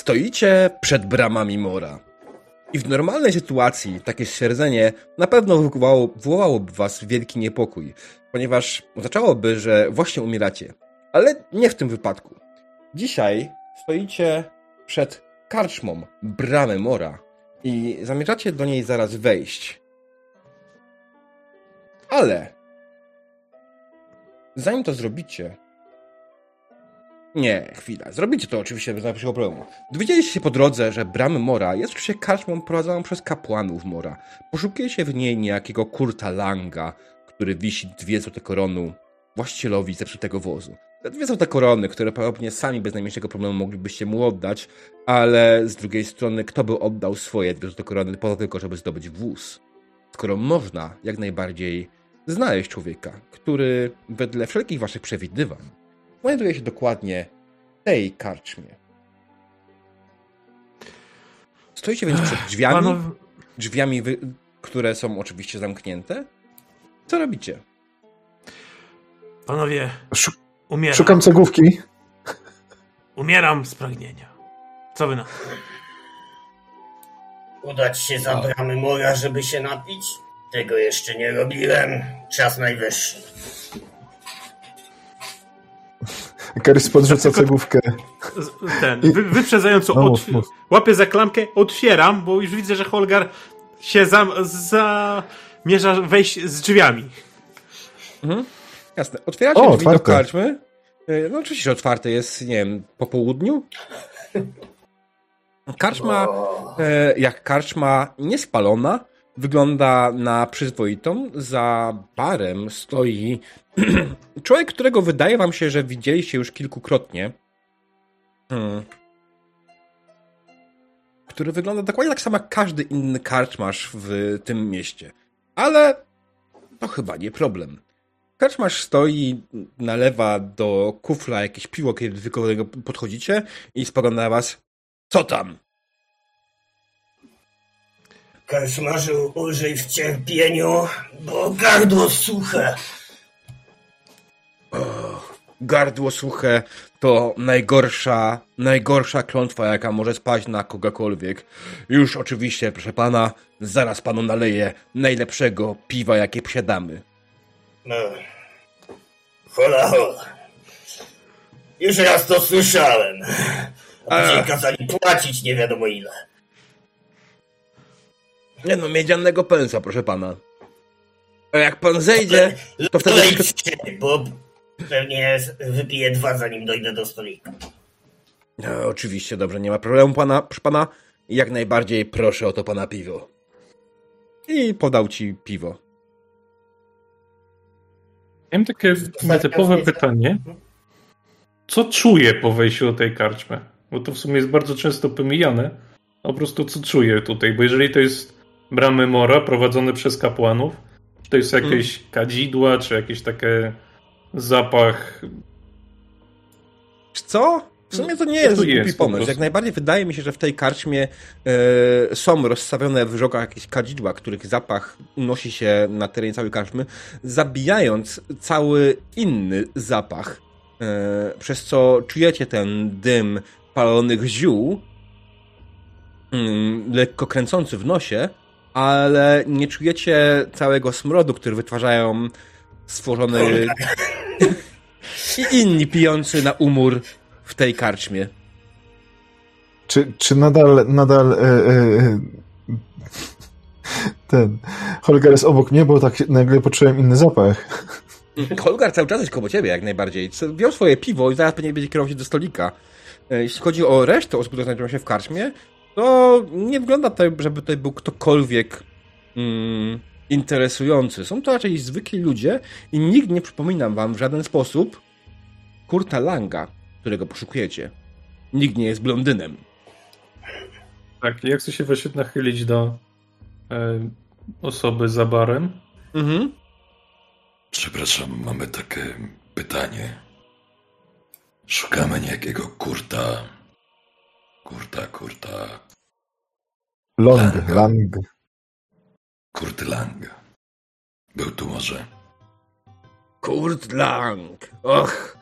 Stoicie przed bramami mora. I w normalnej sytuacji takie stwierdzenie na pewno wywołało, wywołałoby was wielki niepokój, ponieważ oznaczałoby, że właśnie umieracie. Ale nie w tym wypadku. Dzisiaj stoicie przed karczmą bramy mora i zamierzacie do niej zaraz wejść. Ale zanim to zrobicie, nie, chwila. Zrobicie to oczywiście bez najmniejszego problemu. Dowiedzieliście się po drodze, że bramy Mora jest oczywiście karczmą prowadzoną przez kapłanów Mora. Poszukujecie w niej niejakiego Kurta Langa, który wisi dwie złote koronu właścicielowi zepsutego wozu. Te dwie złote korony, które prawdopodobnie sami bez najmniejszego problemu moglibyście mu oddać, ale z drugiej strony, kto by oddał swoje dwie złote korony po to tylko, żeby zdobyć wóz? Skoro można jak najbardziej znaleźć człowieka, który wedle wszelkich waszych przewidywań znajduje się dokładnie w tej karczmie. Stoicie więc przed drzwiami, Panow... drzwiami, które są oczywiście zamknięte. Co robicie? Panowie, umieram. Szukam cegłówki. Umieram z pragnienia. Co wy na Udać się za bramy mora, żeby się napić? Tego jeszcze nie robiłem. Czas najwyższy. Karys podrzuca cegłówkę. Ten, wy, wyprzedzająco no, od, łapię za klamkę, otwieram, bo już widzę, że Holgar się zamierza za, wejść z drzwiami. Mhm. Jasne. Otwieracie o, drzwi otwarte. do karczmy. E, no oczywiście, że otwarte jest, nie wiem, po południu. Karczma, e, jak karczma niespalona, wygląda na przyzwoitą. Za barem stoi człowiek, którego wydaje wam się, że widzieliście już kilkukrotnie. Hmm. Który wygląda dokładnie tak samo jak każdy inny karczmarz w tym mieście. Ale to chyba nie problem. Karczmarz stoi, nalewa do kufla jakieś piwo, kiedy tylko do niego podchodzicie i spogląda na was. Co tam? Karczmarzu, użyj w cierpieniu, bo gardło suche. gardło suche to najgorsza, najgorsza klątwa, jaka może spaść na kogokolwiek. Już oczywiście, proszę pana, zaraz panu naleję najlepszego piwa, jakie posiadamy. No. Hola, hola. Już raz to słyszałem. A później kazali płacić nie wiadomo ile. Nie no, miedzianego pensa, proszę pana. A jak pan zejdzie, to wtedy... Bo pewnie wypiję dwa, zanim dojdę do stolika. No, oczywiście, dobrze, nie ma problemu, pana, proszę pana. Jak najbardziej proszę o to pana piwo. I podał ci piwo. Miałem takie nietypowe pytanie. Co czuję po wejściu do tej karczmy? Bo to w sumie jest bardzo często pomijane. Po prostu co czuję tutaj? Bo jeżeli to jest bramy mora prowadzone przez kapłanów, czy to jest jakieś hmm. kadzidła, czy jakieś takie zapach. Co? W sumie to nie jest, to jest głupi pomysł. Jak najbardziej wydaje mi się, że w tej karczmie e, są rozstawione w żogach jakieś kadzidła, których zapach unosi się na terenie całej karczmy, zabijając cały inny zapach, e, przez co czujecie ten dym palonych ziół, mm, lekko kręcący w nosie, ale nie czujecie całego smrodu, który wytwarzają stworzony i inni pijący na umór w tej karczmie. Czy, czy nadal, nadal e, ten Holger jest obok mnie, bo tak nagle poczułem inny zapach. Holgar cały czas jest koło ciebie, jak najbardziej. Wziął swoje piwo i zaraz pewnie będzie kierował się do stolika. Jeśli chodzi o resztę osób, które znajdują się w karczmie, to nie wygląda to, żeby tutaj był ktokolwiek mm, interesujący. Są to raczej zwykli ludzie i nikt nie przypominam wam w żaden sposób Kurta Langa, którego poszukujecie. Nikt nie jest blondynem. Tak, ja chcę się właśnie nachylić do e, osoby za barem. Mhm. Przepraszam, mamy takie pytanie. Szukamy niejakiego kurta. Kurta, kurta. Long, Lang. Kurt Lang. Był tu może. Kurt Lang. Och,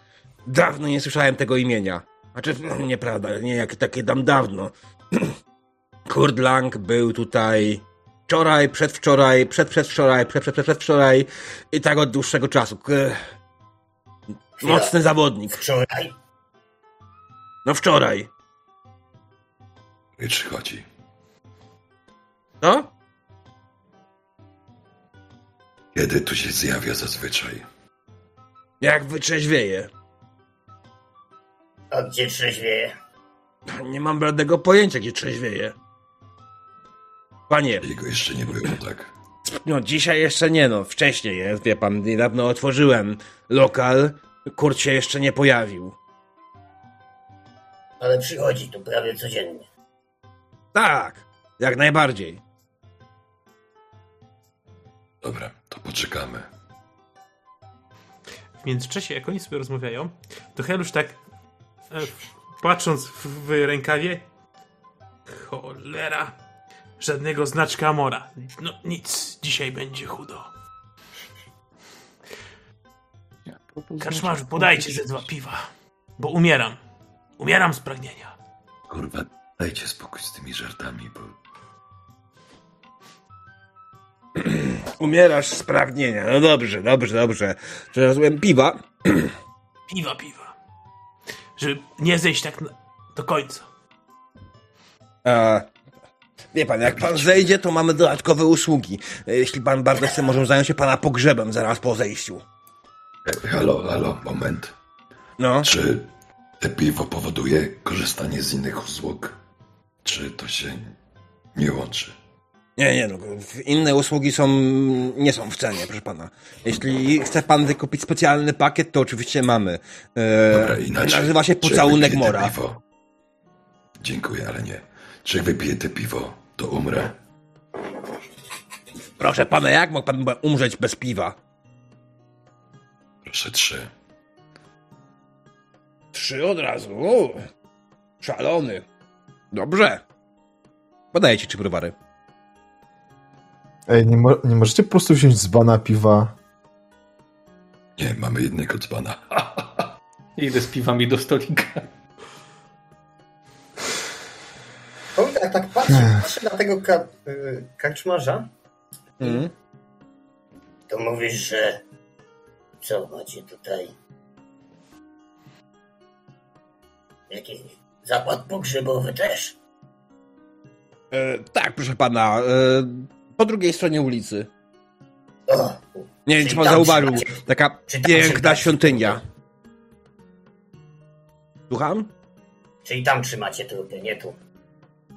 dawno nie słyszałem tego imienia. Znaczy, no, nieprawda, nie jak takie dam dawno. Kurt Lang był tutaj wczoraj, przedwczoraj, przedprzedwczoraj, przedprzedwczoraj i tak od dłuższego czasu. K- Mocny zawodnik. Wczoraj? No wczoraj. I przychodzi. Co? Kiedy tu się zjawia zazwyczaj? Jak wytrzeźwieje. A gdzie trzeźwieje? Nie mam bladego pojęcia, gdzie trzeźwieje. Panie, Jego jeszcze nie było, tak? no dzisiaj jeszcze nie no, wcześniej jest, wie pan, niedawno otworzyłem lokal, Kurt się jeszcze nie pojawił. Ale przychodzi tu prawie codziennie. Tak, jak najbardziej. Dobra, to poczekamy. W międzyczasie, jak oni sobie rozmawiają, to Helusz tak e, patrząc w, w rękawie cholera żadnego znaczka Amora. No nic, dzisiaj będzie chudo. Karczmarzu, podajcie ze dwa piwa, bo umieram. Umieram z pragnienia. Kurwa, dajcie spokój z tymi żartami, bo Umierasz z pragnienia. No dobrze, dobrze, dobrze. Znalazłem piwa. Piwa, piwa. Żeby nie zejść tak na, do końca. A, wie pan, jak pan zejdzie, to mamy dodatkowe usługi. Jeśli pan bardzo chce, możemy zająć się pana pogrzebem zaraz po zejściu. E, Halo, halo, moment. No, Czy te piwo powoduje korzystanie z innych usług? Czy to się nie łączy? nie, nie, no, inne usługi są, nie są w cenie, proszę pana. Jeśli chce pan wykupić specjalny pakiet, to oczywiście mamy. E, Dobra, inaczej. nazywa się Pocałunek Mora. Piwo? Dziękuję, ale nie. Czy wypiję te piwo, to umrę? Proszę pana, jak mógł pan umrzeć bez piwa? Proszę trzy. Trzy od razu. U, szalony. Dobrze. Podaję ci trzy browary. Ej, nie, mo nie możecie po prostu wziąć z bana piwa? Nie, mamy jednego dzbana. Idę z piwami do stolika. Powiem tak, tak patrzę, patrzę na tego ka y, karczmarza, Mhm. to mówisz, że co macie tutaj? Jakiś zakład pogrzebowy też? E, tak, proszę pana. E, po drugiej stronie ulicy. O, Nie wiem, czy pan zauważył. Taka piękna świątynia. trupy? Słucham? Czyli tam trzymacie trupy, nie tu.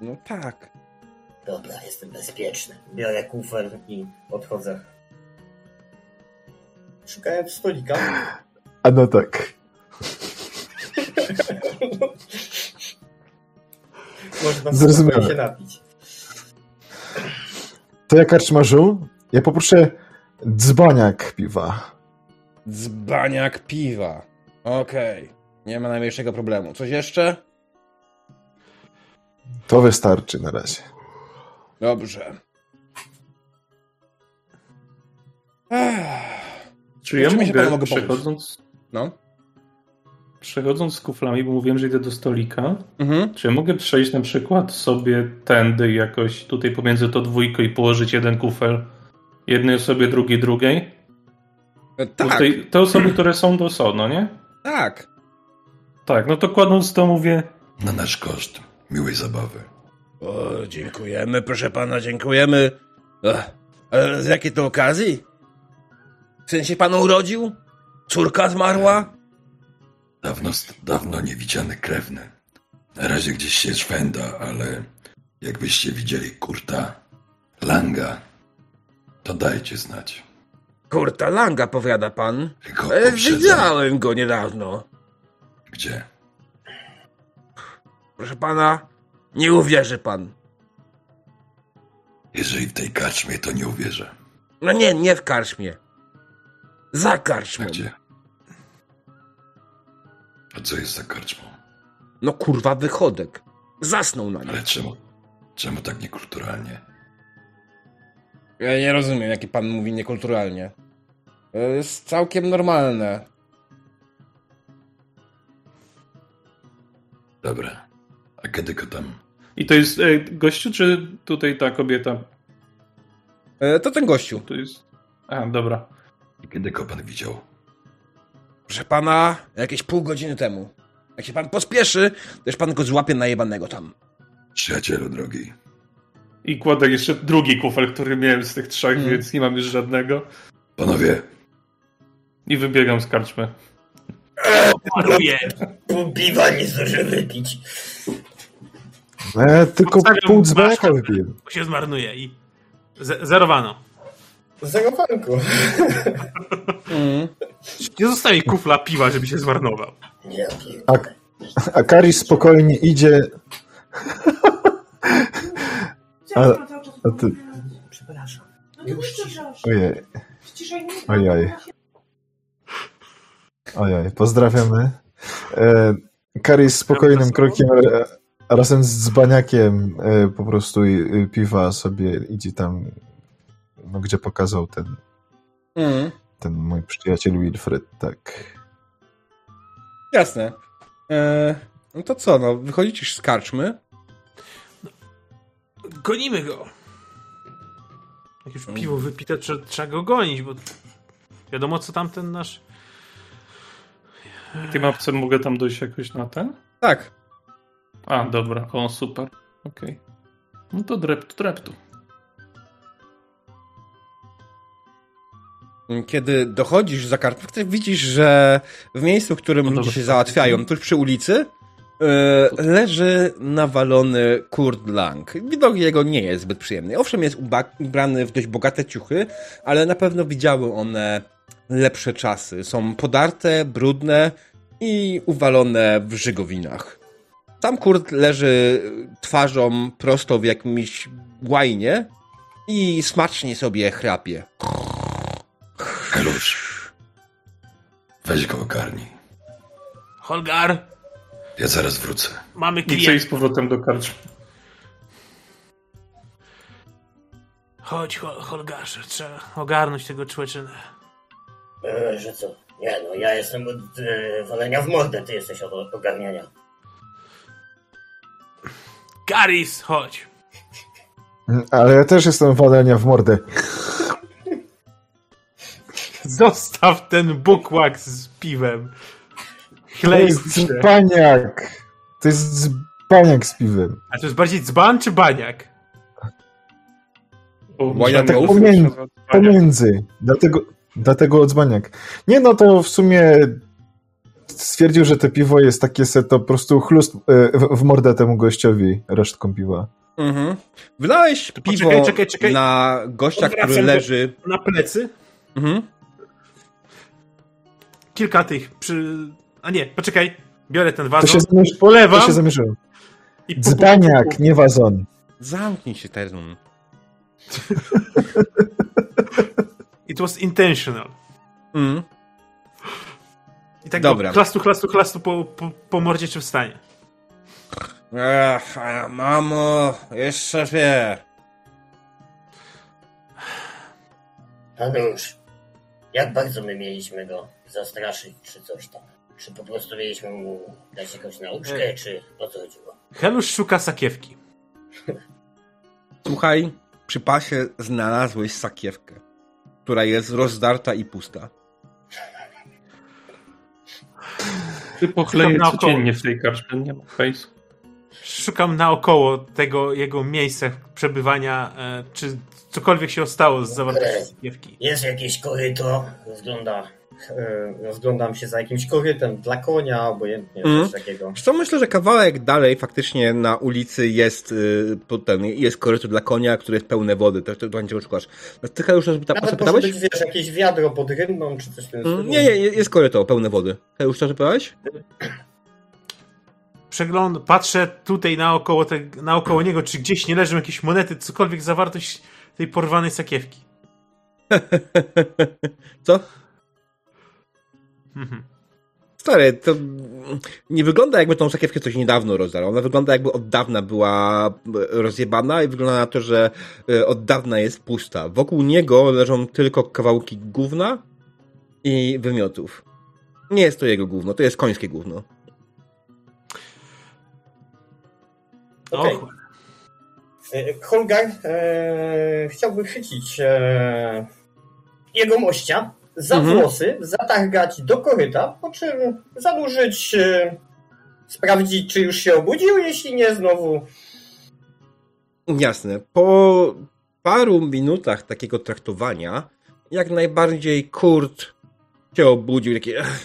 No tak. Dobra, jestem bezpieczny. Biorę kufer i odchodzę. Szukając stolika. A no tak. Można Zrozumiałem. się napić. To ja karczmarzu, ja poproszę dzbaniak piwa. Dzbaniak piwa. Okej. Nie ma najmniejszego problemu. Coś jeszcze? To wystarczy na razie. Dobrze. Ech. Czy ja Czym mogę, mogę przechodząc, No. Przechodząc z kuflami, bo mówiłem, że idę do stolika, Mhm. czy ja mogę przejść na przykład sobie tędy jakoś tutaj pomiędzy to dwójką i położyć jeden kufel jednej osobie, drugiej, drugiej? E, Tak, Tutaj, te osoby, które są do osobno, nie? tak. Tak, no to kładąc to mówię, Na nasz koszt. Miłej zabawy. O, dziękujemy, proszę pana, dziękujemy. Ech, ale z jakiej to okazji? W sensie pan urodził? Córka zmarła? Dawno, dawno niewidziany krewny. Na razie gdzieś się szwenda, ale jakbyście widzieli Kurta, Langa, to dajcie znać. Kurta Langa, powiada pan. Tylko E, widziałem go niedawno. Gdzie? Proszę pana, nie uwierzy pan. Jeżeli w tej karczmie, to nie uwierzę. No nie, nie w karczmie. Za karczmą. gdzie? A co jest za karczmą? No kurwa, wychodek. Zasnął na nim. Ale czemu? Czemu tak niekulturalnie? Ja nie rozumiem, jaki pan mówi niekulturalnie. To jest całkiem normalne. Dobra. A kiedy go tam? I to jest e, gościu, czy tutaj ta kobieta? E, to ten gościu. To jest... A, dobra. I kiedy go pan widział? Proszę pana, jakieś pół godziny temu. Jak się pan pospieszy, to już pan go złapie najebanego tam. Przyjacielu drogi. I kładę jeszcze drugi kufel, który miałem z tych trzech, Mm. więc nie mam już żadnego. Panowie, I wybiegam z karczmy. Pół piwa nie zdążę wypić. E, tylko pół dzbanka. Bo się zmarnuje i ze- zerowano. Zero panku. Mm. Nie zostawi kufla piwa, żeby się zmarnował. Nie, A, a Karis spokojnie idzie. A, a ty. Przepraszam. Ojej. Ojej. Ojej, pozdrawiamy. E, Karis spokojnym krokiem razem z dzbaniakiem e, po prostu piwa sobie idzie tam, no, gdzie pokazał ten, Mm. ten mój przyjaciel Wilfred, tak. Jasne. E, no to co, no, wychodzicie z karczmy. Gonimy go. Jak już piwo wypite, trzeba, trzeba go gonić, bo wiadomo, co tamten nasz... W tej mapce mogę tam dojść jakoś na ten? Tak. A, dobra. O, super. Okej. No to dreptu, dreptu. Kiedy dochodzisz za to widzisz, że w miejscu, w którym No ludzie się załatwiają, tuż przy ulicy, e, leży nawalony Kurt Lang. Widok jego nie jest zbyt przyjemny. Owszem, jest ubrany w dość bogate ciuchy, ale na pewno widziały one lepsze czasy. Są podarte, brudne i uwalone w żygowinach. Tam Kurt leży twarzą prosto w jakimś łajnie i smacznie sobie chrapie. Helusz. Weź go ogarnij. Holgar, Ja zaraz wrócę. mamy I co i z klient. powrotem do karczmy. Chodź, Hol- Holgarze, trzeba ogarnąć tego człeczynę. E, że co? Nie no, ja jestem od e, walenia w mordę, ty jesteś od ogarniania. Garis, chodź. Ale ja też jestem walenia w mordę. Zostaw ten bukłak z piwem. To Chlej jest się. dzbaniak. To jest dzbaniak z piwem. A to jest bardziej dzban czy baniak? Bo tak? Pomiędzy. Pomiędzy. Dlatego, dlatego odzbaniak. Nie no, to w sumie stwierdził, że to piwo jest takie se, to po prostu chlust e, w, w mordę temu gościowi resztką piwa. Mhm. Wylałeś piwo poczekaj, czekaj, czekaj. na gościa, Odwracam który leży. Na plecy. Mhm. Kilka tych przy... A nie, poczekaj. Biorę ten To wazon, się, zamierz... to polewam się zamierzyło. i pu- pu- pu- Dzbaniak, nie wazon. Zamknij się, Terun. It was intentional. Mhm. I tak Dobra. go chlastu, chlastu, chlastu po, po, po mordzie czy wstanie. Ech, mamo, jeszcze wie. Hanusz, jak bardzo my mieliśmy go zastraszyć, czy coś tam? Czy po prostu mieliśmy mu dać jakąś nauczkę, Ej. czy o co chodziło? Helusz szuka sakiewki. Słuchaj, przy pasie znalazłeś sakiewkę, która jest rozdarta i pusta. Ty pochleję codziennie w tej karczmie, nie ma hejsu. Szukam naokoło tego jego miejsca przebywania, e, czy cokolwiek się stało z zawartością sakiewki. Jest jakieś koryto, wygląda... E, rozglądam się za jakimś korytem dla konia, obojętnie, Mhm. coś takiego. Zresztą myślę, że kawałek dalej faktycznie na ulicy jest y, ten, jest koryto dla konia, który jest pełne wody. To, to będzie szukasz. No, Ty już o Nawet może zapytałeś? być, wiesz, jakieś wiadro pod rynną, czy coś w tym Mm. Nie, nie, jest koryto pełne wody. Już to zapytałeś? Przegląd, patrzę tutaj naokoło, te, naokoło niego, czy gdzieś nie leżą jakieś monety, cokolwiek zawartość tej porwanej sakiewki. Co? Mhm. Stary, to nie wygląda jakby tą sakiewkę coś niedawno rozdarł. Ona wygląda jakby od dawna była e, rozjebana i wygląda na to, że e, od dawna jest pusta. Wokół niego leżą tylko kawałki gówna i wymiotów. Nie jest to jego gówno, to jest końskie gówno. Okej. E, Holgar e, chciałby chwycić e, jego mościa za Mhm. włosy, zatargać do koryta, po czym zanurzyć, e, sprawdzić, czy już się obudził, jeśli nie, znowu Jasne. Po paru minutach takiego traktowania, jak najbardziej Kurt się obudził, taki... "Ech,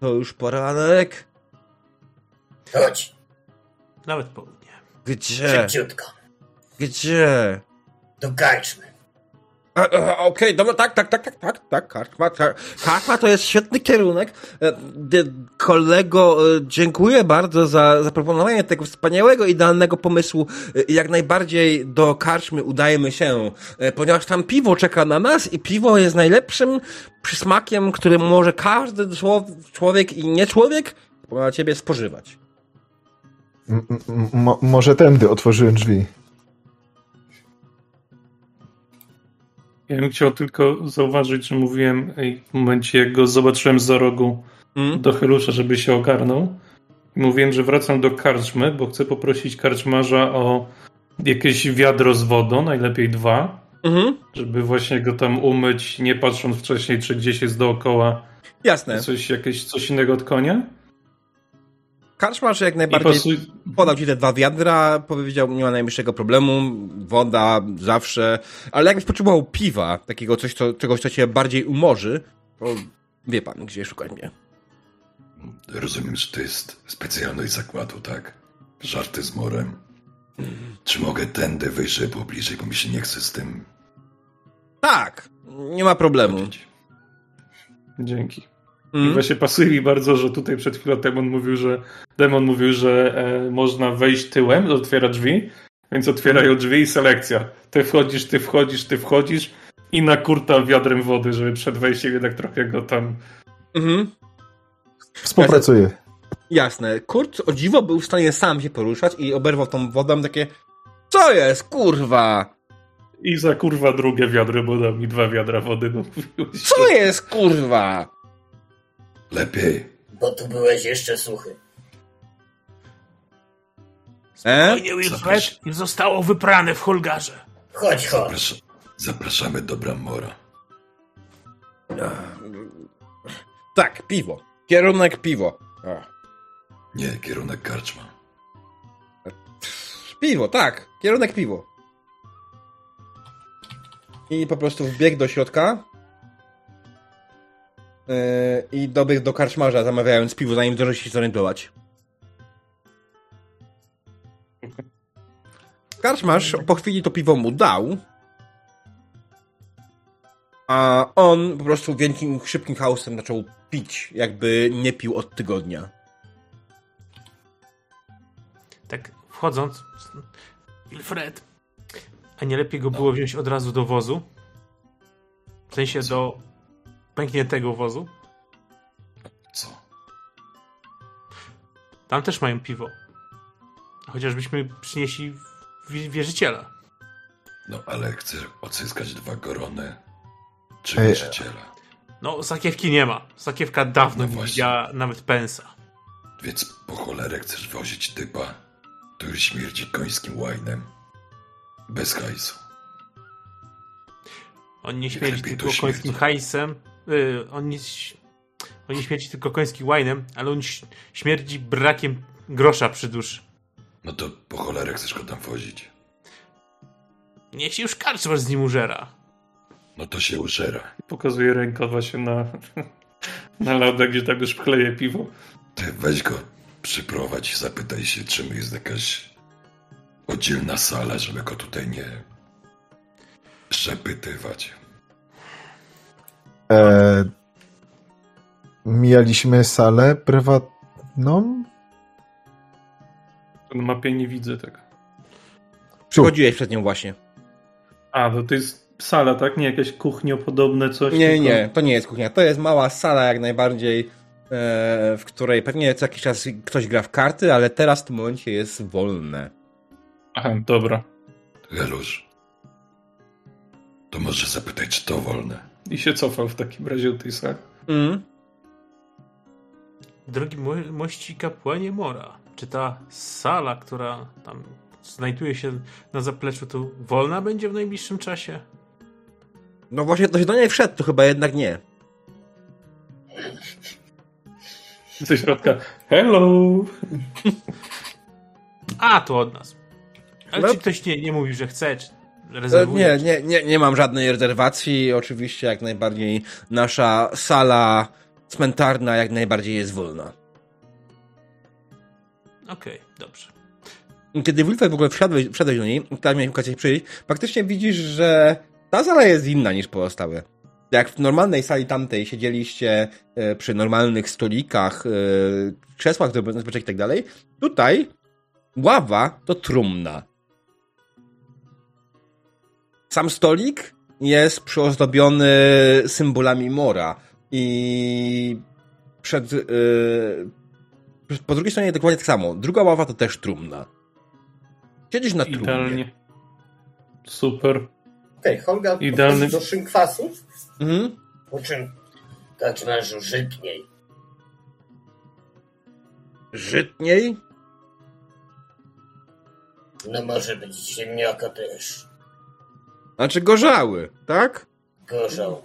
To już poranek? chodź, Nawet południe. Gdzie? szybciutko, Gdzie? do karczmy. A, a, Okej, dobra, tak, tak, tak, tak, tak, tak, kartma. Kartma to jest świetny kierunek. E, Kolego, e, dziękuję bardzo za zaproponowanie tego wspaniałego, idealnego pomysłu. E, Jak najbardziej do karczmy udajemy się, e, ponieważ tam piwo czeka na nas i piwo jest najlepszym przysmakiem, który może każdy człow- człowiek i nie człowiek na ciebie spożywać. M- m- mo- może tędy otworzyłem drzwi. Ja bym chciał tylko zauważyć, że mówiłem w momencie, jak go zobaczyłem za rogu Mm? do Helusza, żeby się ogarnął. Mówiłem, że wracam do karczmy, bo chcę poprosić karczmarza o jakieś wiadro z wodą, najlepiej dwa, Mhm. żeby właśnie go tam umyć, nie patrząc wcześniej, czy gdzieś jest dookoła Jasne. coś, jakieś, coś innego od konia. Karczmarz jak najbardziej pasuj... podał ci te dwa wiadra, powiedział, nie ma najmniejszego problemu, woda zawsze, ale jakbyś potrzebował piwa, takiego coś, co, czegoś, co cię bardziej umorzy, to wie pan, gdzie szukać mnie. Rozumiem, że to jest specjalność zakładu, tak? Żarty z morem. Czy mogę tędy wyjść, żeby bliżej, bo mi się nie chce z tym Tak, nie ma problemu. chodzić. Dzięki. I Mm? właśnie pasuje mi bardzo, że tutaj przed chwilą demon mówił, że demon mówił, że e, można wejść tyłem, otwiera drzwi, więc otwierają drzwi i selekcja. Ty wchodzisz, ty wchodzisz, ty wchodzisz i na kurta wiadrem wody, żeby przed wejściem jednak trochę go tam... Mhm. Współpracuję. Jasne. Kurt o dziwo był w stanie sam się poruszać i oberwał tą wodą takie co jest, kurwa? I za kurwa drugie wiadro, bo dał mi dwa wiadra wody. No. Co jest, kurwa? Lepiej. Bo tu byłeś jeszcze suchy. E? Spokojnie, Wilfred, nie zostało wyprane w Holgarze. Chodź, chodź. Zaprasza, zapraszamy do Brammora. Tak, piwo. Kierunek piwo. O. Nie, kierunek karczma. Piwo, tak. Kierunek piwo. I po prostu wbiegł do środka. Yy, I dobiegł do karczmarza, zamawiając piwo, zanim zdążył się zorientować. Karczmarz po chwili to piwo mu dał. A on po prostu wielkim, szybkim chaosem zaczął pić, jakby nie pił od tygodnia. Tak wchodząc, Wilfred, a nie lepiej go było wziąć od razu do wozu? W sensie do pękniętego wozu? Co? Tam też mają piwo. Chociażbyśmy przynieśli wi- wierzyciela. No ale chcę odzyskać dwa gorony. Czy Ej, wierzyciela. No, sakiewki nie ma. Sakiewka dawno No nie widziała nawet pensa. Więc po cholerę chcesz wozić typa, który śmierdzi końskim łajnem. Bez hajsu. On nie śmierdzi tylko końskim hajsem. Yy, on, nie, on nie śmierdzi tylko końskim łajnem, ale on śmierdzi brakiem grosza przy duszy. No to po cholerę chcesz go tam wozić. Niech się już karczmasz z nim użera. No to się użera. Pokazuje rękę właśnie na, na laudę, gdzie tam już chleje piwo. Ty weź go, przyprowadź i zapytaj się, czym jest jakaś oddzielna sala, żeby go tutaj nie przepytywać. E, mijaliśmy salę prywatną? Na mapie nie widzę tak. Przychodziłeś przed nią właśnie. A, to to jest sala, tak? Nie jakieś kuchniopodobne coś? Nie, tylko- nie, to nie jest kuchnia. To jest mała sala jak najbardziej, e, w której pewnie co jakiś czas ktoś gra w karty, ale teraz w tym momencie jest wolne. Aha, dobra. Helusz, to może zapytać, czy to wolne. I się cofał w takim razie od tej sali. Mm. drogi mo- mości kapłanie Mora, czy ta sala, która tam znajduje się na zapleczu, to wolna będzie w najbliższym czasie? No właśnie, ktoś do niej wszedł, to chyba jednak nie. Ze środka. Hello! A, to od nas. Ale No. czy ktoś nie, nie mówił, że chce, czy Nie, nie, nie, nie mam żadnej rezerwacji. Oczywiście jak najbardziej nasza sala cmentarna jak najbardziej jest wolna. Okej, dobrze. Kiedy Wilfred w ogóle wszedłeś, wszedłeś do niej, teraz miałeś okazję przyjść, faktycznie widzisz, że ta sala jest inna niż pozostałe. Jak w normalnej sali tamtej siedzieliście e, przy normalnych stolikach, e, krzesłach i tak dalej, tutaj ława to trumna. Sam stolik jest przyozdobiony symbolami mora i przed, e, po drugiej stronie dokładnie tak samo. Druga ława to też trumna. Siedzisz na trumnie. Idealnie. Super. Okej, Holga Idealny- do szynkwasu, Mhm. po czym tak mężu żytniej. Żytniej? No może być ziemniaka też. Znaczy gorzały, tak? Gorzał.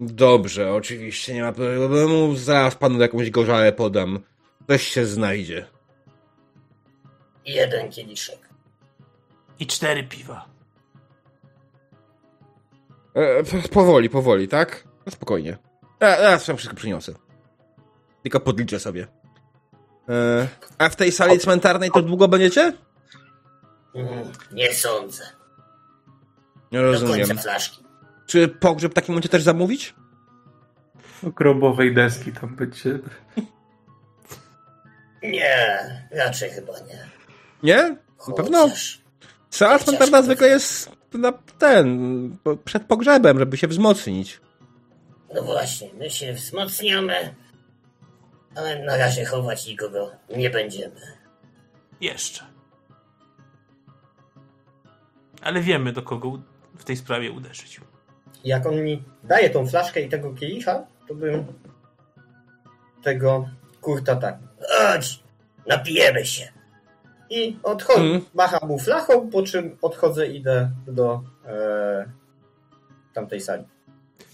Dobrze, oczywiście, nie ma problemu. Zaraz panu jakąś gorzałę podam. Coś się znajdzie. Jeden kieliszek. I cztery piwa. E, p- powoli, powoli, tak? No spokojnie. E, teraz wam wszystko przyniosę. Tylko podliczę sobie. E, a w tej sali cmentarnej to długo będziecie? Mm, nie sądzę. Nie Do rozumiem. końca flaszki. Czy pogrzeb w takim momencie też zamówić? Grobowej deski tam będzie. Nie, raczej chyba nie. Nie? Na pewno. Chociaż Sala cmentarna zwykle jest na ten, przed pogrzebem, żeby się wzmocnić. No właśnie, my się wzmacniamy, ale na razie chować nikogo nie będziemy. Jeszcze. Ale wiemy, do kogo w tej sprawie uderzyć. Jak on mi daje tą flaszkę i tego kielicha, to bym tego kurta tak. Chodź, napijemy się. I odchodzę, Mhm. macham mu flachą, po czym odchodzę i idę do e, tamtej sali.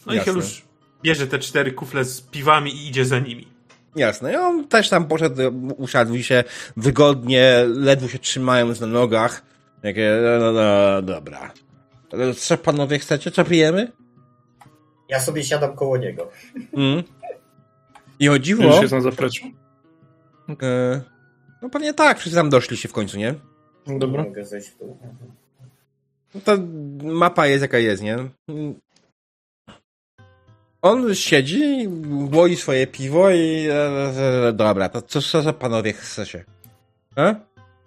No i Jasne. Helusz bierze te cztery kufle z piwami i idzie za nimi. Jasne. I on też tam poszedł, usiadł się wygodnie, ledwo się trzymając na nogach. Takie, no, no, no dobra. Co panowie chcecie? Co pijemy? Ja sobie siadam koło niego. Mm. I o dziwo, Już jest na zapleczu. e, no pewnie tak, wszyscy tam doszli się w końcu, nie? Dobra. Mogę zejść w dół. No to mapa jest jaka jest, nie? On siedzi, łoi swoje piwo i e, e, dobra, to co, co, co panowie chcecie? E?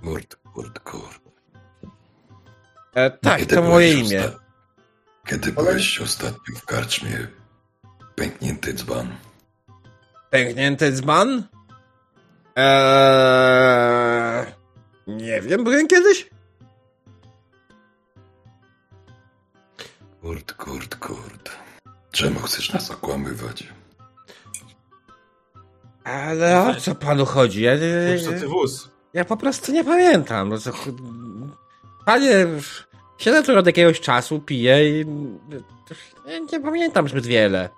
Kurt, kurt, kurt. E, tak, to moje osta- imię. Kiedy byłeś ostatnio w karczmie, pęknięty dzban. Pęknięty dzban? Eee, nie wiem, byłem kiedyś? Kurt, kurt, kurt. Czemu chcesz nas okłamywać? Ale o co panu chodzi? Ja, ty wóz? ja po prostu nie pamiętam. No panie, siedzę tu od jakiegoś czasu, piję i ja nie pamiętam zbyt wiele.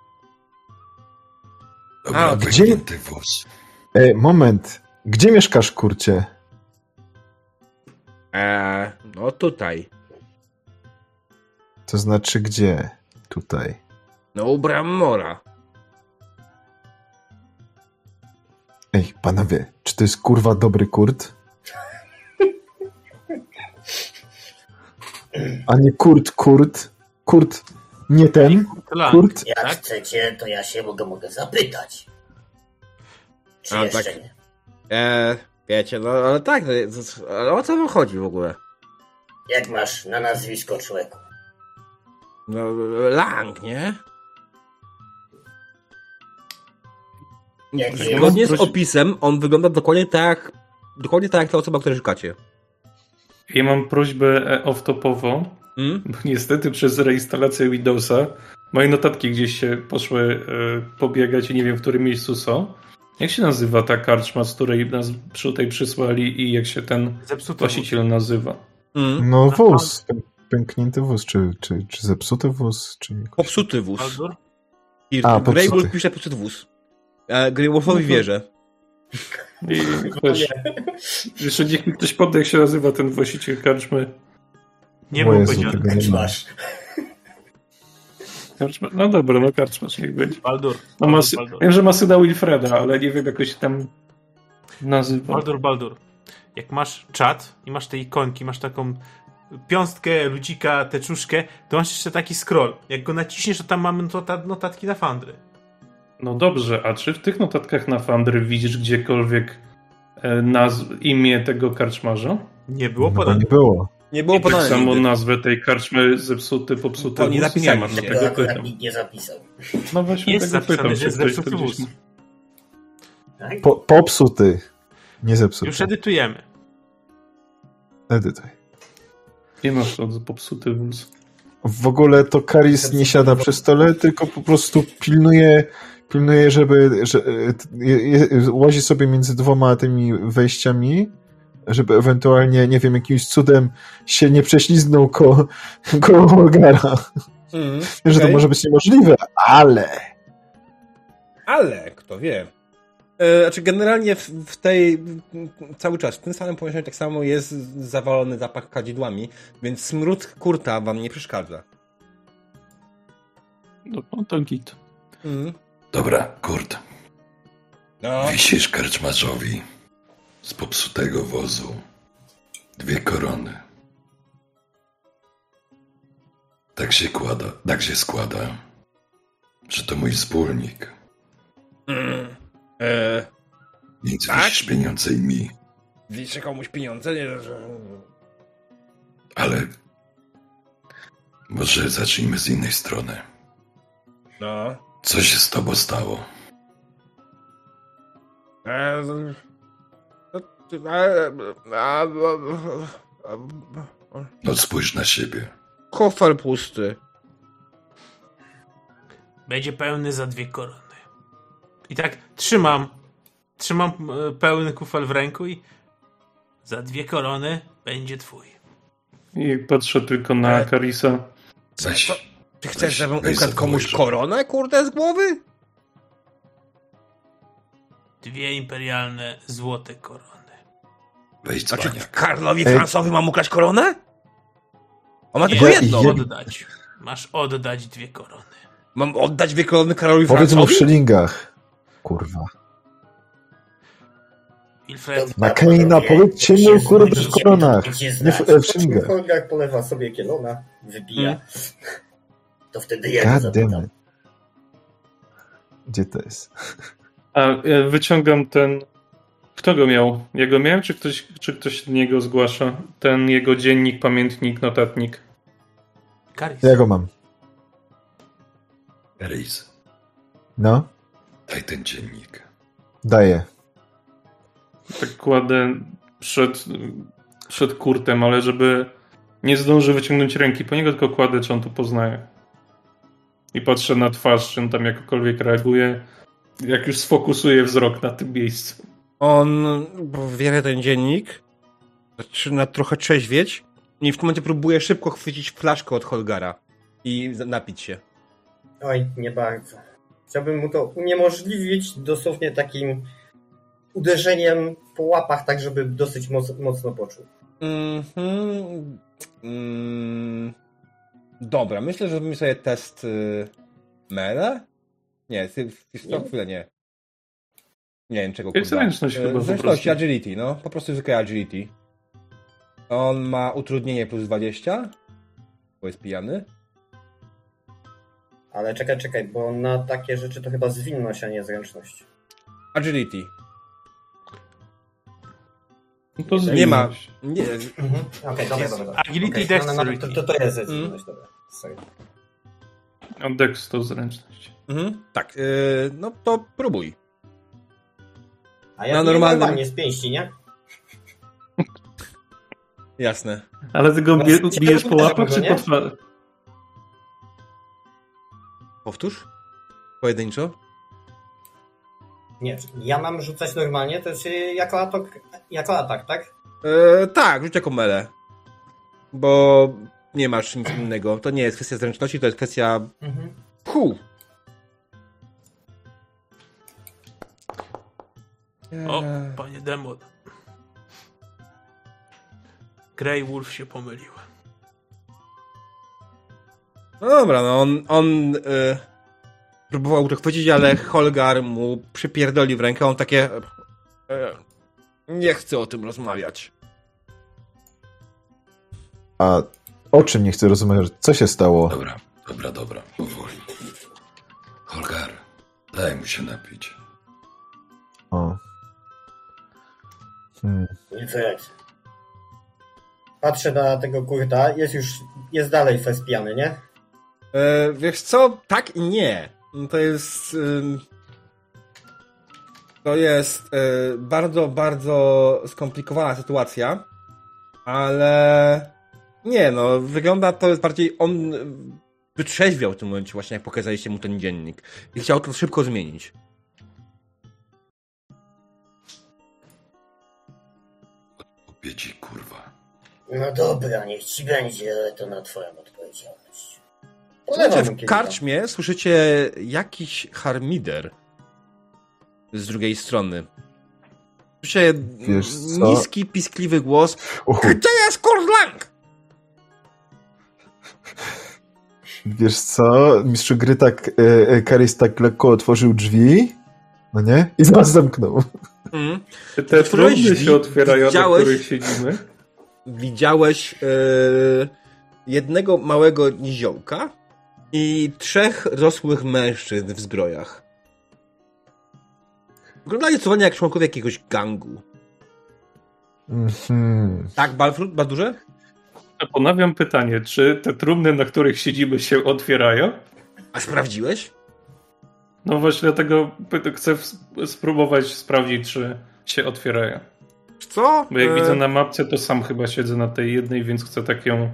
Dobra, A, gdzie- pęknięty wóz. E, moment. Gdzie mieszkasz, kurcie? Eee, no tutaj. To znaczy gdzie? Tutaj. No u Brammora. Ej, panowie, czy to jest kurwa dobry kurt? A nie kurt, kurt. Kurt, nie ten. Lang, Kurt. Jak tak? chcecie, to ja się mogę, mogę zapytać. Czy A, jeszcze tak. nie? Eee, wiecie, no ale tak, no, ale o co wam chodzi w ogóle? Jak masz na nazwisko człowieku? No, Lang, nie? Zgodnie z opisem, on wygląda dokładnie tak, dokładnie tak jak ta osoba, której szukacie. Ja mam prośbę e, off-topową, Hmm? bo niestety przez reinstalację Windowsa moje notatki gdzieś się poszły e, pobiegać i nie wiem, w którym miejscu są. Jak się nazywa ta karczma, z której nas tutaj przysłali i jak się ten Zepsuty właściciel nazywa? Mm. No wóz, pę- pęknięty wóz, czy, czy, czy zepsuty wóz, czy... jakoś- Popsuty wóz. Baldur? I A, popsuty. Greywolf pisze popsuty wóz. E, Greywolfowi wierzę. I wiesz, jeszcze niech mi ktoś poda, jak się nazywa ten właściciel karczmy. Nie był powiedziane. tego nie ma. Masz. Karczma? No dobra, no karczmasz niech będzie. Baldur. No ma, Baldur, wiem, że ma syna Wilfreda, ale nie wiem, jak się tam nazywa. Baldur, Baldur. Jak masz czat i masz te ikonki, masz taką piąstkę, ludzika, teczuszkę, to masz jeszcze taki scroll. Jak go naciśniesz, to tam mamy nota- notatki na fandry. No dobrze, a czy w tych notatkach na Fandry widzisz gdziekolwiek e, nazw, imię tego karczmarza? Nie było No podane. nie było. Nie było I tak podane samo nigdy. nazwę tej karczmy zepsuty, popsuty To nie wóz nie ma, dlatego akurat pytam. nikt nie zapisał. No właśnie Jest tego zapisane, pytam, jest to zepsuty wóz. Tak? Po, popsuty. Nie zepsuty. Już edytujemy. Edytuj. Nie masz to popsuty wóz. W ogóle to Karis nie siada przy stole, tylko po prostu pilnuje, pilnuje żeby, że, je, je, łazi sobie między dwoma tymi wejściami, żeby ewentualnie, nie wiem, jakimś cudem się nie prześliznął ko, koło Holgara. Mm, Wiem, że to może być niemożliwe, ale... Ale, kto wie. E, znaczy, generalnie w, w tej. cały czas w tym samym pomieszczeniu tak samo jest zawalony zapach kadzidłami, więc smród kurta wam nie przeszkadza. No, no to git. Mm. Dobra, Kurt, No. wisisz karczmarzowi z popsutego wozu dwie korony. Tak się kłada, tak się składa, że to mój wspólnik. Mm. E, Więc Tak? wisisz pieniądze i mi, wiszę komuś pieniądze? Nie, że... ale może zacznijmy z innej strony. No. Co się z tobą stało? E, no, e, a, No spójrz na siebie. Kofel pusty. Będzie pełny za dwie korony. I tak trzymam, trzymam e, pełny kufel w ręku i za dwie korony będzie twój. I patrzę tylko na Ale- Karisa. Weź, Ty chcesz, Weź- żebym ukradł komuś koronę, kurde, z głowy? Dwie imperialne złote korony. weź Znaczy, dzbaniak. Karlowi Ej. Francowi mam ukraść koronę? On ma tylko Ja- jedną. ja- Oddać. Masz oddać dwie korony. Mam oddać dwie korony Karolowi Powiedz mu w Francowi? szylingach. Kurwa. Wilfred, Na Keina, powiedzcie mu, kurde, w koronach. Nie w, e, w szylingach. Holgar polewa sobie kielona, wypija. Mm. To wtedy ja go zapytam. Gdzie to jest? A e, wyciągam ten. Kto go miał? Ja go miałem, czy ktoś, czy ktoś niego zgłasza? Ten jego dziennik, pamiętnik, notatnik. Karis. Ja go mam. Rys, No, daj ten dziennik. daję. Tak kładę przed, przed kurtem, ale żeby nie zdąży wyciągnąć ręki po niego, tylko kładę, czy on to poznaje. I patrzę na twarz, czy on tam jakokolwiek reaguje. Jak już sfokusuję wzrok na tym miejscu. On bierze ten dziennik, zaczyna trochę trzeźwieć i w tym momencie próbuje szybko chwycić flaszkę od Holgara i napić się. Oj, nie bardzo. Chciałbym mu to uniemożliwić dosłownie takim uderzeniem po łapach, tak żeby dosyć moc, mocno poczuł. Mhm. Mm. Dobra, myślę, że zrobimy sobie test y, Mele? Nie, ty, ty, ty, chwilę nie. Nie wiem czego To jest kurwa. zręczność Y, chyba prostu. agility, no. Po prostu zwykłe agility. On ma utrudnienie plus 20, bo jest pijany. Ale czekaj, czekaj, bo na takie rzeczy to chyba zwinność, a nie zręczność. Agility. No to Nie ma. Nie, Mhm. Okej, dobra, dobra. dobra. Agility Okej, no, no, no, to, to, to jest Mm. zwinność, dobra. Sorry. A Dex to zręczność. mhm, tak, y, no to próbuj. A ja Na normalnym- normalnie z pięści, nie? Jasne. Ale ty go bie, z- bijesz po łapach, czy nie? po twarzy? Powtórz? Pojedynczo? Nie, ja mam rzucać normalnie, to jest y, jako atak, jako atak tak? E, tak, rzuć jako mele. Bo nie masz nic innego. To nie jest kwestia zręczności, to jest kwestia... Mhm. Hu! O, Eee. panie demon. Grey Wolf się pomylił. No dobra, no on, on y, próbował to chwycić, ale Holgar mu przypierdolił w rękę. On takie. Y, nie chcę o tym rozmawiać. A o czym nie chcę rozmawiać? Co się stało? Dobra, dobra, dobra, powoli. Holgar, daj mu się napić. O. Hmm. Wilfred. Patrzę na tego kurta, jest już, jest dalej fest pijany, nie? E, wiesz co? Tak i nie. To jest. to jest e, bardzo, bardzo skomplikowana sytuacja, ale nie, no, wygląda to jest bardziej on y, wytrzeźwiał w tym momencie właśnie, jak pokazaliście mu ten dziennik i chciał to szybko zmienić. Ci, kurwa. No dobra, niech ci będzie, ale to na twoją odpowiedzialność. Słuchajcie, w karczmie słyszycie jakiś harmider z drugiej strony. Słyszycie niski, piskliwy głos. Uhu, Gdzie jest Kordlang? wiesz co? Mistrzu gry tak, e, e, Karis tak lekko otworzył drzwi, no nie? I zaraz zamknął. Mm. Te trumny drzwi, się otwierają, widziałeś? na których siedzimy. Widziałeś e, jednego małego niziołka i trzech rosłych mężczyzn w zbrojach. Wyglądali co jak członkowie jakiegoś gangu. Mhm. Tak, Balfrud, Baldurze? Ponawiam pytanie, czy te trumny, na których siedzimy, się otwierają? A sprawdziłeś? No właśnie dlatego chcę spróbować sprawdzić, czy się otwierają. Co? Bo jak E, widzę na mapce, to sam chyba siedzę na tej jednej, więc chcę tak ją...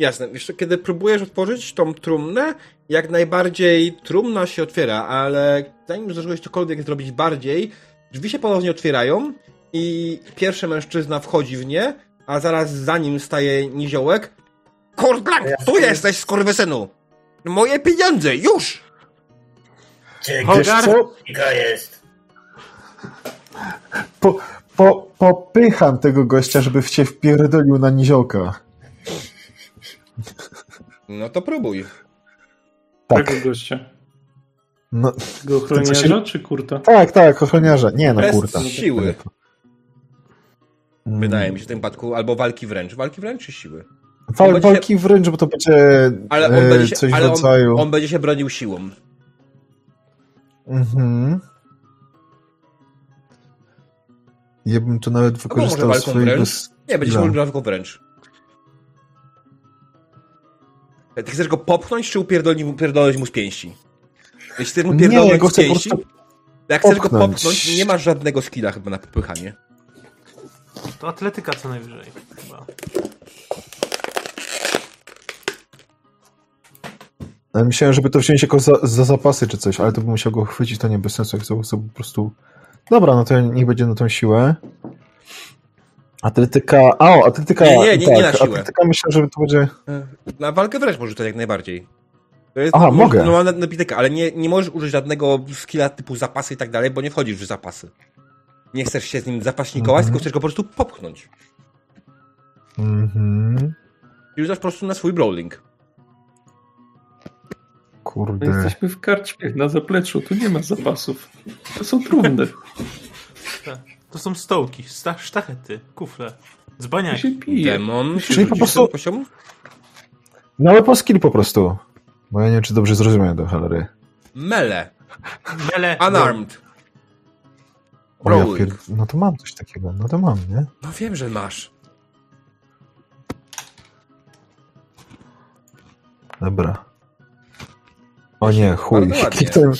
Jasne. Wiesz, kiedy próbujesz otworzyć tą trumnę, jak najbardziej trumna się otwiera, ale zanim zdążyłeś cokolwiek zrobić bardziej, drzwi się ponownie otwierają i pierwszy mężczyzna wchodzi w nie, a zaraz za nim staje niziołek. Kordblank, Ja tu jesteś, skurwysynu! Moje pieniądze, już! Co? Gika jest? Po, po, popycham tego gościa, żeby cię wpierdolił na niziołka. No to próbuj. Tak. Tego gościa. No, Tego ochroniarza się- czy kurta? tak, tak, ochroniarza. Nie, no Bez kurta. siły. Mm. Wydaje mi się w tym wypadku, albo walki wręcz. Walki wręcz czy siły? Wal, się- walki wręcz, bo to będzie, Ale on e, będzie się, coś ale w rodzaju... on, on będzie się bronił siłą. Mhm. Ja bym tu nawet wykorzystał walką swojego... wręcz? Nie, będziesz No. mówił walką wręcz. Ty chcesz go popchnąć, czy upierdolić mu, upierdolić mu z pięści? Jeśli chcesz mu Nie, ja z pięści, jak chcesz go popchnąć. nie masz żadnego skilla chyba na popychanie. To atletyka co najwyżej. Chyba. Ja myślałem, żeby to wziąć jako za, za zapasy czy coś, ale to bym musiał go chwycić, to nie bez sensu, jak chcę po prostu... Dobra, no to niech będzie na tą siłę. Atletyka... A, o, atletyka... Nie, nie, nie, tak, nie na siłę. Atletyka myślę, że to będzie... Na walkę wręcz możesz rzucać jak najbardziej. To jest Aha, no, mogę. No, na, na bitykę, ale nie, nie możesz użyć żadnego skilla typu zapasy i tak dalej, bo nie wchodzisz w zapasy. Nie chcesz się z nim zapaśnikować, Mhm. tylko chcesz go po prostu popchnąć. Mhm. I rzucasz po prostu na swój brawling. Kurde. Jesteśmy w karczmie, na zapleczu, tu nie ma zapasów. To są trumny. To są stołki, sta- sztachety, kufle, dzbaniaki. się pije. Demon, Czyli po prostu-? No ale po skill po prostu. Bo ja nie wiem, czy dobrze zrozumiałem do cholery. Mele. Mele, Unarmed. O, ja pier... No to mam coś takiego, no to mam, nie? No wiem, że masz. Dobra. O nie, chuj. Kliknąłem,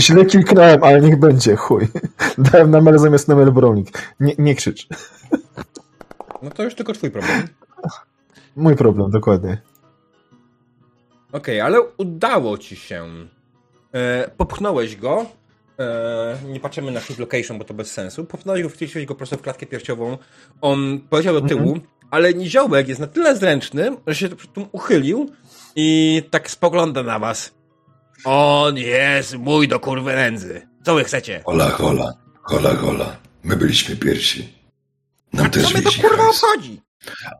źle kliknąłem, ale niech będzie, chuj. Dałem na mele zamiast na mele Browning. Nie, nie krzycz. No to już tylko twój problem. Mój problem, dokładnie. Okej, ale udało ci się. E, popchnąłeś go e, nie patrzymy na hit location, bo to bez sensu. Postanowił wcisnąć go prosto w klatkę piersiową. On poleciał do tyłu, ale niziołek jest na tyle zręczny, że się tu uchylił i tak spogląda na was. On jest mój do kurwy nędzy. Co wy chcecie? Hola, hola, hola, hola. My byliśmy pierwsi. Nam też Co mnie to kurwa hajs. obchodzi?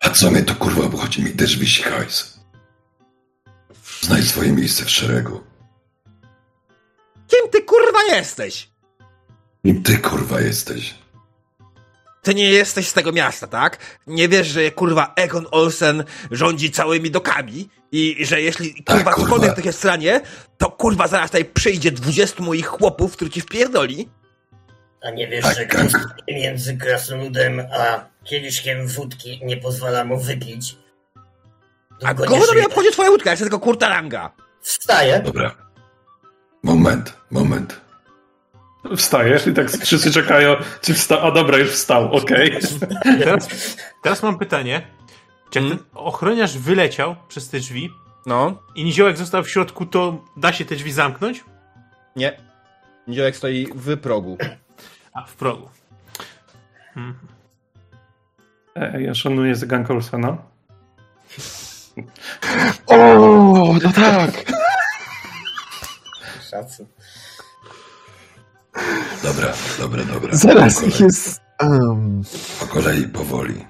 A co mnie to kurwa obchodzi? Mi też wisi hajs. Znajdź swoje miejsce w szeregu. Kim ty kurwa jesteś? Kim ty kurwa jesteś? Ty nie jesteś z tego miasta, tak? Nie wiesz, że kurwa Egon Olsen rządzi całymi dokami i że jeśli kurwa Tak, kurwa. cokolwiek takie stranie, to kurwa zaraz tutaj przyjdzie 20 moich chłopów, którzy ci wpierdoli. A nie wiesz, Tak, że krótkie między krasnoludem a kieliszkiem wódki nie pozwala mu wypić? A Długo kogo mnie obchodzi twoja łódka? Ja jestem tylko kurtalanga. Wstaje, Dobra. Moment, moment. Wstajesz i tak wszyscy czekają, czy wstał. A dobra, już wstał, okej. Teraz, teraz mam pytanie. Czy jak Hmm? ten ochroniarz wyleciał przez te drzwi No, i niziołek został w środku, to da się te drzwi zamknąć? nie. Niziołek stoi w progu. A, w progu. E, Ja szanuję za Gang Olsena. O, no tak! szacun. Dobra, dobra, dobra. Zaraz po ich jest... Um, po kolei, powoli.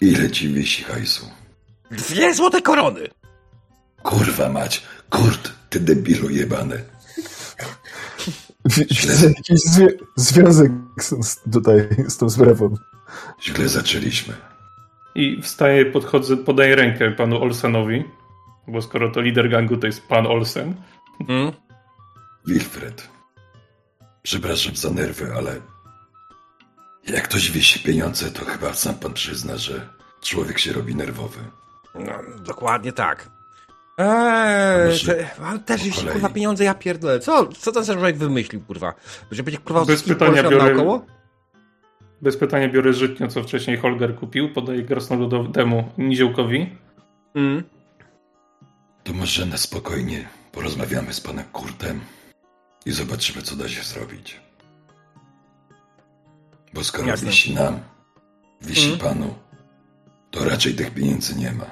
Ile ci wisi hajsu? Dwie złote korony. Kurwa mać. Kurt, ty debilu jebany. jakiś zwie związek z, z, tutaj z tą sprawą. Źle zaczęliśmy. I wstaję, podchodzę, podaję rękę panu Olsenowi, bo skoro to lider gangu, to jest pan Olsen. Mm? Wilfred. Przepraszam za nerwy, ale jak ktoś wisi pieniądze, to chyba sam pan przyzna, że człowiek się robi nerwowy. No, dokładnie tak. Eee, Może te, mam też jeśli kurwa pieniądze, ja pierdolę. Co, co ten człowiek wymyślił, kurwa? Że będzie kurwa Bez pytania biorę- naokoło? Bez pytania biorę żytnię, co wcześniej Holger kupił, podaję krasnoludowemu niziołkowi. Mm. To może na spokojnie porozmawiamy z panem Kurtem i zobaczymy, co da się zrobić. Bo skoro Jasne. wisi nam, wisi Mhm. panu, to raczej tych pieniędzy nie ma.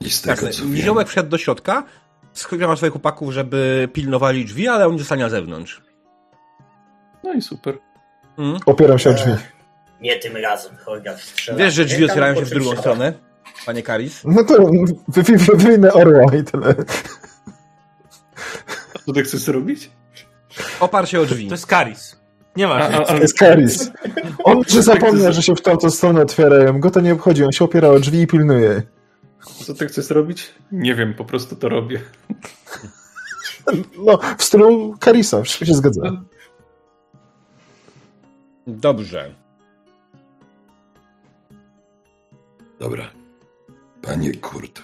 I z tego, Jasne. co wiem, Niziołek wszedł do środka, skrywał swoich chłopaków, żeby pilnowali drzwi, ale on zostanie na zewnątrz. No i super. Mm. Opieram się o drzwi. Nie tym razem, Holga strzela. Wiesz, że drzwi otwierają się w drugą stronę, panie Karis? No to wy- wy- wywinę orła i tyle. Co ty chcesz zrobić? Oparł się o drzwi. To jest Karis. Nie ma. A, a, To jest Karis. On że zapomniał, że się w tamtą stronę otwierają. Go to nie obchodzi. On się opiera o drzwi i pilnuje. co ty chcesz zrobić? Nie wiem, po prostu to robię. No, w stylu Karisa. Wszystko się zgadza. Dobrze. Dobra. Panie Kurt,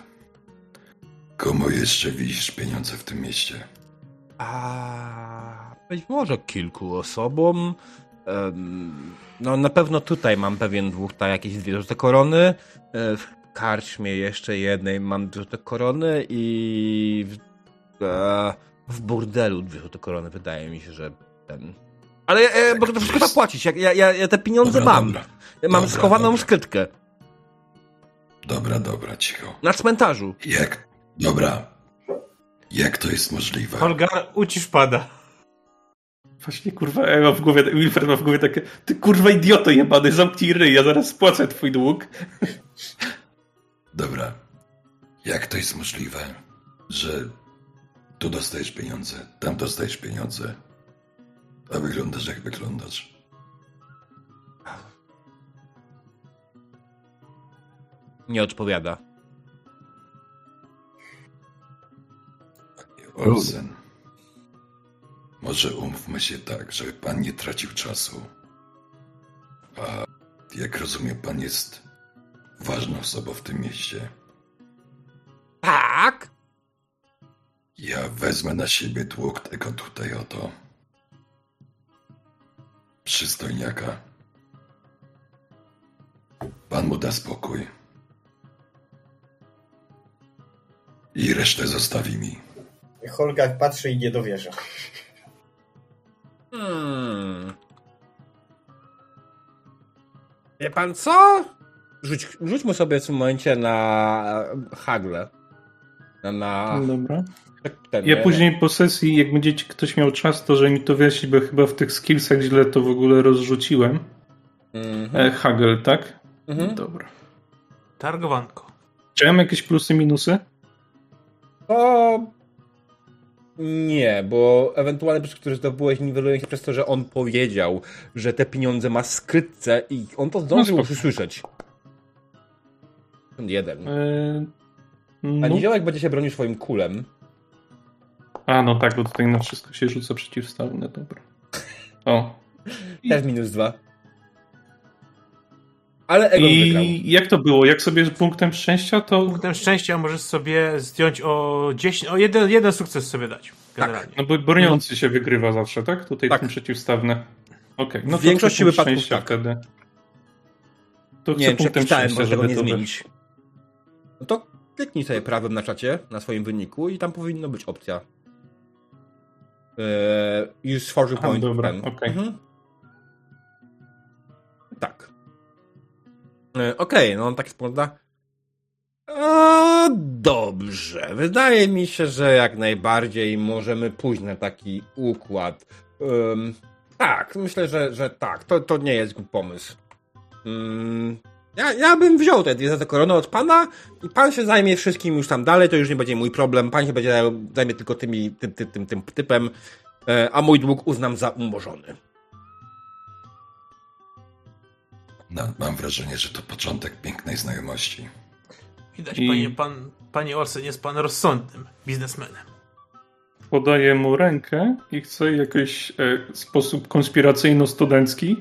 komu jeszcze widzisz pieniądze w tym mieście? A być może kilku osobom. No na pewno tutaj mam pewien dwóch, tak jakieś dwie żółte korony. E, W karczmie jeszcze jednej mam dwie żółte korony i w, e, burdelu dwie żółte korony. Wydaje mi się, że ten. Ale e, mogę to wszystko zapłacić. Ja, ja, ja te pieniądze Dobra, mam. dobra. mam dobra, schowaną dobra. skrytkę Dobra, dobra, cicho. na cmentarzu. Jak? Dobra. Jak to jest możliwe? Holgar, ucisz pada. Właśnie kurwa, ja mam w głowie, Wilfred ma w głowie takie, ty kurwa idioto jebany, zamknij ryj, ja zaraz spłacę twój dług. Dobra. Jak to jest możliwe, że tu dostajesz pieniądze, tam dostajesz pieniądze, a wyglądasz jak wyglądasz? Nie odpowiada. Olsen. Może umówmy się tak, żeby pan nie tracił czasu. A jak rozumiem, pan jest ważną osobą w tym mieście. Tak? Ja wezmę na siebie dług tego tutaj oto. Przystojniaka. Pan mu da spokój. I resztę zostawi mi. Holgar patrzy i nie dowierza. Hmm. Wie pan co? Rzuć, rzućmy sobie w tym momencie na hagle. Na, na Dobra. ten, Ja nie? później po sesji, jak będzie ktoś miał czas, to że mi to wyjaśni, bo chyba w tych skillsach źle to w ogóle rozrzuciłem. Mhm. E, Hagel, tak? Mhm. Dobra. Targowanko. Chciałem jakieś plusy, minusy? To nie, bo ewentualne plusy, które zdobyłeś, niwelują się przez to, że on powiedział, że te pieniądze ma skrytce i on to zdążył No już spoko. usłyszeć. Jeden. E, A no. niziołek będzie się bronił swoim kulem. A, no tak, bo tutaj na wszystko się rzuca przeciwstawne, dobra. O. Też minus dwa. Ale Egon wygrał. I jak to było? Jak sobie z punktem szczęścia, to... Punktem szczęścia możesz sobie zdjąć o 10, o jeden, jeden sukces sobie dać. Generalnie. No bo broniący się wygrywa zawsze, tak? Tutaj Tak. tym przeciwstawne. Okej, no W większości wypadków szczęścia tak. wtedy. To chcę Nie wiem, czy punktem pisałem, szczęścia, może tego żeby nie to zmienić. No to kliknij sobie prawym na czacie, na swoim wyniku i tam powinno być opcja. Use fortune Aha, point. dobra, ten. okej. Mhm. Tak. Eee, Okej, no tak spogląda. A, dobrze. Wydaje mi się, że jak najbardziej możemy pójść na taki układ. Em, tak, myślę, że, że tak. To, to nie jest głupi pomysł. Mm, ja, ja bym wziął te dwie złote korony od pana i pan się zajmie wszystkim już tam dalej, to już nie będzie mój problem. Pan się będzie zajmie tylko tymi, tym, tym, tym, tym typem, e, a mój dług uznam za umorzony. No, mam wrażenie, że to początek pięknej znajomości. Widać, I- panie, pan, panie Olsen jest pan rozsądnym biznesmenem. Podaję mu rękę i chcę jakiś e, sposób konspiracyjno-studencki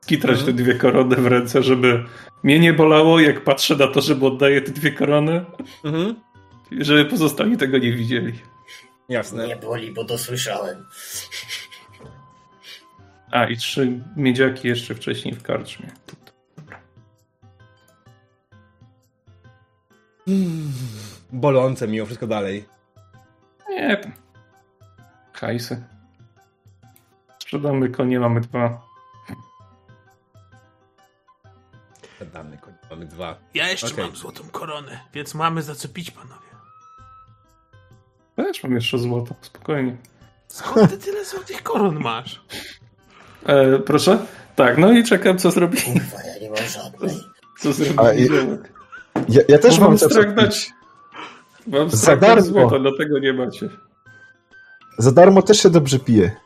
skitrać Mhm. te dwie korony w ręce, żeby mnie nie bolało, jak patrzę na to, żeby oddaję te dwie korony, Mhm. i żeby pozostali tego nie widzieli. Jasne. Nie boli, bo dosłyszałem. A, i trzy miedziaki jeszcze wcześniej w karczmie. Bolące mimo wszystko dalej. Nie. Hajsy. Sprzedamy konie, mamy dwa. Damy, mamy dwa. Ja jeszcze Okej. mam złotą koronę, więc mamy za co pić, panowie. Też mam jeszcze złoto, spokojnie. Skąd ty tyle złotych koron masz? E, proszę? Tak, no i czekam, co zrobi. Kurwa, ja nie mam żadnej. Co zrobi A, i- niziołek. Ja, ja też Bo mam strach dać. Za strach dać darmo. złota, dlatego nie macie. Za darmo też się dobrze pije.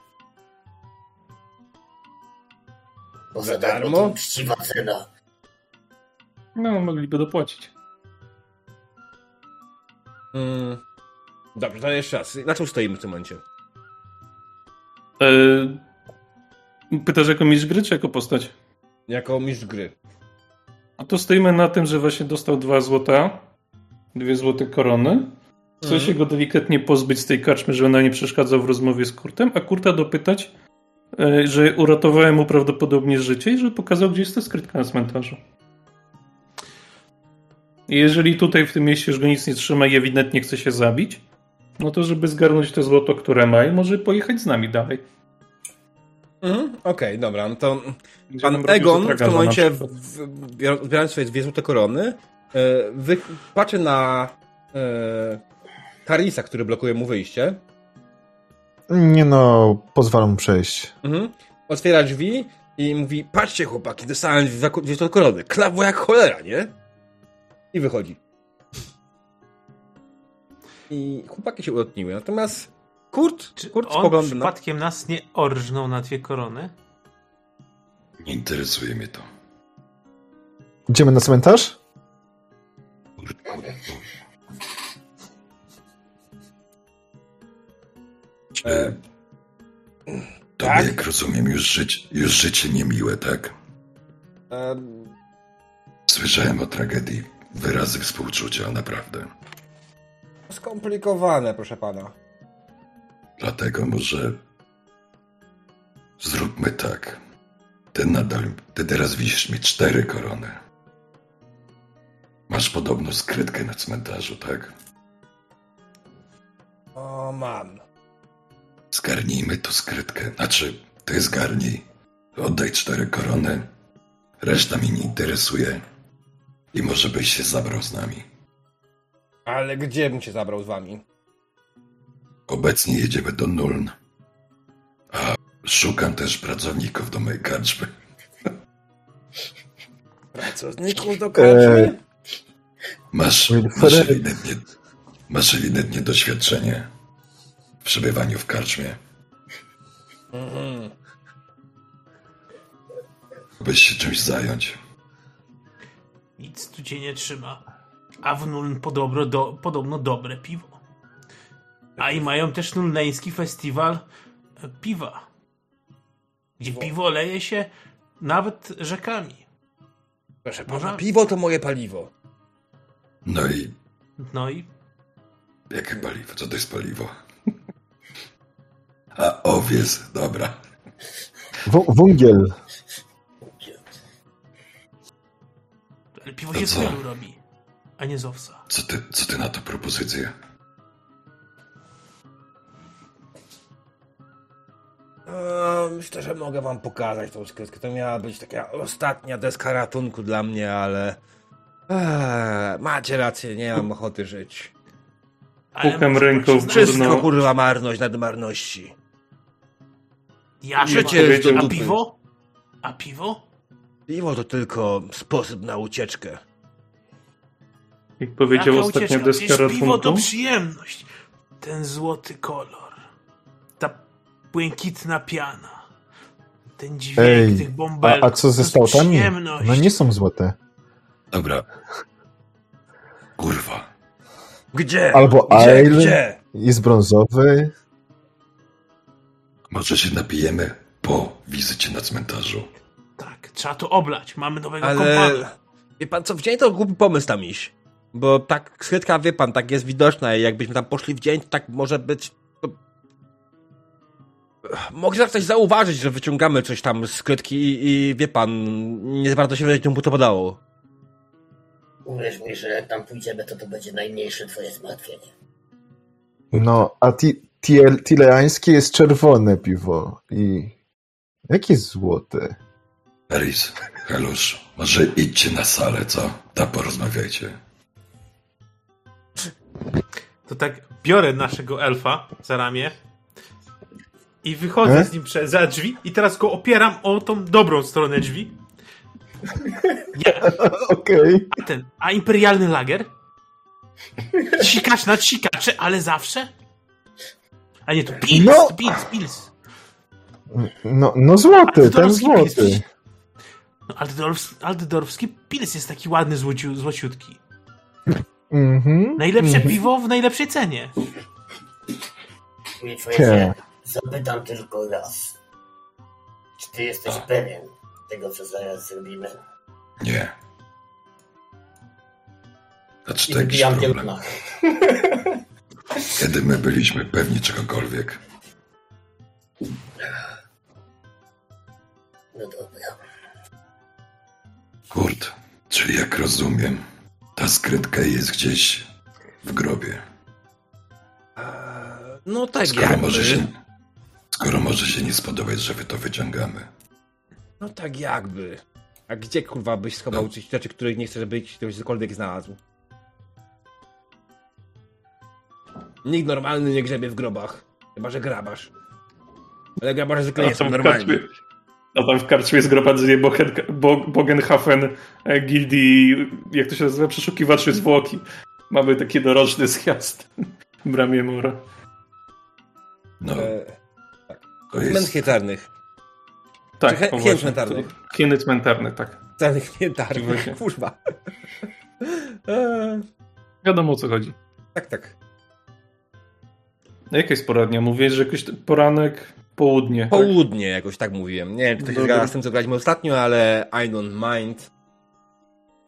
Bo Za za darmo to uczciwa cena. No, mogliby dopłacić. Mm. Dobrze, to jeszcze raz. Na czym stoimy w tym momencie? E, pytasz jako mistrz gry, czy jako postać? Jako mistrz gry. A to stoimy na tym, że właśnie dostał dwa złota, dwie złote korony. Chce Mhm. się go delikatnie pozbyć z tej karczmy, żeby ona nie przeszkadzał w rozmowie z Kurtem, a Kurta dopytać, e, że uratowałem mu prawdopodobnie życie i że pokazał, gdzie jest ta skrytka na cmentarzu. Jeżeli tutaj w tym mieście już go nic nie trzyma i ewidentnie chce się zabić, no to żeby zgarnąć te złoto, które ma może pojechać z nami dalej. Mhm. Okej, dobra, no to pan Egon w tym momencie, odbierając swoje dwie złote korony, e, wy, patrzy na e, Karisa, który blokuje mu wyjście. Nie no, pozwalam mu przejść. Mhm. Otwiera drzwi i mówi, patrzcie chłopaki, dostałem dwie, dwie złote korony. Klawo jak cholera, nie? I wychodzi. I chłopaki się ulotniły. Natomiast Kurt, Czy Kurt on spogląda przypadkiem nas nie orżnął na dwie korony? Nie interesuje mnie to. Idziemy na cmentarz? E, Tobie, tak? jak rozumiem, już, żyć, już życie niemiłe, tak? em, Słyszałem o tragedii. Wyrazy współczucia, naprawdę. skomplikowane, proszę pana. Dlatego może zróbmy tak. Ty nadal, ty teraz wisisz mi cztery korony. Masz podobno skrytkę na cmentarzu, tak? No mam. Zgarnijmy tu skrytkę. Znaczy, ty zgarnij. Oddaj cztery korony. Reszta mi nie interesuje. I może byś się zabrał z nami. Ale gdzie bym cię zabrał z wami? Obecnie jedziemy do Nuln. A szukam też pracowników do mojej karczmy. Pracowników do karczmy? Masz, Wilfred. masz, ewidentnie, masz ewidentnie doświadczenie w przebywaniu w karczmie. Mhm. Byś się czymś zająć. Nic tu cię nie trzyma. A w Nuln podobno, do, podobno dobre piwo. A i mają też nulneński festiwal e, piwa. Gdzie piwo leje się nawet rzekami. Proszę pana, Można- piwo to moje paliwo. No i No i jakie paliwo? Co to jest paliwo? A owiec, dobra. W- wągiel. ale piwo To się z robi, a nie z owsa. Co ty, co ty na to propozycję? Myślę, że mogę wam pokazać tą skrytkę. To miała być taka ostatnia deska ratunku dla mnie, ale... Eee, macie rację, nie mam ochoty żyć. Ale Pukam może ręką w Wszystko kurwa marność nad marności. Ja Życie jest do A piwo? A piwo? Piwo to tylko sposób na ucieczkę. Jak powiedział Jaka ostatnia ucieczka? deska Przecież piwo to ratunku. przyjemność. Ten złoty kolor. Błękitna piana. Ten dźwięk Ej, tych a, bąbelków. a co ze stałtami? No nie są złote. Dobra. Kurwa. Gdzie? Albo Gdzie? ale Gdzie? jest brązowy. Może się napijemy po wizycie na cmentarzu. Tak, trzeba to oblać. Mamy nowego Ale... kompana. Wie pan co, w dzień to głupi pomysł tam iść. Bo tak skrytka, wie pan, tak jest widoczna i jakbyśmy tam poszli w dzień, to tak może być... Mogli coś zauważyć, że wyciągamy coś tam z skrytki i, i wie pan, nie za bardzo się wiedzieć, mu to podało. Uwierz mi, że jak tam pójdziemy, to to będzie najmniejsze twoje zmartwienie. No, a ti, tiel- tileańskie jest czerwone piwo. I jakie jest złote? Eris, Helusz, może idźcie na salę, co? Tam porozmawiajcie. To tak biorę naszego elfa za ramię i wychodzę E? z nim prze, za drzwi i teraz go opieram o tą dobrą stronę drzwi. Ja, Okej. a ten, a imperialny lager? Sikacz nad sikacze, ale zawsze? A nie, to pils, No! pils, pils. No, no złoty, ten Altydorfski pils. złoty. No, pils jest taki ładny, złociu, złociutki. Mhm. Najlepsze mhm. piwo w najlepszej cenie. Nie. Zapytam tylko raz. Czy ty jesteś pewien tego, co zaraz zrobimy? Nie. Znaczy I to jakiś problem. Kiedy my byliśmy pewni czegokolwiek. No dobra. Kurt, czyli jak rozumiem, ta skrytka jest gdzieś w grobie. No tak Skoro jakby. może się, skoro może się nie spodobać, że wy to wyciągamy. No tak jakby. A gdzie kurwa byś schował No. rzeczy, których nie chcesz, żeby ktoś cokolwiek znalazł? Nikt normalny nie grzebie w grobach. Chyba, że grabarz. Ale grabarze zwykle nie są normalni. a tam w karczmie jest Bo- Bogenhafen e, Gildii, jak to się nazywa, przeszukiwaczy zwłoki. Mamy taki doroczny zjazd w bramie Mora. No, E, jest... cmentarnych. Tak, Czy he- hien cmentarnych. to- Hieny cmentarne, tak. Cmentarnych. Kurwa. E, Wiadomo o co chodzi. tak, tak. A jaka jest poradnia? Mówisz, że jakiś poranek, południe. tak? Południe jakoś tak mówiłem. Nie wiem, czy to się Dobra. zgadza z tym, co graliśmy ostatnio, ale I don't mind.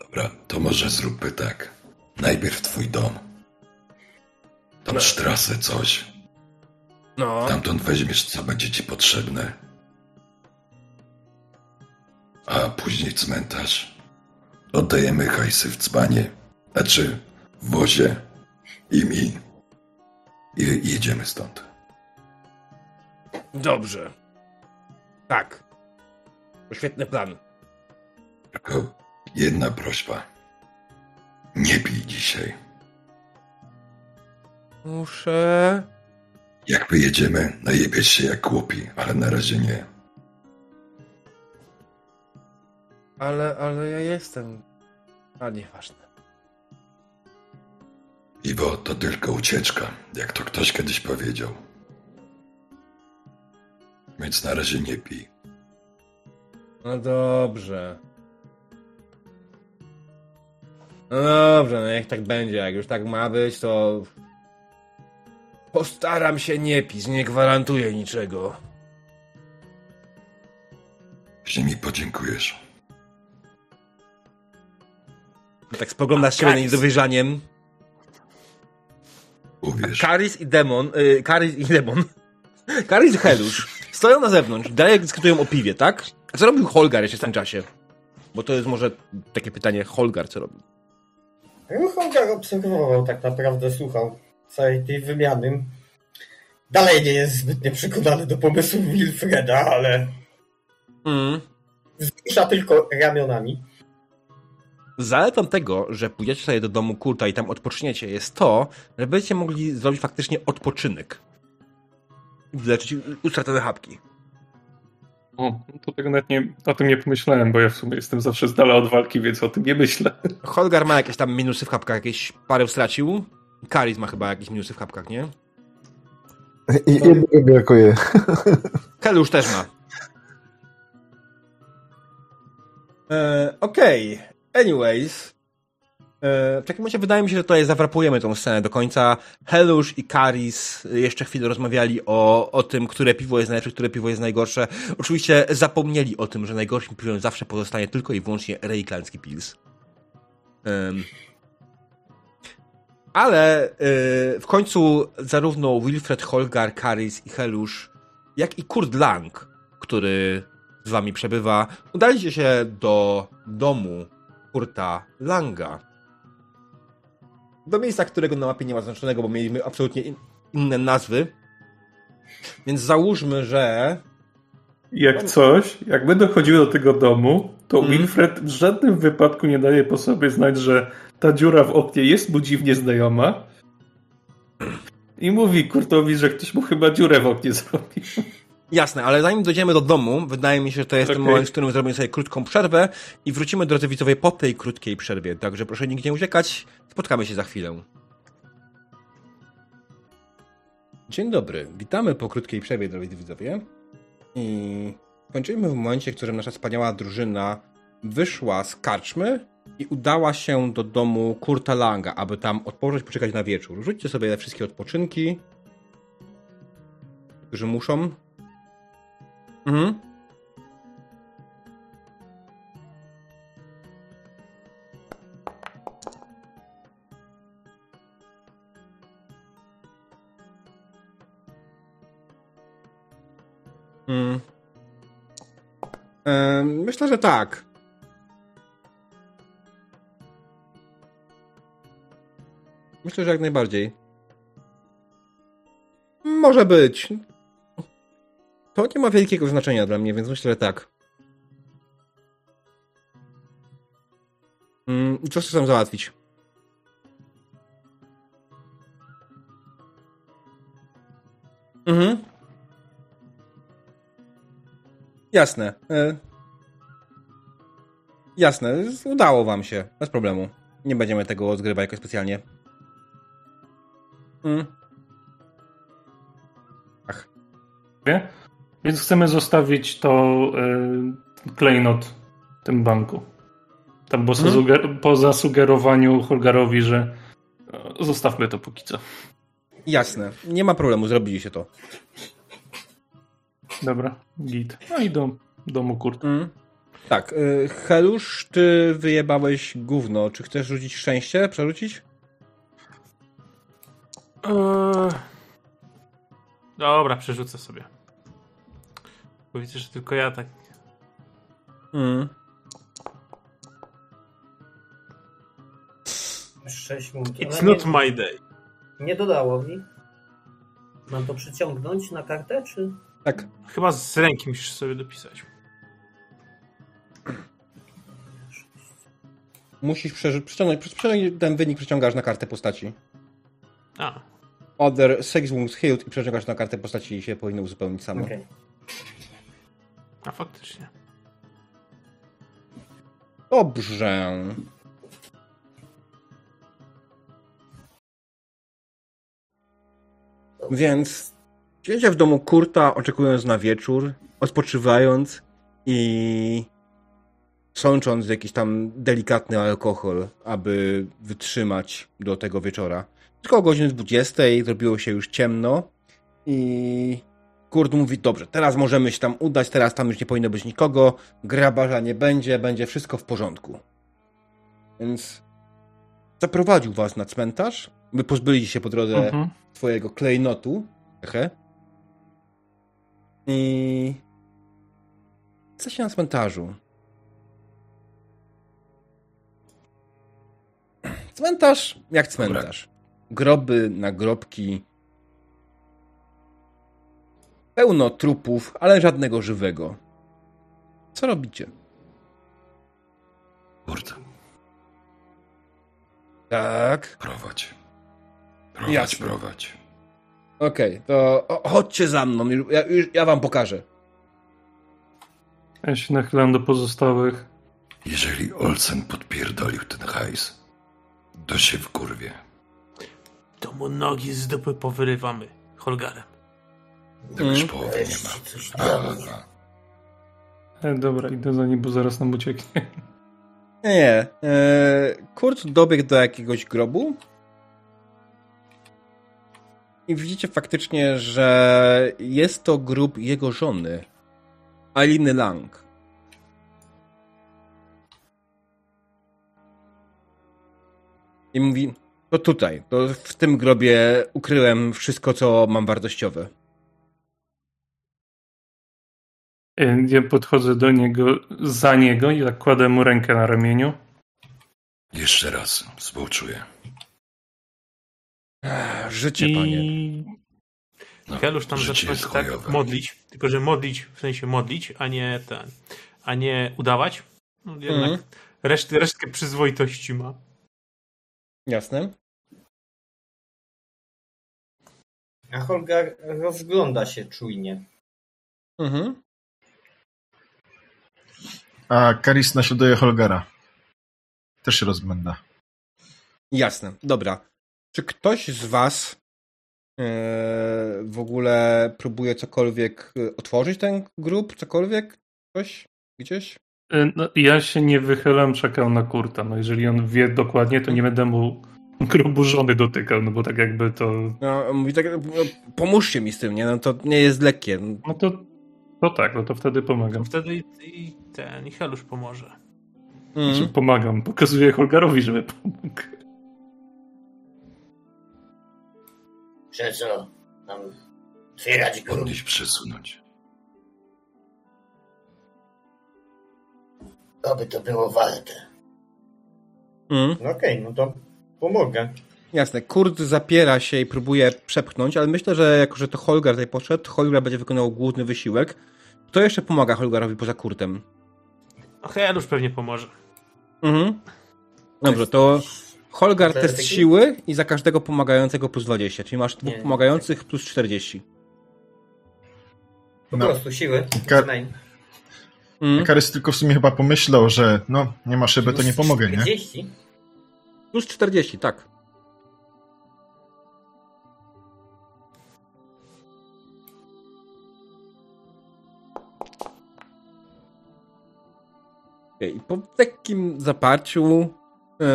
Dobra, to może zróbmy tak. Najpierw twój dom. Tam No. sztrasę coś. No. Tamtąd weźmiesz, co będzie ci potrzebne. A później cmentarz. Oddajemy hajsy w dzbanie. Znaczy, w wozie. I mi. i jedziemy stąd. Dobrze. Tak. To świetny plan. Tylko jedna prośba. Nie pij dzisiaj. Muszę... Jak wyjedziemy, najebiesz się jak głupi, ale na razie nie. Ale, ale ja jestem... A nieważne. Iwo, to tylko ucieczka, jak to ktoś kiedyś powiedział. Więc na razie nie pij. No dobrze. No dobrze, no jak tak będzie, jak już tak ma być, to... Postaram się nie pić, nie gwarantuję niczego. Później mi podziękujesz. Tak spoglądasz Karis. niedowierzaniem. Uwierz. Karis i Demon, y, Karis i Demon, Karis i Helusz stoją na zewnątrz, dalej dyskutują o piwie, tak? A co robił Holgar jeszcze w tym czasie? Bo to jest może takie pytanie, Holgar co robił? No, Holgar obserwował tak naprawdę, słuchał całej tej wymiany. Dalej nie jest zbytnio przekonany do pomysłu Wilfreda, ale Mm. wzrusza tylko ramionami. Zaletą tego, że pójdziecie sobie do domu Kurta i tam odpoczniecie, jest to, że będziecie mogli zrobić faktycznie odpoczynek. Wyleczyć utracone chapki. O, to tego nawet nie, o tym nie pomyślałem, bo ja w sumie jestem zawsze z dala od walki, więc o tym nie myślę. Holgar ma jakieś tam minusy w chapkach, jakieś parę stracił. Karis ma chyba jakieś minusy w chapkach, nie? I jednego brakuje. Helusz też ma. E, Okej. Anyways. E, w takim momencie wydaje mi się, że tutaj zawrapujemy tą scenę do końca. Helusz i Karis jeszcze chwilę rozmawiali o, o tym, które piwo jest najlepsze, które piwo jest najgorsze. Oczywiście zapomnieli o tym, że najgorszym piwem zawsze pozostanie tylko i wyłącznie Reiklandzki Pils. Em, ale y, w końcu zarówno Wilfred Holgar, Karis i Helusz, jak i Kurt Lang, który z wami przebywa, udaliście się do domu Kurta Langa. Do miejsca, którego na mapie nie ma zaznaczonego, bo mieliśmy absolutnie in, inne nazwy. Więc załóżmy, że Jak coś, jak będę chodził do tego domu, to Mhm. Wilfred w żadnym wypadku nie daje po sobie znać, że ta dziura w oknie jest mu dziwnie znajoma. I mówi Kurtowi, że ktoś mu chyba dziurę w oknie zrobił. Jasne, ale zanim dojdziemy do domu, wydaje mi się, że to jest ten Okej. moment, w którym zrobimy sobie krótką przerwę i wrócimy, drodzy widzowie, po tej krótkiej przerwie. Także proszę nigdzie nie uciekać, spotkamy się za chwilę. Dzień dobry, witamy po krótkiej przerwie, drodzy widzowie. I kończymy w momencie, w którym nasza wspaniała drużyna wyszła z karczmy i udała się do domu Kurta Langa, aby tam odpocząć, poczekać na wieczór. Rzućcie sobie te wszystkie odpoczynki, którzy muszą. Mhm. Em, myślę, że tak. Myślę, że jak najbardziej. Może być. To nie ma wielkiego znaczenia dla mnie, więc myślę, że tak. Mm, co chcesz tam załatwić? Mhm. Jasne. E... Jasne, udało wam się. Bez problemu. Nie będziemy tego odgrywać jakoś specjalnie. Mm. Ach. Więc chcemy zostawić to y, klejnot w tym banku. Tam po, Mhm. zasuger- po zasugerowaniu Holgarowi, że e, zostawmy to póki co. Jasne. Nie ma problemu, zrobili się to. Dobra, git. No i do domu Kurta. Mm. Tak, y, Helusz, ty wyjebałeś gówno. Czy chcesz rzucić szczęście? Przerzucić? Eee... Dobra, przerzucę sobie. Bo widzę, że tylko ja tak. Mm. Sześć minut. It's Ale not nie, my day. nie dodało mi. Mam to przyciągnąć na kartę, czy... Tak. Chyba z ręki musisz sobie dopisać. Musisz przeży- przyciągnąć, przyciągnąć ten wynik przyciągasz na kartę postaci. A, Other six wounds healed i przeciągasz na kartę postaci i się powinno uzupełnić samo. Okej. a faktycznie. Dobrze. Więc siedzicie w domu Kurta, oczekując na wieczór, odpoczywając i sącząc jakiś tam delikatny alkohol, aby wytrzymać do tego wieczora. Tylko o godzinie 20 zrobiło się już ciemno i Kurt mówi, dobrze, teraz możemy się tam udać, teraz tam już nie powinno być nikogo, grabarza nie będzie, będzie wszystko w porządku. Więc zaprowadził was na cmentarz, by pozbyli się po drodze Mhm. twojego klejnotu. Hehe. I jesteście na cmentarzu. Cmentarz jak cmentarz. Groby, nagrobki. Pełno trupów, ale żadnego żywego. Co robicie? Kurde, Tak. prowadź. Prowadź, Jasne. prowadź. Okej, to o, chodźcie za mną. Ja, już- ja wam pokażę. Ja się nachylam do pozostałych. Jeżeli Olsen podpierdolił ten hajs, to się w kurwie. To mu nogi z dupy powyrywamy. Holgarem. Tego już Mm. połowy nie ma. coś A, dla mnie. E, dobra, idę za nim, bo zaraz nam ucieknie. Nie, nie. E, Kurt dobiegł do jakiegoś grobu i widzicie faktycznie, że jest to grób jego żony, Aliny Lang. I mówi, to tutaj, to w tym grobie ukryłem wszystko, co mam wartościowe. Ja podchodzę do niego, za niego i tak kładę mu rękę na ramieniu. Jeszcze raz, współczuję. Ech, Życie, panie. I No, Helusz tam zaczyna się tak chujowe. modlić, tylko że modlić, w sensie modlić, a nie ten, a nie udawać. No, jednak resztę, resztkę przyzwoitości ma. Jasne. A Holgar rozgląda się czujnie. Mhm. A Karis naśladuje Holgara. Też się rozgląda. Jasne, dobra. Czy ktoś z Was e, w ogóle próbuje cokolwiek e, otworzyć ten grób? Cokolwiek? Coś? Gdzieś? e, no, ja się nie wychylam, czekam na Kurta. No jeżeli on wie dokładnie, to nie będę mu grobu żony dotykał, no bo tak jakby to... No, mówi tak, no, pomóżcie mi z tym, nie? No to nie jest lekkie. No to, to tak, no to wtedy pomagam. Wtedy i, i ten, i Helusz pomoże. Znaczy, Mm. pomagam, pokazuję Holgarowi, żeby pomógł. Że co? Tam otwierać grób. Podnieść, przesunąć. Oby to było warte. Mm. No okej, no to pomogę. Jasne, Kurt zapiera się i próbuje przepchnąć, ale myślę, że jako, że to Holgar tutaj poszedł, Holgar będzie wykonał główny wysiłek. Kto jeszcze pomaga Holgarowi poza Kurtem? A Helusz pewnie pomoże. Mhm. Dobrze, to Holgar To test taki- siły i za każdego pomagającego plus 20, czyli masz dwóch Nie, pomagających plus 40. Po No. prostu siły. Ka- Przynajmniej. Mhm. Karys tylko w sumie chyba pomyślał, że no, nie ma szyby, to nie pomogę, nie? 40? Plus 40, tak. I po takim zaparciu e,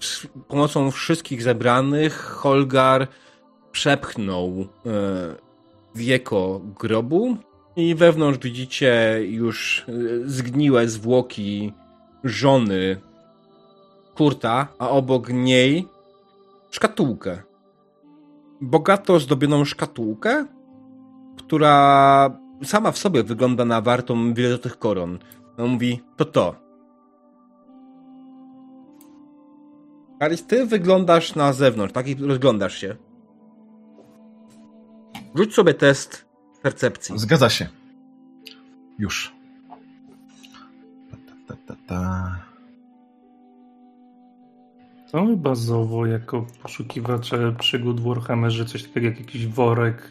z pomocą wszystkich zebranych Holgar przepchnął e, wieko grobu i wewnątrz widzicie już e, zgniłe zwłoki żony Kurta, a obok niej szkatułkę. Bogato zdobioną szkatułkę, która sama w sobie wygląda na wartą wiele złotych koron. On mówi, to to. Karis, ty wyglądasz na zewnątrz, tak? I rozglądasz się. Rzuć sobie test percepcji. Zgadza się. Już. Ta, ta, ta, ta. To my bazowo jako poszukiwacze przygód w Warhammerze coś takiego jak jakiś worek.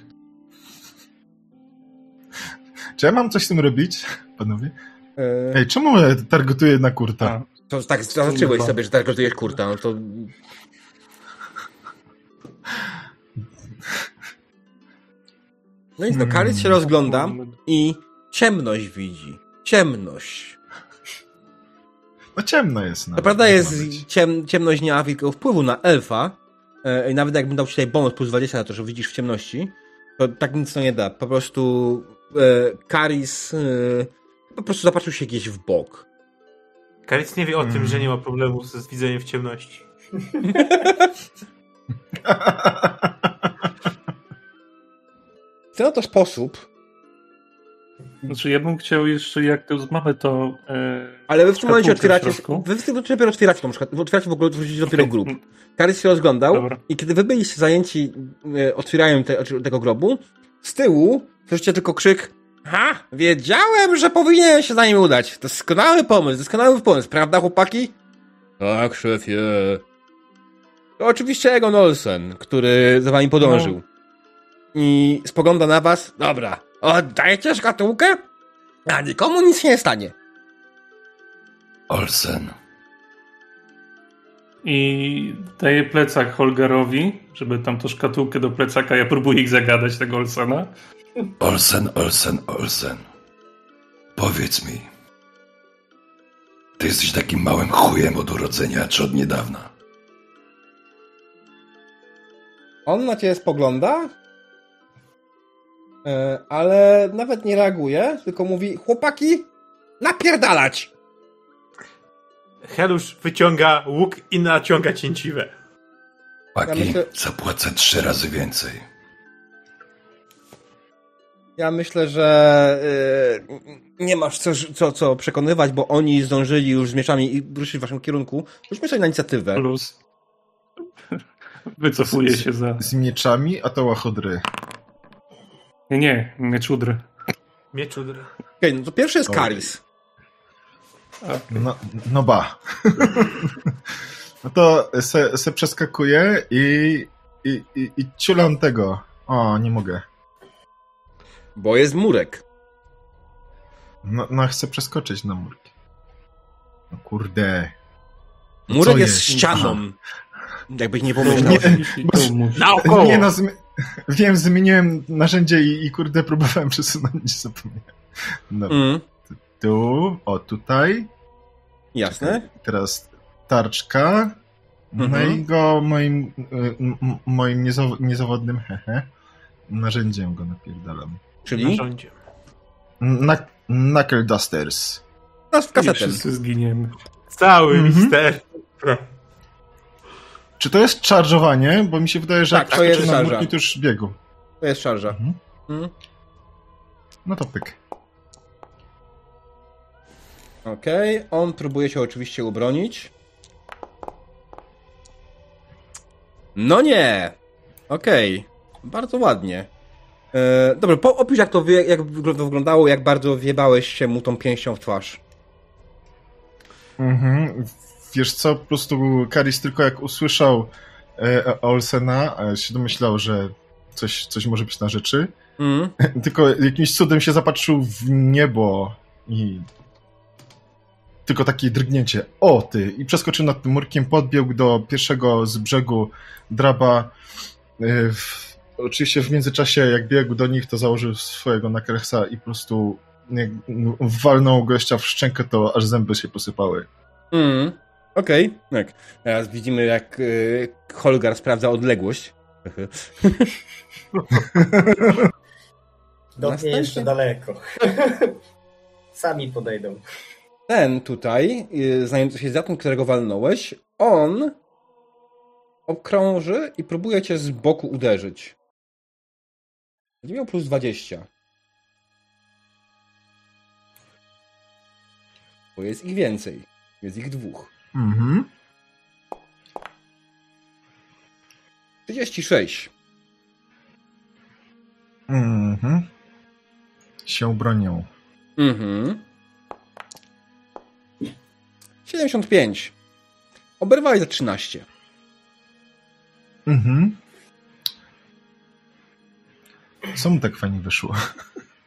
Czy ja mam coś z tym robić, panowie? E, Ej, czemu ja targetuję na kurta? A, to tak zaznaczyłeś sobie, że gotujesz kurta, no to... No nic, no Karis się rozgląda i ciemność widzi. Ciemność. No ciemno jest. To nawet, prawda jak jest ciem, ciemność nie ma wielkiego wpływu na elfa. E, I nawet jakbym dał ci tutaj bonus plus 20 na to, że widzisz w ciemności, to tak nic to nie da. Po prostu e, Karis e, po prostu zapatrzył się gdzieś w bok. Karic nie wie o tym, Mm. że nie ma problemu z widzeniem w ciemności. W ten oto sposób, Znaczy ja bym chciał jeszcze, jak to już mamy to... E, ale wy w tym momencie otwieracie, wy w tym momencie dopiero otwieracie tą szkatułkę, otwieracie w ogóle wchodzicie dopiero grup. Karis się rozglądał Dobra. i kiedy wy byliście zajęci e, otwieraniem te, tego grobu, z tyłu słyszycie tylko krzyk Ha! Wiedziałem, że powinienem się za nim udać. Doskonały pomysł, doskonały pomysł, prawda chłopaki? Tak, szefie. To oczywiście Egon Olsen, który za wami podążył. I spogląda na was. Dobra, oddajcie szkatułkę? A nikomu nic się nie stanie. Olsen, I daję plecak Holgarowi, żeby tam to szkatułkę do plecaka, ja próbuję ich zagadać, tego Olsena. Olsen, Olsen, Olsen. Powiedz mi, ty jesteś takim małym chujem od urodzenia, czy od niedawna? On na ciebie spogląda, ale nawet nie reaguje, tylko mówi: Chłopaki, napierdalać! Helusz wyciąga łuk i naciąga cięciwe. Paki, Ja myślę- zapłacę trzy razy więcej. Ja myślę, że e, nie masz co, co, co przekonywać, bo oni zdążyli już z mieczami i ruszyli w waszym kierunku. Rzućmy sobie na inicjatywę. Plus. Wycofuję się za... Z mieczami, a to łachodry. Nie, nie, mieczudry. Mieczudr. Okej, no to pierwszy jest. Karis. No, no ba. no to se, se przeskakuję i, i, i, i ciulam tego. O, nie mogę. Bo jest murek. No, no chcę przeskoczyć na murki. No kurde. Murek jest, jest? ścianą. Jakbyś nie pomyślał. Nie, Bo... Naokoło! Nie no, zmi- wiem, zmieniłem narzędzie i, i kurde próbowałem przesunąć, zapomniałem. No, Mm, tu, o tutaj, jasne. teraz tarczka, no Mhm. i go moim, y, moim niezaw- niezawodnym hehe, narzędziem go napierdalam. Czyli Narządzie. Knuck- Knuckle Dusters. nas w I kasetem. wszyscy zginiemy. Cały Mhm. mister. Czy to jest charge'owanie? Bo mi się wydaje, że Tak, jak to jest na murki, to już biegł. To jest szarża. Mhm. Mm. No to pyk. Okej, on próbuje się oczywiście ubronić. No nie! Okej, bardzo ładnie. E, dobra, po, opisz jak to, wie, jak to wyglądało, jak bardzo wjebałeś się mu tą pięścią w twarz. Mhm. Wiesz co, po prostu Karis tylko jak usłyszał e, Olsena, e, się domyślał, że coś, coś może być na rzeczy. Mm. Tylko jakimś cudem się zapatrzył w niebo i tylko takie drgnięcie. O ty! I przeskoczył nad tym murkiem, podbiegł do pierwszego z brzegu draba. E, W, oczywiście w międzyczasie, jak biegł do nich, to założył swojego nakresa i po prostu jak walnął gościa w szczękę, to aż zęby się posypały. Mm. Okej, tak. Teraz widzimy jak y, Holgar sprawdza odległość. Dotknie Następny. jeszcze daleko. Sami podejdą. Ten tutaj, y, znający się za tym, którego walnąłeś, on okrąży i próbuje cię z boku uderzyć. Będzie miał plus 20. Bo jest ich więcej. Jest ich dwóch. Mhm. 36. Mhm. Się bronią. Mhm. 75. Oberwałeś za 13. Mhm. Co mu tak fajnie wyszło?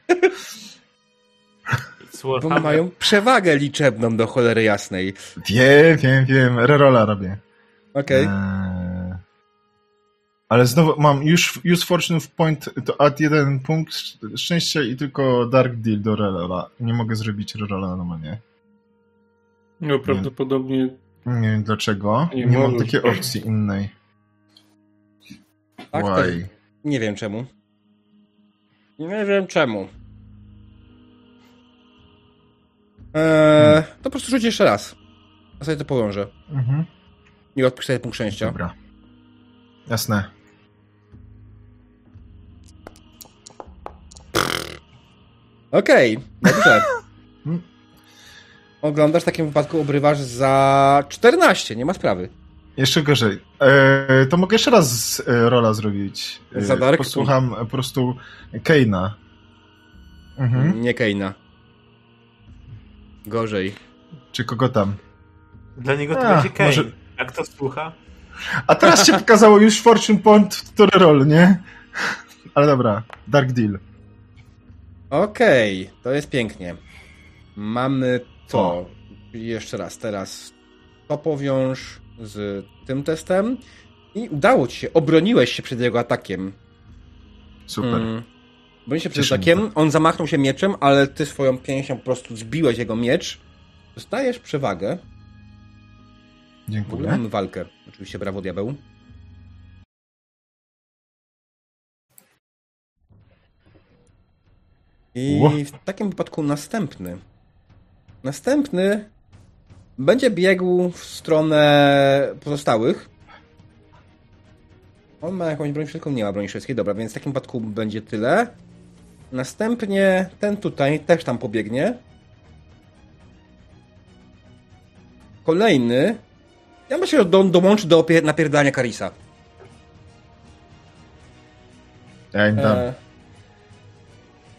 Bo mają przewagę liczebną do cholery jasnej. Wiem, wiem, wiem. Rerola robię. Okej. Eee, Ale znowu mam już use fortune w point, to add jeden punkt szcz- szczęścia i tylko dark deal do rerola. Nie mogę zrobić rerola normalnie. No prawdopodobnie Nie wiem dlaczego. Nie Nie, mam takiej opcji innej. Tak, Why? nie wiem czemu. Nie wiem czemu. Eee, to po prostu rzuć jeszcze raz. Ja sobie to powiążę. Mhm. I odpisz sobie punkt szczęścia. Dobra. Jasne. Okej, dobrze. Hmm. Oglądasz w takim wypadku, obrywasz za 14, nie ma sprawy. Jeszcze gorzej. Eee, to mogę jeszcze raz e, rola zrobić. E, Za dark Posłucham po prostu Keina. Mhm. Nie Keina. Gorzej. Czy kogo tam? Dla niego to A, będzie Kane. może- Jak to słucha? A teraz się pokazało już Fortune Point, który rol, nie? Ale dobra, Dark Deal. Okej, to jest pięknie. Mamy to. O. Jeszcze raz, teraz to powiąż z tym testem. I udało ci się, obroniłeś się przed jego atakiem. Super. Mm. Broniłeś się przed atakiem, mnie on zamachnął się mieczem, ale ty swoją pięścią po prostu zbiłeś jego miecz. Dostajesz przewagę. Dziękuję. mamy walkę. Oczywiście brawo diabeł. I w takim wypadku następny. Następny będzie biegł w stronę pozostałych. On ma jakąś broń wszelką, nie ma broni wszystkiej. Dobra, więc w takim wypadku będzie tyle. Następnie ten tutaj też tam pobiegnie. Kolejny. Ja myślę, że do, dołączy do napierdania Karisa. Ja im dam. E,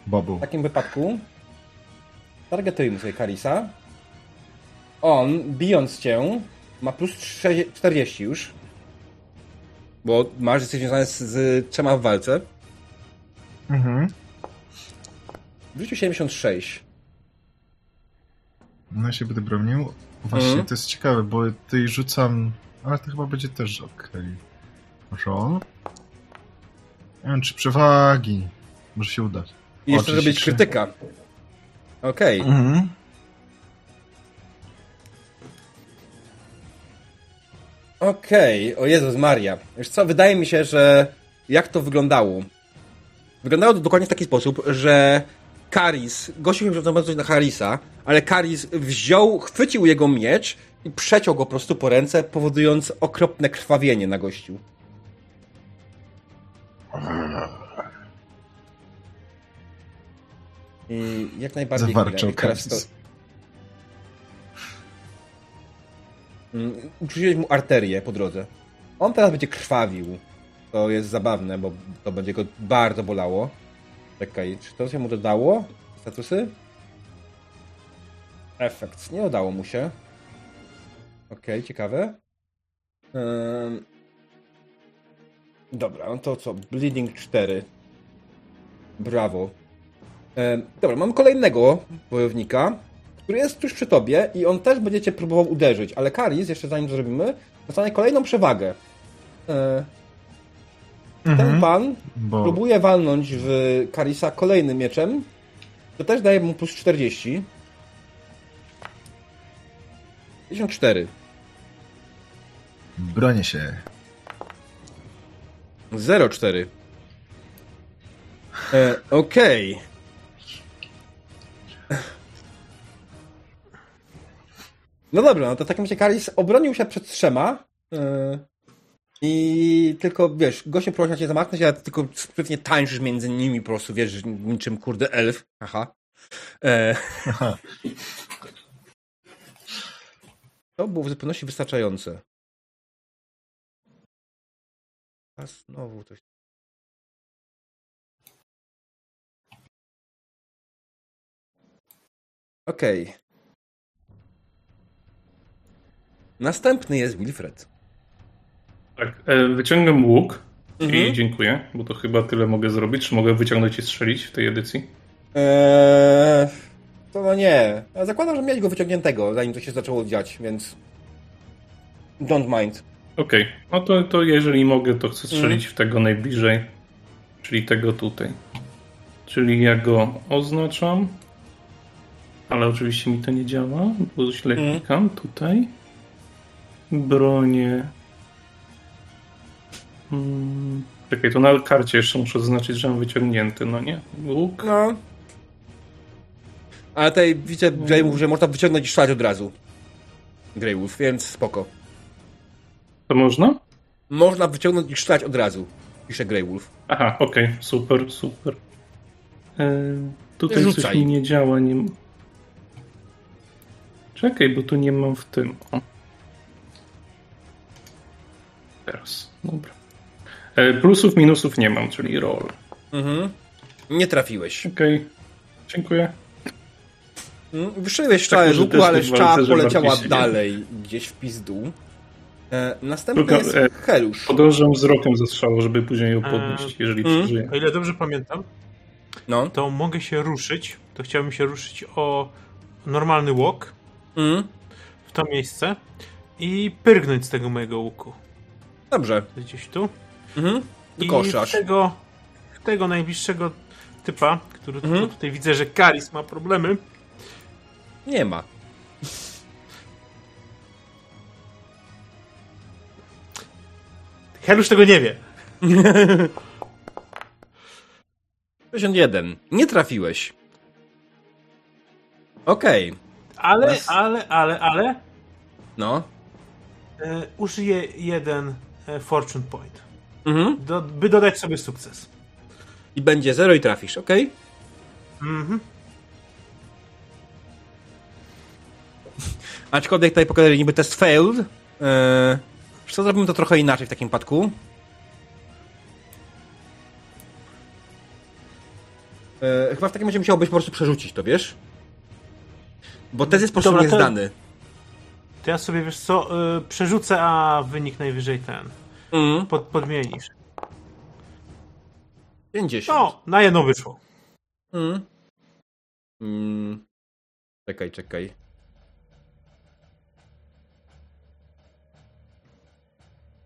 Bobu. w takim wypadku targetujmy sobie Karisa. On, bijąc cię, ma plus 6 40 już. Bo masz, jesteś związany z, z trzema w walce. Mhm. W życiu 76. No ja się będę bronił. Właśnie, Mhm. to jest ciekawe, bo tutaj rzucam... Ale to chyba będzie też okej. Roll. Nie wiem, czy przewagi. Może się uda. I jeszcze zrobić 33. krytyka. Okej. Mhm. Okej, o Jezus Maria. Wiesz co, wydaje mi się, że jak to wyglądało? Wyglądało to dokładnie w taki sposób, że Karis, gościu się bardzo na Harisa, ale Karis wziął, chwycił jego miecz i przeciął go po prostu po ręce, powodując okropne krwawienie na gościu. I jak najbardziej Zawarczał teraz to, Karis. Mm, Uczyłeś mu arterię po drodze. On teraz będzie krwawił. To jest zabawne, bo to będzie go bardzo bolało. Czekaj, czy to się mu dodało? Statusy? Efekt. Nie udało mu się. Okej, ciekawe. Ym... Dobra, no to co? Bleeding 4. Brawo. Ym, dobra, mam kolejnego wojownika, który jest tuż przy tobie i on też będzie cię próbował uderzyć, ale Karis, jeszcze zanim to zrobimy, dostanie kolejną przewagę. E, Ten Mhm. pan Bo... próbuje walnąć w Karisa kolejnym mieczem, to też daje mu plus 40. 54. Bronię się. 04. E, Okej. No dobra, no to w takim razie Karis obronił się przed trzema. e, i tylko, wiesz, gościem prosiła cię zamachnąć, a tylko sprytnie tańczysz między nimi po prostu, wiesz, niczym kurde elf. Aha. E... Aha. To było w zupełności wystarczające. A znowu coś. Okej. Okay. Następny jest Wilfred. Tak, e, wyciągam łuk Mhm. i dziękuję, bo to chyba tyle mogę zrobić. Czy mogę wyciągnąć i strzelić w tej edycji? Eee, to no nie. Ja zakładam, że miałeś go wyciągniętego, zanim to się zaczęło dziać, więc... Don't mind. Okej, no to, to jeżeli mogę, to chcę strzelić Mhm. w tego najbliżej, czyli tego tutaj. Czyli ja go oznaczam, ale oczywiście mi to nie działa, bo źle Mhm. klikam tutaj. Bronię. Hmm. Czekaj, to na karcie jeszcze muszę zaznaczyć, że mam wyciągnięty, no nie? Łuk. No. Ale tutaj widzę, Grey mówi, że można wyciągnąć i strzelać od razu. Grey Wolf, więc spoko. To można? Można wyciągnąć i strzelać od razu, pisze Grey Wolf. Aha, okej, super, super. E, tutaj coś Rzucaj. mi nie działa. Nie... Czekaj, bo tu nie mam w tym. O. Teraz, dobra. E, plusów, minusów nie mam, czyli roll. Mhm. Nie trafiłeś. Okej, dziękuję. Mm, Wyszyłeś też ale szczała poleciała dalej, gdzieś w pizdu. E, następny Tylko, jest e, Helusz. Podążam wzrokiem ze strzału, żeby później ją podnieść, Eee, jeżeli mm. przeżyję. O ile dobrze pamiętam, No. to mogę się ruszyć. To chciałbym się ruszyć o normalny walk Mm. w to miejsce i pyrgnąć z tego mojego łuku. Dobrze. Gdzieś tu. Mhm. I Wykoszasz. w tego, tego najbliższego typa, który Mhm. tutaj widzę, że Karis ma problemy. Nie ma. Helusz tego nie wie. 51. Nie trafiłeś. Okej. Ale, Nas- ale, ale, ale No. e, użyję jeden e, fortune point, Mhm. do, by dodać sobie sukces. I będzie 0 i trafisz, okej? Mhm. Aczkolwiek tutaj pokazali niby test failed. Eee, co zrobimy to trochę inaczej w takim przypadku? Eee, chyba w takim razie musiałobyś po prostu przerzucić to, wiesz? Bo test jest po prostu Dobra, to- niezdany. To ja sobie, wiesz co, y, przerzucę, a wynik najwyżej ten. Mm. Pod, podmienisz. 50. No, na jedno wyszło. Mm. Mm. Czekaj, czekaj.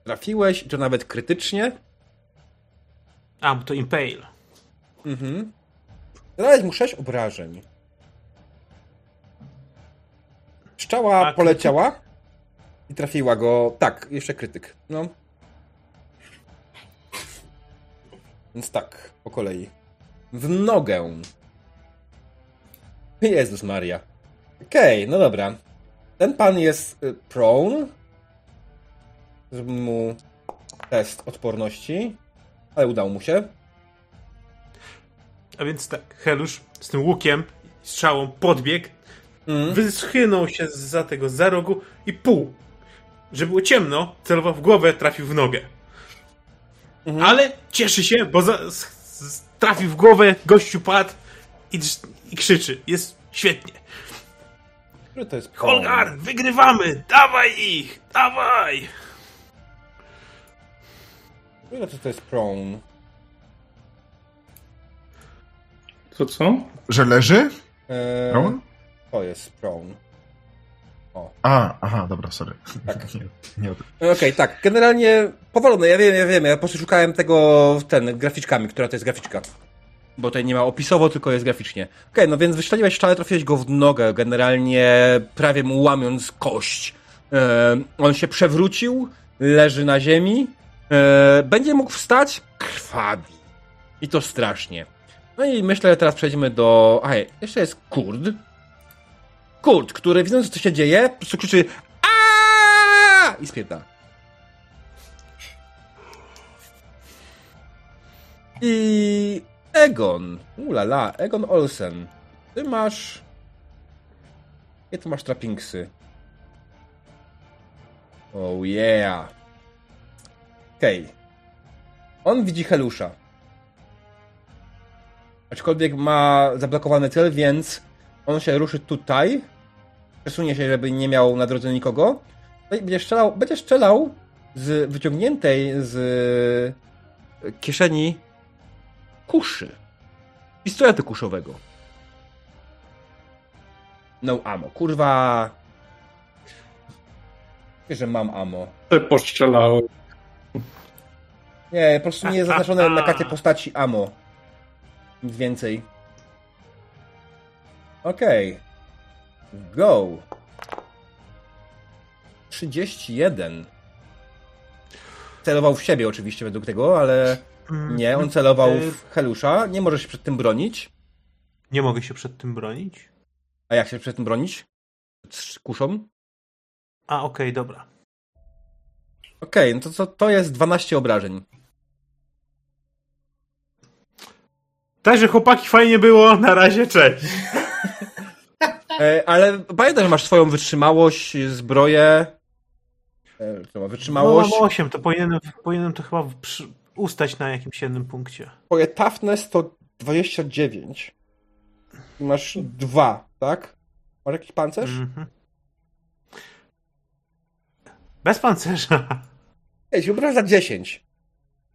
Trafiłeś, to nawet krytycznie. A, bo to Impale. Mhm. Zadałeś mu 6 obrażeń. Szczała A, poleciała i trafiła go. Tak, jeszcze krytyk. No. Więc tak, po kolei. W nogę. Jezus Maria. Okej, no dobra. Ten pan jest y, prone. Zrobimy mu test odporności. Ale udało mu się. A więc tak, Helusz z tym łukiem, strzałą podbiegł, Mm. wyschynął się za tego za rogu i pół. Że było ciemno, celował w głowę, trafił w nogę. Mhm. Ale cieszy się, bo za, s, s, trafił w głowę, gościu padł i, i krzyczy. Jest świetnie. Który to jest? Holgar, wygrywamy! Dawaj ich! Dawaj! Ile to, to jest prone? To co? Że leży? Eee, Prone? To jest prone. A, aha, dobra, sorry. Tak. Nie, nie o. Okej, tak. Generalnie powolone, ja wiem, ja wiem. Ja po prostu szukałem tego ten, graficzkami, która to jest graficzka. Bo tutaj nie ma opisowo, tylko jest graficznie. Okej, no więc wystrzeliłeś szczałę, trafiłeś go w nogę, generalnie prawie mu łamiąc kość. Eee, on się przewrócił, leży na ziemi. Eee, będzie mógł wstać, krwawi. I to strasznie. No i myślę, że teraz przejdziemy do... A, jeszcze jest Kurd. Kurt, który widząc, co się dzieje, po prostu krzyczy Aaaa! i spieta. I Egon. Ulala, Egon Olsen. Ty masz... Jakie ty masz trappingsy? Oh yeah. Okej. On widzi Helusza. Aczkolwiek ma zablokowany cel, więc On się ruszy tutaj. Przesunie się, żeby nie miał na drodze nikogo. No i będzie strzelał, będzie strzelał z wyciągniętej z kieszeni kuszy. Pistoletu kuszowego. No ammo. Kurwa. Wiesz, że mam ammo. Te postrzelałem. Nie, po prostu nie jest zaznaczone na karcie postaci ammo. Nic więcej. Okej. Go. 31. Celował w siebie oczywiście według tego, ale nie, on celował w Helusza. Nie może się przed tym bronić. Nie mogę się przed tym bronić? A jak się przed tym bronić? Kuszą? A, okej, dobra. Okej, no to, to, to jest 12 obrażeń. Także chłopaki, fajnie było. Na razie, cześć. E, ale pamiętaj, że masz swoją wytrzymałość, zbroję. E, co ma No, wytrzymałość? mam 8, to powinienem, powinienem to chyba przy, ustać na jakimś jednym punkcie. Twoje toughness to 29. I masz dwa, tak? Masz jakiś pancerz? Mhm. Bez pancerza. Ej, się ubrasz za 10.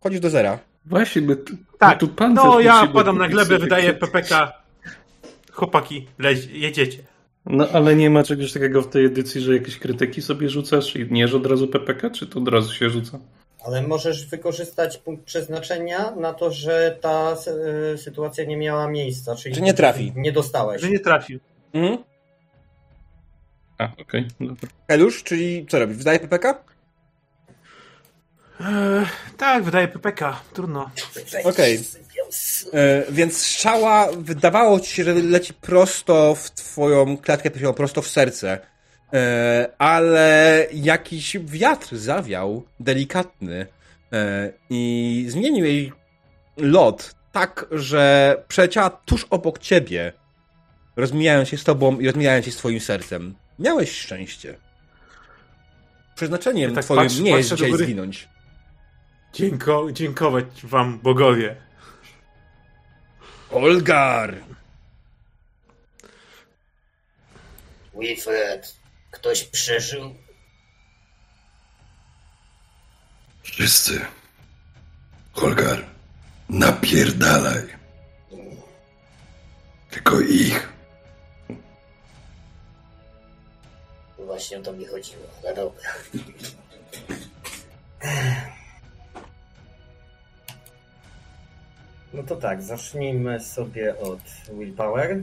Chodzisz do zera. Właśnie, my tu, Tak, my tu pancerz no ja padam na glebę, kiedyś. PPK. Chłopaki, leź, jedziecie. No ale nie ma czegoś takiego w tej edycji, że jakieś krytyki sobie rzucasz i nie, że od razu PPK, czy to od razu się rzuca? Ale możesz wykorzystać punkt przeznaczenia na to, że ta e, sytuacja nie miała miejsca, czyli Że nie trafi. Nie dostałeś. Że nie trafił. Mhm. A, okej, dobra. Helusz, czyli co robi? Wydaje PPK? Eee, tak, wydaje PPK. Trudno. Okej. E, więc strzała wydawało ci się, że leci prosto w twoją klatkę piersiową, prosto w serce. E, ale jakiś wiatr zawiał, delikatny e, i zmienił jej lot tak, że przeleciała tuż obok ciebie, rozmijając się z tobą i rozmijając się z twoim sercem. Miałeś szczęście. Przeznaczeniem Ja tak twoim patrzę- nie jest patrzę do dzisiaj zginąć. Dzięko, dziękować wam, bogowie. Olgar! Wilfred, ktoś przeżył? Wszyscy. Holgar, napierdalaj. Tylko ich. Właśnie o to mi chodziło. No dobra. No to tak, zacznijmy sobie od Willpower.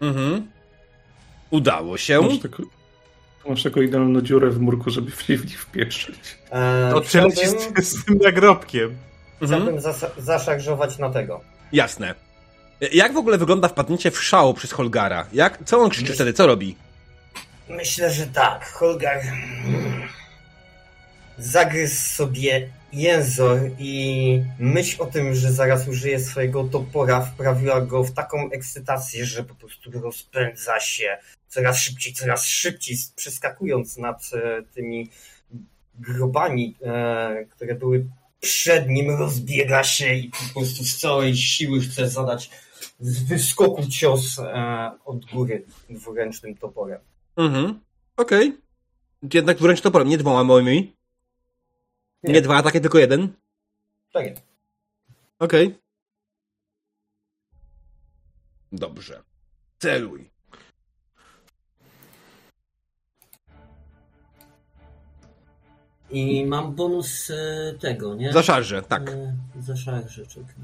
Mhm. Udało się. Masz, taką, masz taką idealną dziurę w murku, żeby w w nich wpieszczeć. Eee, To przeleci z, z tym nagrobkiem. Mhm. chciałbym zasa- zaszarżować na tego. Jasne. Jak w ogóle wygląda wpadnięcie w szał przez Holgara? Jak, co on krzyczy wtedy? Co robi? Myślę, że tak. Holgar mm, zagryzł sobie jęzor i myśl o tym, że zaraz użyje swojego topora wprawiła go w taką ekscytację, że po prostu rozpędza się coraz szybciej, coraz szybciej, przeskakując nad e, tymi grobami, e, które były przed nim, rozbiega się i po prostu z całej siły chce zadać z wyskoku cios e, od góry dwuręcznym toporem. Mhm. Okej. Jednak wręcz toporem, nie dwoma moimi. Nie, Nie. dwa ataki, tylko jeden. Tak jest. Okej. Dobrze. Celuj. I mam bonus e, tego, nie? Za szarże, tak. E, za szarże, czekaj.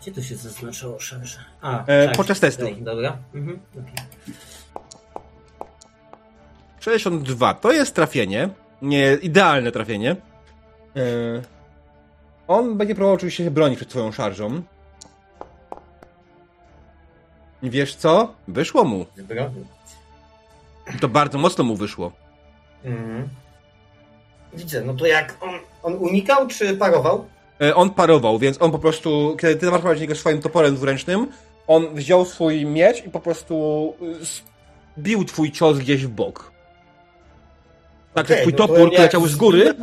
Gdzie to się zaznaczało szarże? A, E, tak, podczas testu. tutaj, Dobra. Mhm, okej. 62. To jest trafienie. Nie, idealne trafienie. E, on będzie próbował oczywiście się bronić przed twoją szarżą. I wiesz co? Wyszło mu. To bardzo mocno mu wyszło. Mhm. Widzę, no to jak on, on unikał czy parował? E, On parował, więc on po prostu, kiedy ty naprowadziłeś niego swoim toporem dwuręcznym, on wziął swój miecz i po prostu y, bił twój cios gdzieś w bok. Tak, że Okej, twój no to topór jak poleciał z góry,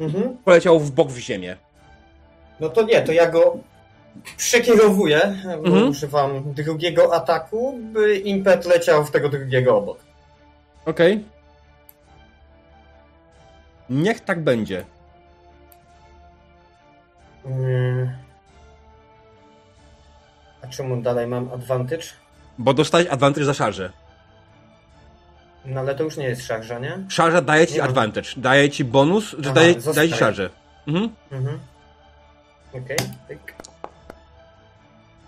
Mhm. poleciał w bok w ziemię. No to nie, to ja go przekierowuję, bo Mhm. używam drugiego ataku, by impet leciał w tego drugiego obok. Okej. Niech tak będzie. Mm. A czemu dalej mam advantage? Bo dostałeś advantage za szarżę. No ale to już nie jest szarża, nie? Szarża daje ci Nie advantage. Daje ci bonus, że Aha, daje, zostaje. daje ci szarżę. Mhm. Mhm. Okej, tyk.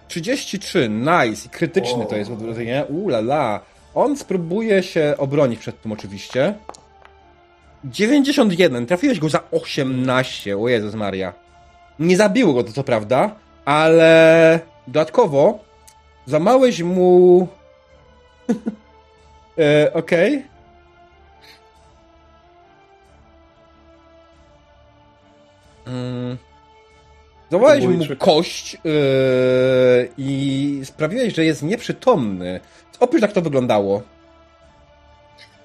33, nice. Krytyczny O. to jest odwrócenie. Ulala. On spróbuje się obronić przed tym oczywiście. 91, trafiłeś go za 18, o Jezus Maria. Nie zabiło go to co prawda, ale dodatkowo zamałeś mu... e, Okej. Mm. Złamałeś mu kość yy, i sprawiłeś, że jest nieprzytomny. Opisz, jak to wyglądało.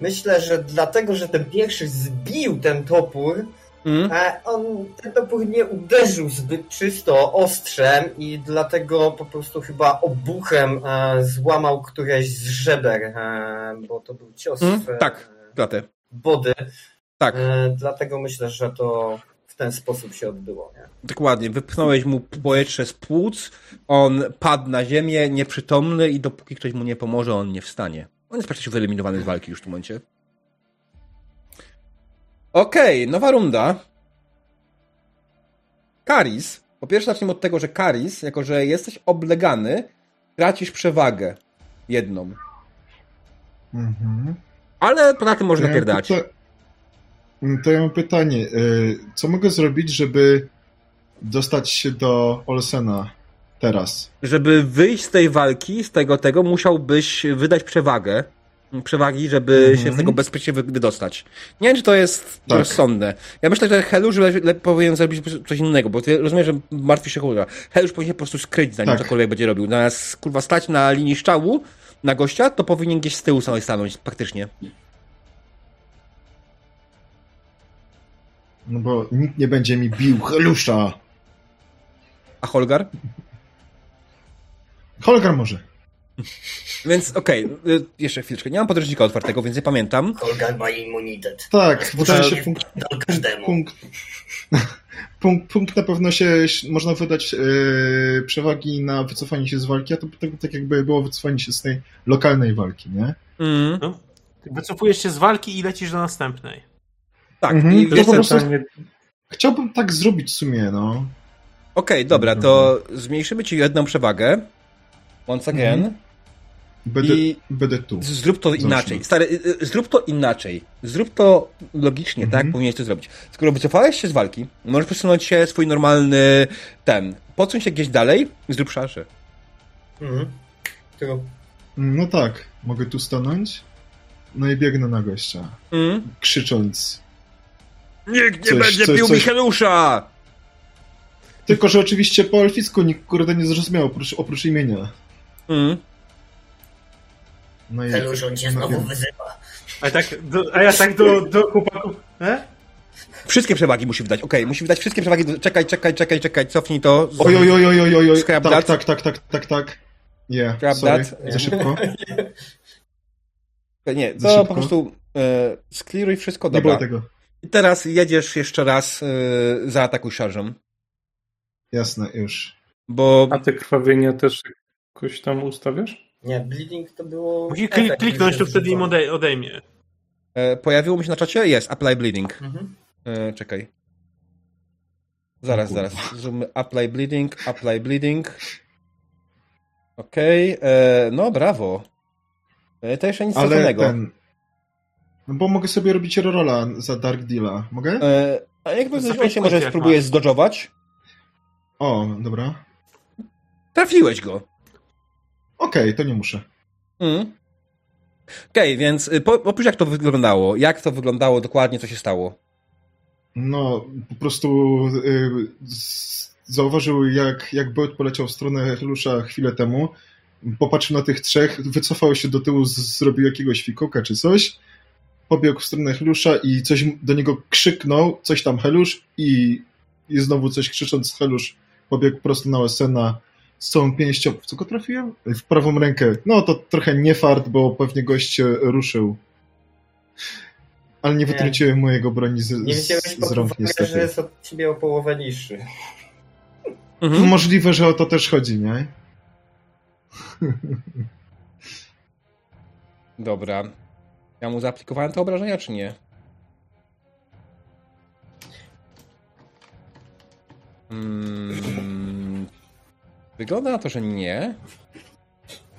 Myślę, że dlatego, że ten pierwszy zbił ten topór, Mm? on ten topór nie uderzył zbyt czysto ostrzem i dlatego po prostu chyba obuchem e, złamał któreś z żeber, e, bo to był cios Mm? w Tak, klatę. body. Tak, dlatego myślę, że to w ten sposób się odbyło. Nie? dokładnie. Wypchnąłeś mu powietrze z płuc, on padł na ziemię, nieprzytomny i dopóki ktoś mu nie pomoże, on nie wstanie. On jest praktycznie wyeliminowany z walki już w tym momencie. Okej, nowa runda. Karis. Po pierwsze zacznijmy od tego, że Karis, jako że jesteś oblegany, tracisz przewagę. Jedną. Mhm. Ale poza tym można ja pyta- To ja mam pytanie. y, Co mogę zrobić, żeby dostać się do Olsena teraz? Żeby wyjść z tej walki, z tego tego, musiałbyś wydać przewagę. Przewagi, żeby Mhm. się z tego bezpiecznie wy- wydostać. Nie wiem, czy to jest Tak. rozsądne. Ja myślę, że Helusz le- le- powinien zrobić coś innego, bo ty rozumiem, że martwi się kurwa. Helusz powinien po prostu skryć, zanim Tak. cokolwiek będzie robił. Zamiast kurwa stać na linii szczału na gościa, to powinien gdzieś z tyłu sobie stanąć, praktycznie. No bo nikt nie będzie mi bił Helusza. A Holgar? Holgar może. Więc okej, y, jeszcze chwileczkę. Nie mam podręcznika otwartego, więc nie pamiętam. Holgar ma immunitet. Tak, wydaje się Nie punkt, każdemu. punkt, punkt, punkt na pewno się można wydać yy, przewagi na wycofanie się z walki, a to tak, tak jakby było wycofanie się z tej lokalnej walki, nie? Mm, No. Wycofujesz się z walki i lecisz do następnej. tak, Mhm, i to wiesz po prostu- Pytanie, Chciałbym tak zrobić w sumie, no. Okej, dobra, to zmniejszymy ci jedną przewagę. Once again. Mhm. Będę, I będę tu. zrób to Zacznę. inaczej. Stary, y, y, zrób to inaczej. Zrób to logicznie, Mhm. tak? Powinieneś to zrobić. Skoro wycofałeś się z walki, możesz przesunąć się swój normalny ten. Podsuń się gdzieś dalej i zrób szarże. Mhm. Tu. No tak, mogę tu stanąć. No i biegnę na gościa, Mm. krzycząc. Nikt nie Coś- będzie coś- pił coś- Michelusza! Tylko, że oczywiście po elficku nikt kurde nie zrozumiał oprócz, oprócz imienia. Mm. No i, Helusz, on cię no znowu wyzywa. A, tak do, a ja tak do, do chłopaków. E? Wszystkie przewagi musi wydać. Okej, musi wydać wszystkie przewagi. Czekaj, czekaj, czekaj, czekaj, cofnij to. Z- Oj, oj, oj, oj, oj, oj, oj. Scrap Tak, that. tak, tak, tak, tak, tak. Nie, Scrap sorry, that. za szybko. Nie, to szybko. po prostu e, skliruj wszystko, Nie dobra. tego. I teraz jedziesz jeszcze raz e, zaatakuj szarżą. Jasne, już. Bo a te krwawienia też jakoś tam ustawiasz? Nie, bleeding to było... Musi kliknąć, to wtedy im odej, odejmie. e, pojawiło mi się na czacie? Jest, apply bleeding. Mhm. E, czekaj. Zaraz, zaraz. Zoom, apply bleeding, apply bleeding. Okej, e, no brawo. E, to jeszcze nic Ale trafionego. ten... No bo mogę sobie robić rola za Dark Deala. Mogę? E, a jakby coś pięć się może masz. zdodżować? O, dobra. Trafiłeś go. Okej, to nie muszę. Mm. Okej, więc y, po, opisz jak to wyglądało. Jak to wyglądało dokładnie, co się stało. No, po prostu y, z- zauważył, jak, jak Beut poleciał w stronę Helusza chwilę temu. Popatrzył na tych trzech, wycofał się do tyłu, z, zrobił jakiegoś fikoka czy coś. Pobiegł w stronę Helusza i coś do niego krzyknął, coś tam Helusz i, i znowu coś krzycząc Helusz pobiegł prosto na Wessena z całą pięścią. W co go trafiłem? W prawą rękę. No to trochę nie fart, bo pewnie gość ruszył. Ale nie wytrąciłem mojego broni z, Nie z, z rąk uwagę, niestety. że jest od ciebie o połowę niższy. Mhm. Możliwe, że o to też chodzi, nie? Dobra. Ja mu zaaplikowałem te obrażenia, czy nie? Mm, wygląda na to, że nie.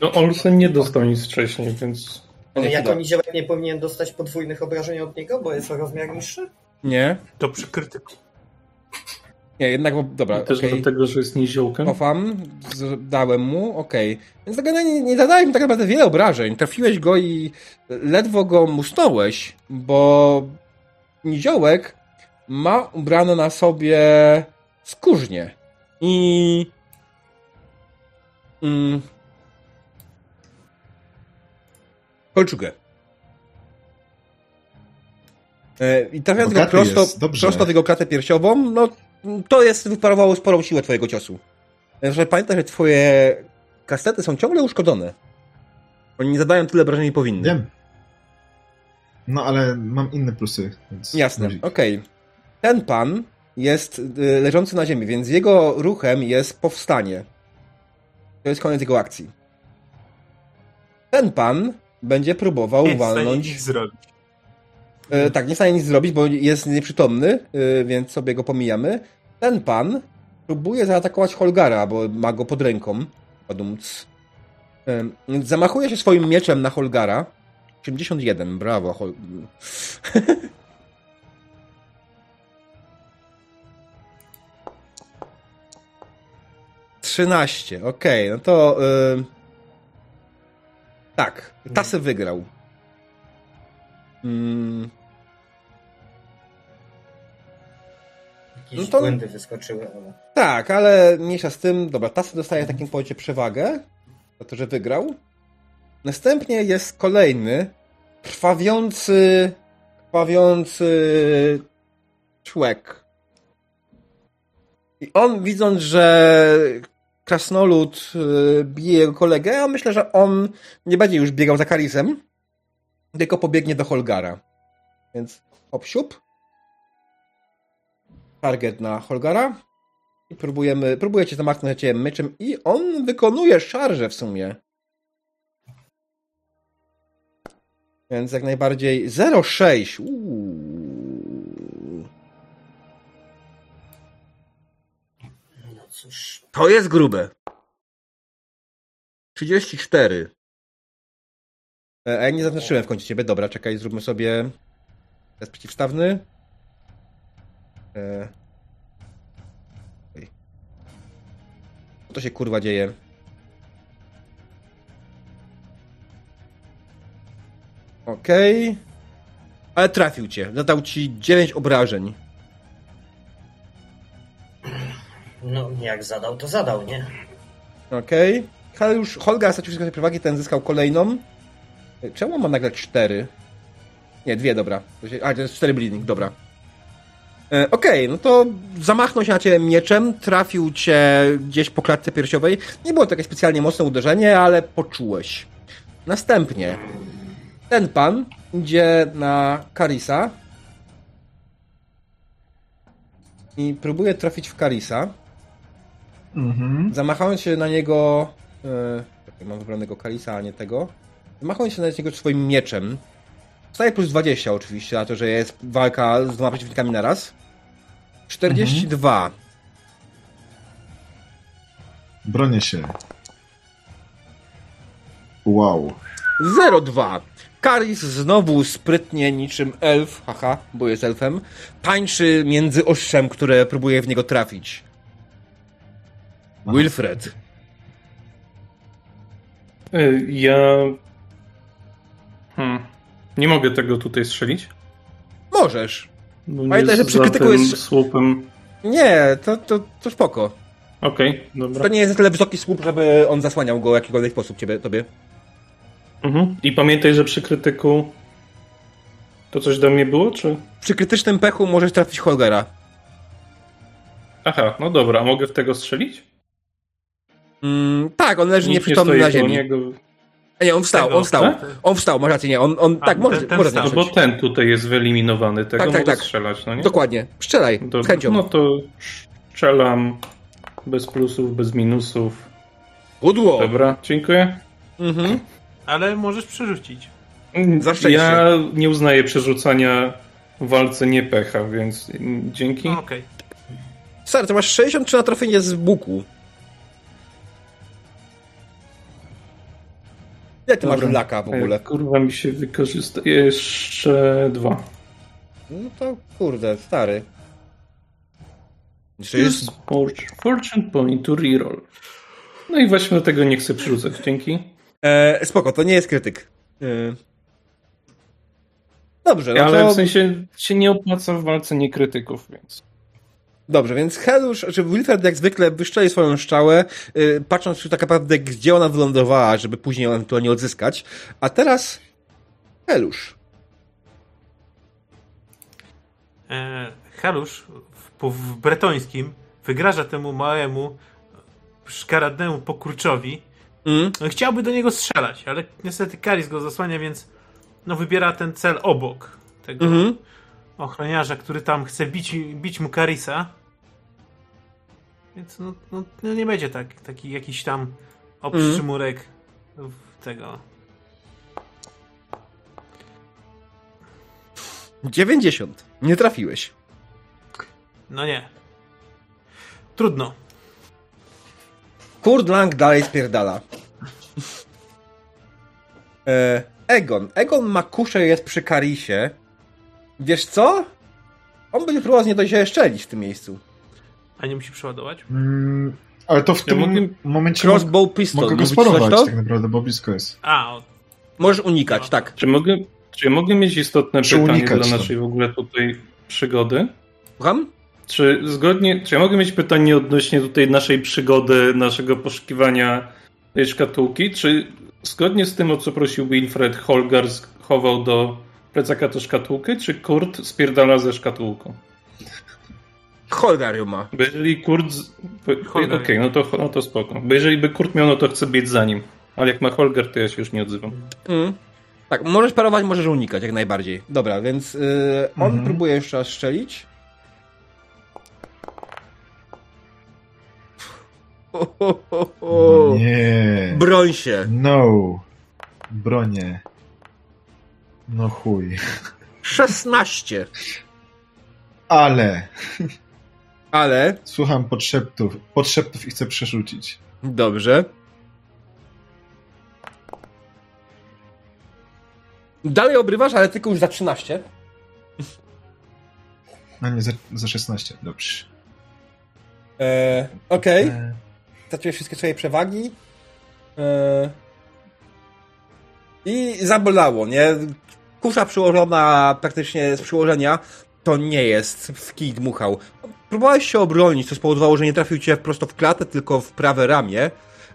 No Olsen nie dostał nic wcześniej, więc... Nie, jako chwila. niziołek nie powinien dostać podwójnych obrażeń od niego, bo jest o rozmiar niższy? Nie. To przy krytyku. Nie, jednak, bo, dobra, Też okej. dlatego, że jest niziołkiem. Cofam, dałem mu, okej. Więc tak nie, nie zadałem tak naprawdę wiele obrażeń. Trafiłeś go i ledwo go musnąłeś, bo niziołek ma ubrane na sobie skórznie. I... Mm, kolczugę. E, I trafiając go prosto, prosto w jego klatę piersiową, no to jest, wyparowało sporą siłę twojego ciosu. Że pamiętaj, że twoje kastety są ciągle uszkodzone. Oni nie zadają tyle obrażeń, powinny. Wiem. No ale mam inne plusy. Więc Jasne, okej. Ten pan jest y, leżący na ziemi, więc jego ruchem jest powstanie. To jest koniec jego akcji. Ten pan będzie próbował Nie walnąć. nic zrobić. E, tak, nie stanie nic zrobić, bo jest nieprzytomny, e, więc sobie go pomijamy. Ten pan próbuje zaatakować Holgara, bo ma go pod ręką. Padumc. E, zamachuje się swoim mieczem na Holgara. 81, brawo. Hol... 13, okej, no to. y, Tak, Tasy wygrał. Mm, Jakieś No to- błędy wyskoczyły, ale... tak, ale mniejsza z tym. Dobra, Tasy dostaje w takim powodzie przewagę za to, że wygrał. Następnie jest kolejny krwawiący, krwawiący człek. I on widząc, że krasnolud y, bije jego kolegę, a myślę, że on nie będzie już biegał za Karisem, tylko pobiegnie do Holgara. Więc obsiup. Target na Holgara. I próbujemy, próbujecie zamachnąć cię myczem i on wykonuje szarżę w sumie. Więc jak najbardziej 0,6. Uuu. Cóż. To jest grube. 34. E, A ja nie zaznaczyłem w końcu ciebie. Dobra, czekaj, zróbmy sobie test przeciwstawny. E... Co to się kurwa dzieje? Okej. Ale trafił cię. Zadał ci 9 obrażeń. No, jak zadał, to zadał, nie? Okej. Okay. już Holga stracił wszystkie przewagi, ten zyskał kolejną. Czemu on ma nagle cztery? Nie, dwie, dobra. A, to jest cztery bleeding, dobra. E, Okej, no to zamachnął się na ciebie mieczem, trafił cię gdzieś po klatce piersiowej. Nie było to specjalnie mocne uderzenie, ale poczułeś. Następnie ten pan idzie na Karisa i próbuje trafić w Karisa. Mhm. Zamachając się na niego. Czekaj, mam wybranego Kalisa, a nie tego. Zamachając się na niego swoim mieczem. Staje plus 20 oczywiście, a to, że jest walka z dwoma przeciwnikami na raz. 42. Bronię się. Wow. 02. Karis znowu sprytnie niczym elf, haha, bo jest elfem, tańczy między ostrzem, które próbuje w niego trafić. Wilfred. Y, Ja. Hmm. Nie mogę tego tutaj strzelić. Możesz. Pamiętaj, że przy krytyku tym jest- słupem. Nie, to, to, to spoko. Okej, dobra. To nie jest na tyle wysoki słup, żeby on zasłaniał go w jakikolwiek sposób ciebie, tobie. Mhm. I pamiętaj, że przy krytyku. To coś do mnie było, czy? Przy krytycznym pechu możesz trafić Holgera. Aha, no dobra, a mogę w tego strzelić? Mm, tak, on leży Nikt nieprzytomny na ziemi. Niego. Nie, on wstał, Tego, on wstał. tak? On wstał, masz rację, nie, on, on A, tak, może, ten- ten może wstał. No bo ten tutaj jest wyeliminowany, tego Tak, tak, mogę tak. strzelać, no nie? Dokładnie, strzelaj, To, z chęcią. no to strzelam bez plusów, bez minusów. Pudło! Dobra, dziękuję. Mhm. Ale możesz przerzucić. Za szczęście. Ja nie uznaję przerzucania w walce nie pecha, więc mm, dzięki. No. Stary, to masz 63 na trafienie z łuku. Jak ty masz laka w ogóle? E, Kurwa mi się wykorzysta. Jeszcze dwa. No to kurde, stary. Jeszcze jest... Fortune, point to reroll. No i właśnie dlatego nie chcę przerzucać. Dzięki. E, spoko, to nie jest krytyk. E... Dobrze, no Ale to... w sensie się nie opłaca w walce niekrytyków, więc. Dobrze, więc Helusz, czy Wilfred jak zwykle wyszczeli swoją szczałę, y, patrząc już tak naprawdę, gdzie ona wylądowała, żeby później ją ewentualnie odzyskać. A teraz Helusz. E, Halusz w, w bretońskim wygraża temu małemu szkaradnemu pokurczowi. Mm? No, chciałby do niego strzelać, ale niestety Karis go zasłania, więc no wybiera ten cel obok tego Mhm. Ochroniarza, który tam chce bić, bić mu Karisa. Więc no, no, no nie będzie tak, taki jakiś tam obszczymurek w tego. 90. Nie trafiłeś. No nie. Trudno. Kurt Lang dalej spierdala. E, Egon. Egon ma kuszę, jest przy Karisie. Wiesz co? On będzie próbował z dojść szczelić w tym miejscu. A nie musi przeładować? Mm, ale to w tym mogę- momencie Crossbow pistol. mogę go sparować to? tak naprawdę, bo blisko jest. A, o, Możesz unikać, tak. Czy mogę, czy mogę mieć istotne Czy pytanie dla to? naszej w ogóle tutaj przygody? Słucham? Czy zgodnie, czy ja mogę mieć pytanie odnośnie tutaj naszej przygody, naszego poszukiwania tej szkatułki? Czy zgodnie z tym, o co prosił Wilfred, Holgar chował do plecaka tę szkatułkę, czy Kurt spierdala ze szkatułką? Holgar ją ma. Bo jeżeli Kurt... Okej, no, to, no to spoko. Bo jeżeli by Kurt miał, no to chcę biec za nim. Ale jak ma Holger, to ja się już nie odzywam. Mm. Tak, możesz parować, możesz unikać, jak najbardziej. Dobra, więc y, on Mhm. próbuje jeszcze raz strzelić. Ho, ho, ho, ho. Nie. Broń się. No. Bronie. No chuj. 16. Ale Ale, słucham podszeptów, podszeptów i chcę przerzucić. dobrze. Dalej obrywasz, ale tylko już za 13. A nie, za, za 16, dobrze. E, Okej. E, straciłeś wszystkie swoje przewagi. Yy. I zabolało, nie? Kusza przyłożona praktycznie z przyłożenia to nie jest w kij dmuchał. Próbowałeś się obronić, co spowodowało, że nie trafił cię prosto w klatę, tylko w prawe ramię.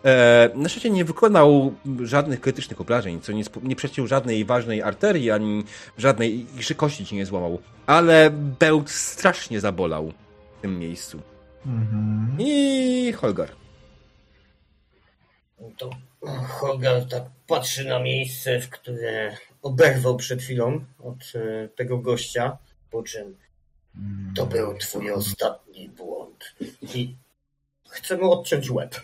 E, na szczęście nie wykonał żadnych krytycznych obrażeń, co nie, nie przeciął żadnej ważnej arterii, ani żadnej iszy kości ci nie złamał. Ale bełt strasznie zabolał w tym miejscu. mhm. I Holgar. To Holgar tak patrzy na miejsce, w które oberwał przed chwilą od e, tego gościa, po czym to był twój ostatni błąd. I chcę mu odciąć łeb.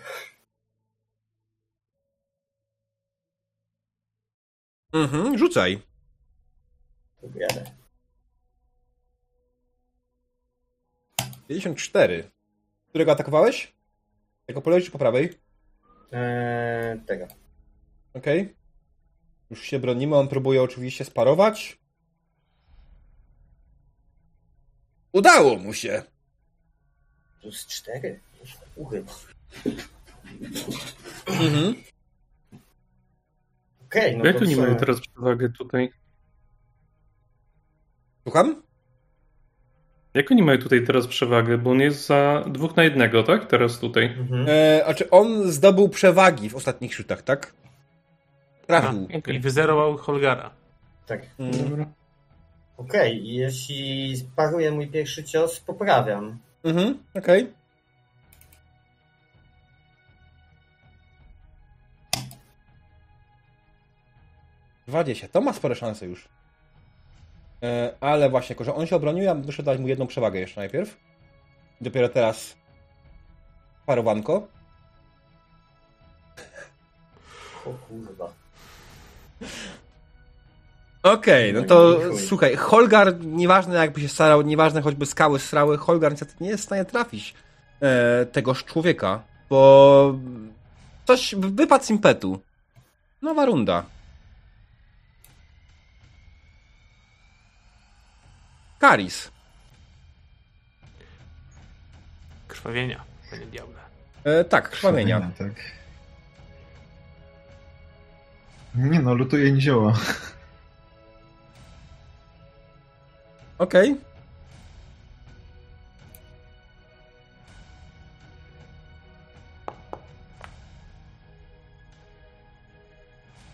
Mhm, rzucaj. Jadę. 54. Którego atakowałeś? Jako po lewej czy po prawej? Eee, tego. Okej. Już się bronimy, on próbuje oczywiście sparować. Udało mu się. Plus cztery. Uchy. Mhm. Okej, no Jak to oni co? mają teraz przewagę tutaj? Słucham? Jak oni mają tutaj teraz przewagę? Bo on jest za dwóch na jednego, tak? Teraz tutaj. Mhm. E, znaczy on zdobył przewagi w ostatnich rzutach, tak? Trafił. A, I wyzerował Holgara. Tak. Mm. Okej, jeśli sparuję mój pierwszy cios, poprawiam. Mhm, okej. Dwadzieścia. To ma spore szanse już. E, ale właśnie, jako że on się obronił, ja muszę dać mu jedną przewagę jeszcze najpierw. Dopiero teraz parowanko. O kurwa. Okej, no No to słuchaj, Holgar, nieważne jakby się starał, nieważne choćby skały srały, Holgar niestety nie jest w stanie trafić e, tegoż człowieka, bo coś wypadł z impetu. Nowa runda. Karis. Krwawienia, panie diable. E, tak, krwawienia. Tak. Nie no, lutuje nizioła. Okej.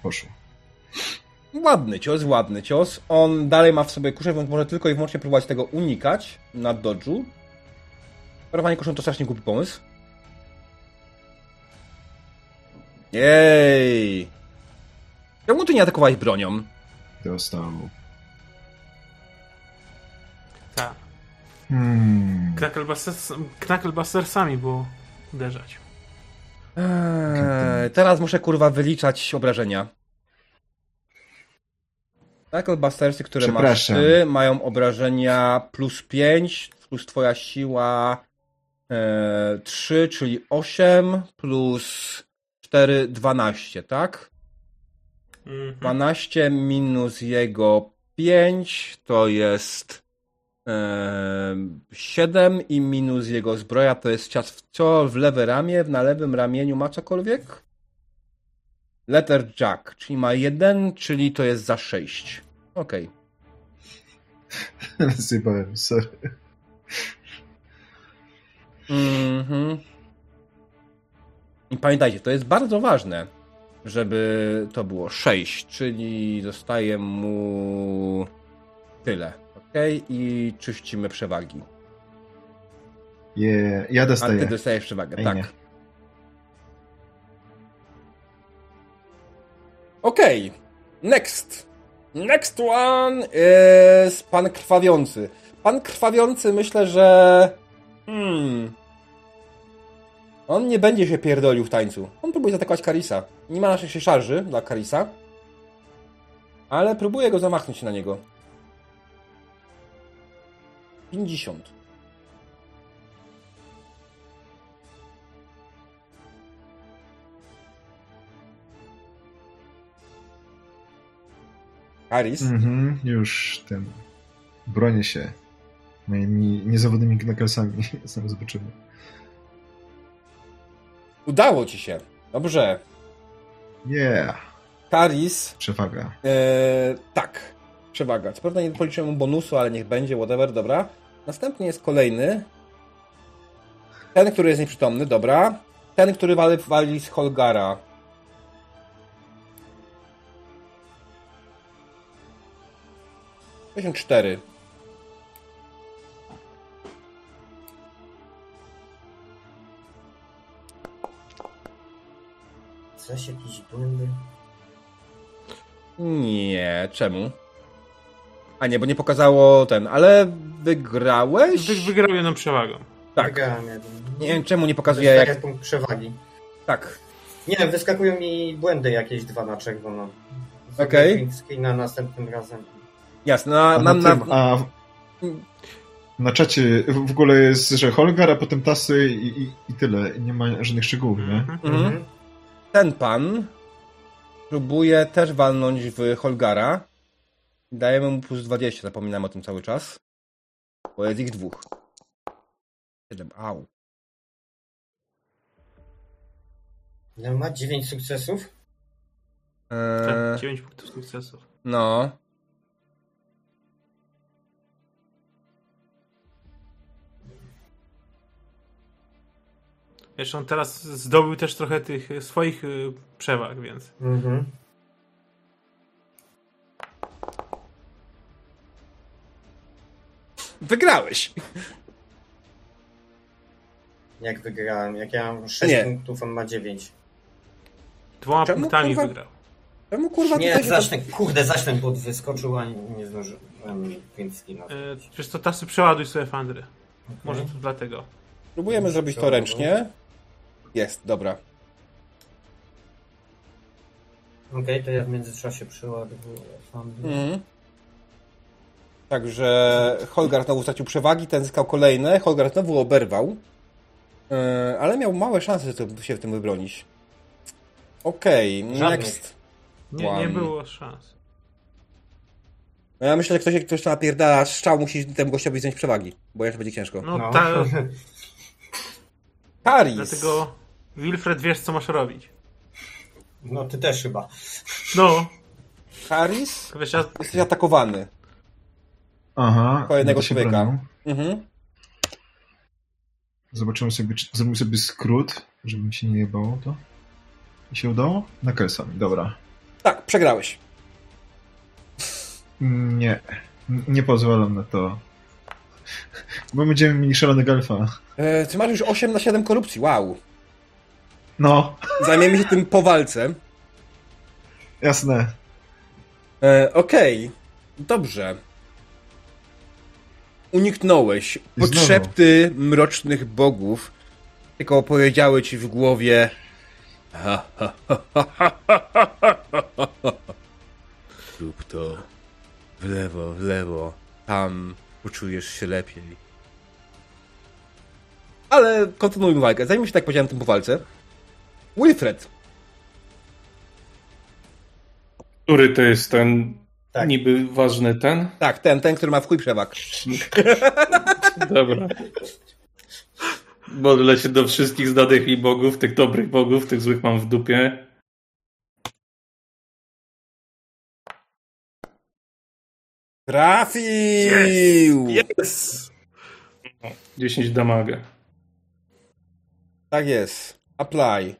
Poszło. Ładny cios, ładny cios. On dalej ma w sobie kuszę, więc może tylko i wyłącznie próbować tego unikać na dodżu. Parowanie kuszą to strasznie głupi pomysł. Jej! Czemu ty nie atakowałeś bronią? Dostał. Tak. Hmm. Knucklebusters, Knucklebustersami było uderzać. Eee, teraz muszę kurwa wyliczać obrażenia. Tacklebustersy, które masz ty, mają obrażenia plus 5, plus twoja siła e, 3, czyli 8, plus 4, 12, tak? Mhm. 12 minus jego 5 to jest e, 7 i minus jego zbroja to jest cios w, co w lewe ramię, na lewym ramieniu ma cokolwiek? Letter Jack, czyli ma 1, czyli to jest za 6. Okej. Zjebałem, sorry. Mhm. I pamiętajcie, to jest bardzo ważne, żeby to było 6, czyli zostaje mu tyle. Ok? I czyścimy przewagi. Je, ja A ty dostaję. dostajesz przewagę, tak. Okej. Next. Next one jest pan krwawiący. Pan krwawiący myślę, że. Hmm. On nie będzie się pierdolił w tańcu. On próbuje zaatakować Karisa. Nie ma naszej szarży dla Karisa. Ale próbuje go zamachnąć na niego. 50. Karis. Mhm, już ten. Bronię się moimi niezawodnymi knucklesami. Sam zobaczymy. Udało ci się. Dobrze. Yeah. Karis. Przewaga. E, tak. Przewaga. Co prawda nie policzyłem mu bonusu, ale niech będzie, whatever, dobra. Następnie jest kolejny. Ten, który jest nieprzytomny, dobra. Ten, który wali, wali z Holgara. Pięćdziesiąt cztery. Coś, jakieś błędy? Nie, czemu? A nie, bo nie pokazało ten, ale wygrałeś? Wy, wygrał jedną przewagą. Tak. Wygrałem jeden. Nie wiem czemu nie pokazuje Dostaję jak... punkt przewagi. Tak. Nie wiem, wyskakują mi błędy jakieś dwa na czerwono. Okej. Print screena następnym razem. Jasne, no, a A, mam na na... tym, a na czacie w ogóle jest, że Holgar, a potem tasy i, i, i tyle. Nie ma żadnych szczegółów, nie? Mhm. Mhm. Ten pan próbuje też walnąć w Holgara. Dajemy mu plus 20, zapominam o tym cały czas. Bo jest ich dwóch. 7, au. No, ma 9 sukcesów. Eee, Tak, 9 punktów sukcesów. no. Wiesz, on teraz zdobył też trochę tych y, swoich y, przewag, więc. Mhm. Wygrałeś! jak wygrałem. Jak ja mam 6 Nie. punktów, on ma 9. Dwoma Czemu, punktami kurwa? wygrał. Czemu kurwa Nie, tutaj... zaś ten, kurde, zaś ten bot wyskoczył, a nie, zdążyłem print screena. E, wiesz co, tasy przeładuj sobie Fandry. Może to dlatego. Próbujemy zrobić to ręcznie. Jest, dobra. Okej, to ja w międzyczasie przeładowuję. Mhm. Także Holgar znowu stracił przewagi, ten zyskał kolejne. Holgar znowu oberwał. Yy, ale miał małe szanse to się w tym wybronić. Okej, Żadnych. next. Nie, nie było szans. No ja myślę, że ktoś, ktoś to napierdala strzał, musi temu gościowi zdjąć przewagi, bo jeszcze będzie ciężko. No, No. ta, Paris! dlatego Wilfred wiesz co masz robić. No ty też chyba. No, Paris? wiesz, ja, Jesteś atakowany. Aha. Kolejnego człowieka. Mhm. Zobaczymy sobie, czy zrobimy sobie skrót, żeby mi się nie jebało to. Mi się udało? Na Kelsami, dobra. Tak, przegrałeś. Nie, nie pozwalam na to. Bo będziemy mieli szalonego alfa. E, ty masz już 8 na 7 korupcji, wow. No. Zajmiemy się tym po walce. Jasne. E, Okej. Okay. Dobrze. Uniknąłeś potrzepty mrocznych bogów, tylko opowiedziały ci w głowie ha, Rób to w lewo, w lewo. Tam poczujesz się lepiej. Ale kontynuujmy walkę. Zanim się tak powiedziałem tym po walce, Wilfred. Który to jest ten Tak. niby ważny ten? Tak, ten, ten, który ma w chuj przewag. Dobra. Modlę się do wszystkich znanych mi bogów, tych dobrych bogów, tych złych mam w dupie. Trafił! Yes! 10 damage. Tak jest. Apply.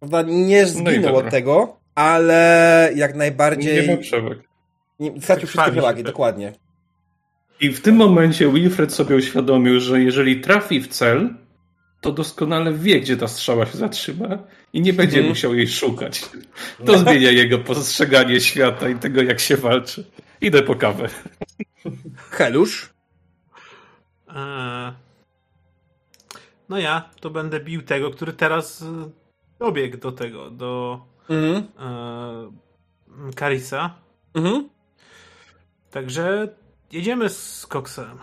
Prawda, nie zginął No od tego, ale jak Nie najbardziej ma przewag. nie, stracił wszystkie przewagi, tak. dokładnie. I w tym momencie Wilfred sobie uświadomił, że jeżeli trafi w cel, to doskonale wie, gdzie ta strzała się zatrzyma i nie będzie Mhm. musiał jej szukać. To zmienia jego postrzeganie świata i tego, jak się walczy. Idę po kawę. Helusz. Eee, no ja to będę bił tego, który teraz e, dobiegł do tego, do Mhm. e, Karisa. Mhm. Także jedziemy z koksem.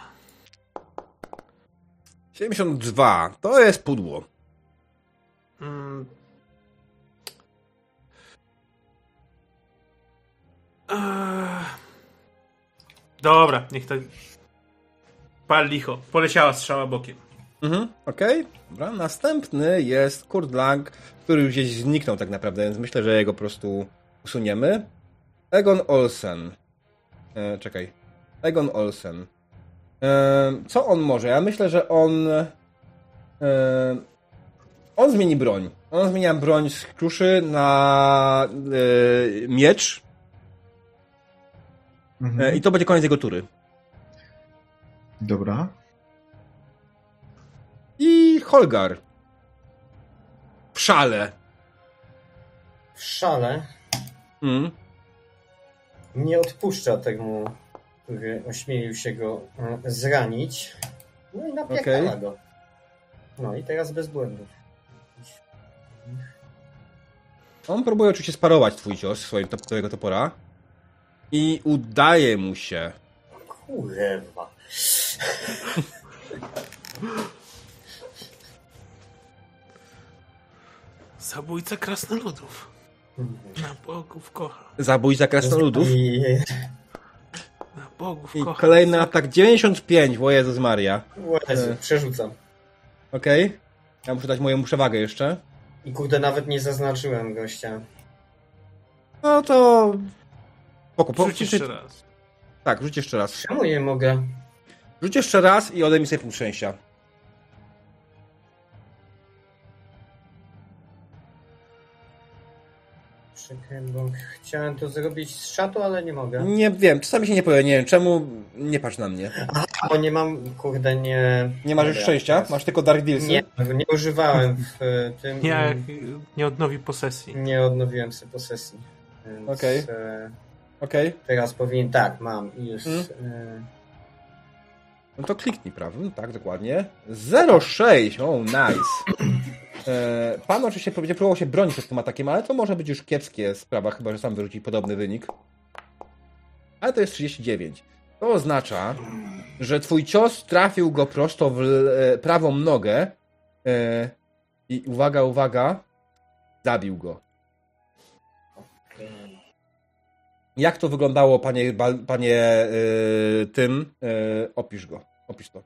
72. To jest pudło. Mm. Eee. Dobra, niech to. Pal licho. Poleciała strzała bokiem. Mhm. Okej. Dobra. Następny jest Kurt Lang, który już gdzieś zniknął tak naprawdę, więc myślę, że jego po prostu usuniemy. Egon Olsen. E, czekaj. Egon Olsen. E, co on może? Ja myślę, że on... E, on zmieni broń. On zmienia broń z kruszy na e, miecz Mhm. e, i to będzie koniec jego tury. Dobra. Holgar. W szale. W szale Mm. nie odpuszcza temu, który ośmielił się go e, zranić. No i napierdala Okej. go. No i teraz bez błędów. On próbuje oczywiście sparować twój cios swoim top, topora. I udaje mu się. Kurwa. Zabójca krasnoludów. Na bogów kocha. Zabójca krasnoludów. I Na bogów I kocha. kolejny atak 95, o Jezus Maria. Jezu, przerzucam. Okej. Ja muszę dać moją przewagę jeszcze. I kurde, nawet nie zaznaczyłem gościa. No to... Spoko, po, Rzuć jeszcze raz. Tak, rzuć jeszcze raz. Czemu nie mogę? Rzuć jeszcze raz i odejmij sobie punkt szczęścia. Czekaj, bo chciałem to zrobić z czatu, ale nie mogę. Nie wiem, czasami się nie powiem, nie wiem czemu, nie patrz na mnie. Bo nie mam, kurde, nie... Nie masz już Dobra, szczęścia? teraz- Masz tylko Dark Dealsy? Nie, nie używałem w e, tym... Nie, nie odnowi posesji. nie odnowiłem sobie posesji. Więc, Okej. e, Okej, teraz powinien... Tak, mam. i Już. Mm. e, no to kliknij prawym, tak, dokładnie. 06, o, nice. E, pan oczywiście będzie próbował się bronić przed tym atakiem, ale to może być już kiepskie sprawa, chyba że sam wyrzuci podobny wynik. Ale to jest 39. To oznacza, że twój cios trafił go prosto w e, prawą nogę e, i uwaga, uwaga, zabił go. Jak to wyglądało, panie, panie e, tym? E, opisz go, opisz to.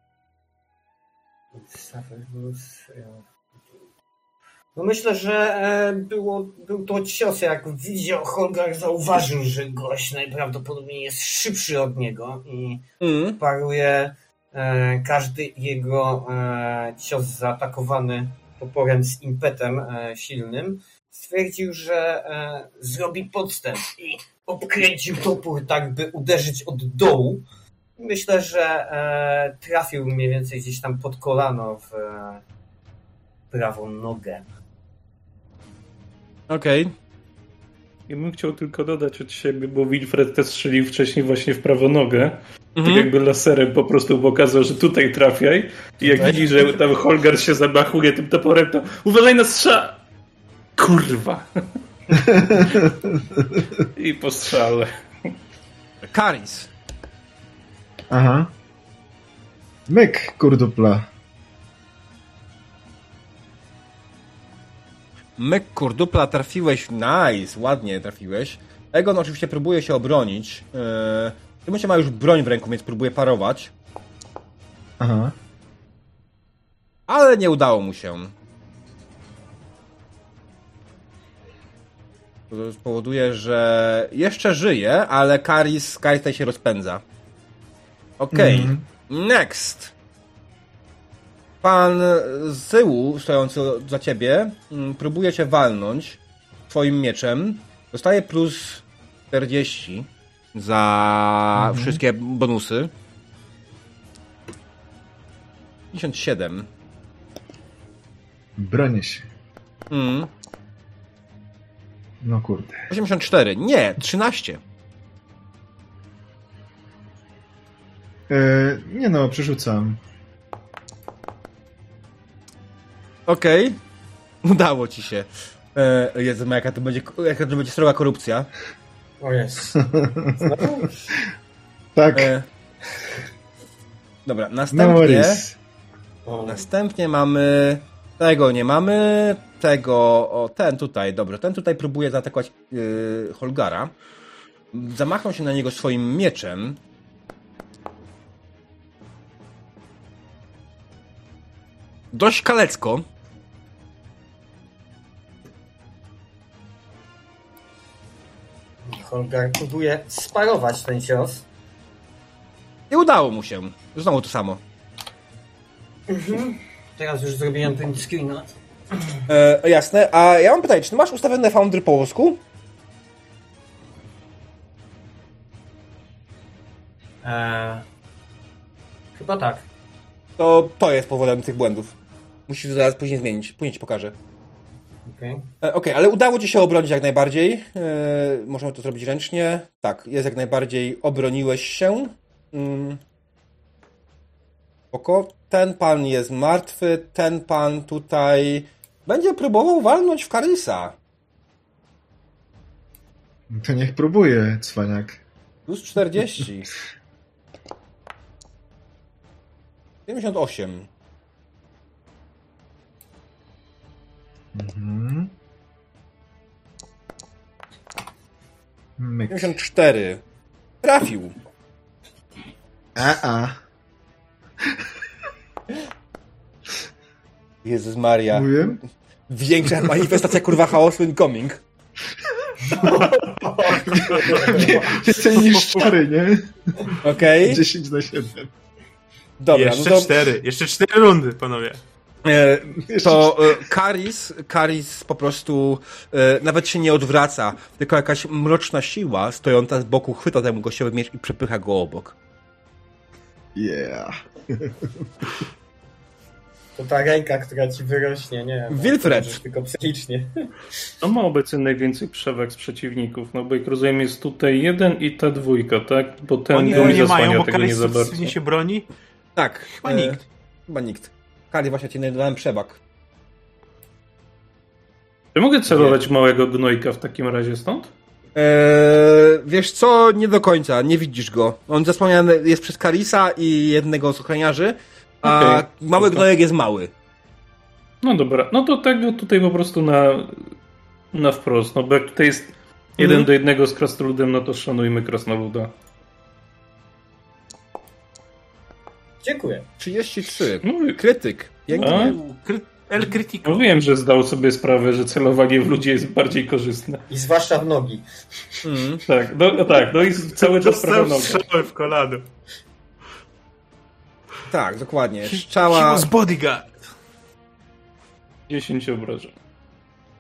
No myślę, że e, było, był to cios, jak widział Holgar zauważył, że gość najprawdopodobniej jest szybszy od niego i Mm. paruje e, każdy jego e, cios zaatakowany toporem z impetem e, silnym. Stwierdził, że e, zrobi podstęp i obkręcił topór tak, by uderzyć od dołu. Myślę, że e, trafił mniej więcej gdzieś tam pod kolano w e, prawą nogę. Okej. Ja bym chciał tylko dodać od siebie, bo Wilfred też strzelił wcześniej właśnie w prawą nogę. Tak Mhm. jakby laserem po prostu pokazał, że tutaj trafiaj. I jak widzi, że tam Holgar się zamachuje tym toporem, to uważaj na strzał! Kurwa! I po strzale. Karis. Aha. Myk, kurdupla. Myk kurdupla trafiłeś, nice, ładnie trafiłeś. Egon oczywiście próbuje się obronić. Yy, w tym momencie ma już broń w ręku, więc próbuje parować. Aha. Ale nie udało mu się. Spowoduje, że jeszcze żyje, ale Karis, tutaj się rozpędza. Okej, Mhm. next. Pan z tyłu, stojący za ciebie, mm, próbuje cię walnąć twoim mieczem. Dostaje plus 40 za wszystkie bonusy. 57. Bronię się. Mm. No kurde. 84. Nie, 13. E, nie no, przerzucam. Okej. Udało ci się. E, Jezu, no jaka to będzie, jaka to będzie sroga korupcja. O jest. Tak. E, dobra, no następnie, worries. następnie mamy... Tego nie mamy, tego... O, ten tutaj, dobrze, ten tutaj próbuje zaatakować yy, Holgara. Zamachnął się na niego swoim mieczem. Dość kalecko. Holgar próbuje sparować ten cios. I udało mu się. Znowu to samo. Teraz już zrobiłem print screena. E, jasne. A ja mam pytanie, czy ty masz ustawione Foundry po polsku? Eee, chyba tak. To to jest powodem tych błędów. Musisz zaraz później zmienić. Później ci pokażę. Okej. E, Okej, ale udało ci się obronić jak najbardziej. E, możemy to zrobić ręcznie. Tak, jest jak najbardziej. Obroniłeś się. Mm. Oko. Ten pan jest martwy. Ten pan tutaj będzie próbował walnąć w Karisa. To niech próbuje, cwaniak. Plus 40. 78. Mhm. Myk. 54. Trafił. A, a. Jezus Maria. Mówiłem? Większa manifestacja kurwa chaosu incoming. Więcej niż cztery, nie? Okej. 10 na 7. Dobra, jeszcze no to... cztery. Jeszcze cztery rundy, panowie. E, to e, Karis, Karis po prostu e, nawet się nie odwraca, tylko jakaś mroczna siła stojąca z boku chwyta temu gościowy miecz i przepycha go obok. Yeah. To ta ręka, która ci wyrośnie, nie? no, Wilfred. Tylko psychicznie. To ma obecnie najwięcej przewag z przeciwników, no bo jak rozumiem jest tutaj jeden i ta dwójka, tak? Bo ten Oni drugi nie mają, bo tego nie za bardzo. się broni. Tak. Chyba nikt. Chyba nikt. Kali właśnie ci dałem przewag. Czy mogę celować małego gnojka w takim razie stąd? Eee, wiesz co, nie do końca, nie widzisz go. On zasłaniany jest przez Karisa i jednego z ochroniarzy, a Okej, mały gnojek jest mały. No dobra, no to tego tutaj po prostu na, na wprost, no bo jak tutaj jest jeden Mhm. do jednego z krasnoludem, no to szanujmy krasnoluda. Dziękuję. 33. No, Krytyk. Pięknie. Kry- El Critico. no wiem, że zdał sobie sprawę, że celowanie w ludzi jest bardziej korzystne. I zwłaszcza w nogi. Mm. Tak, no, no tak, no i cały czas noga. strzałę w kolano. Tak, dokładnie. Strzała. was bodyguard. 10 obrażeń.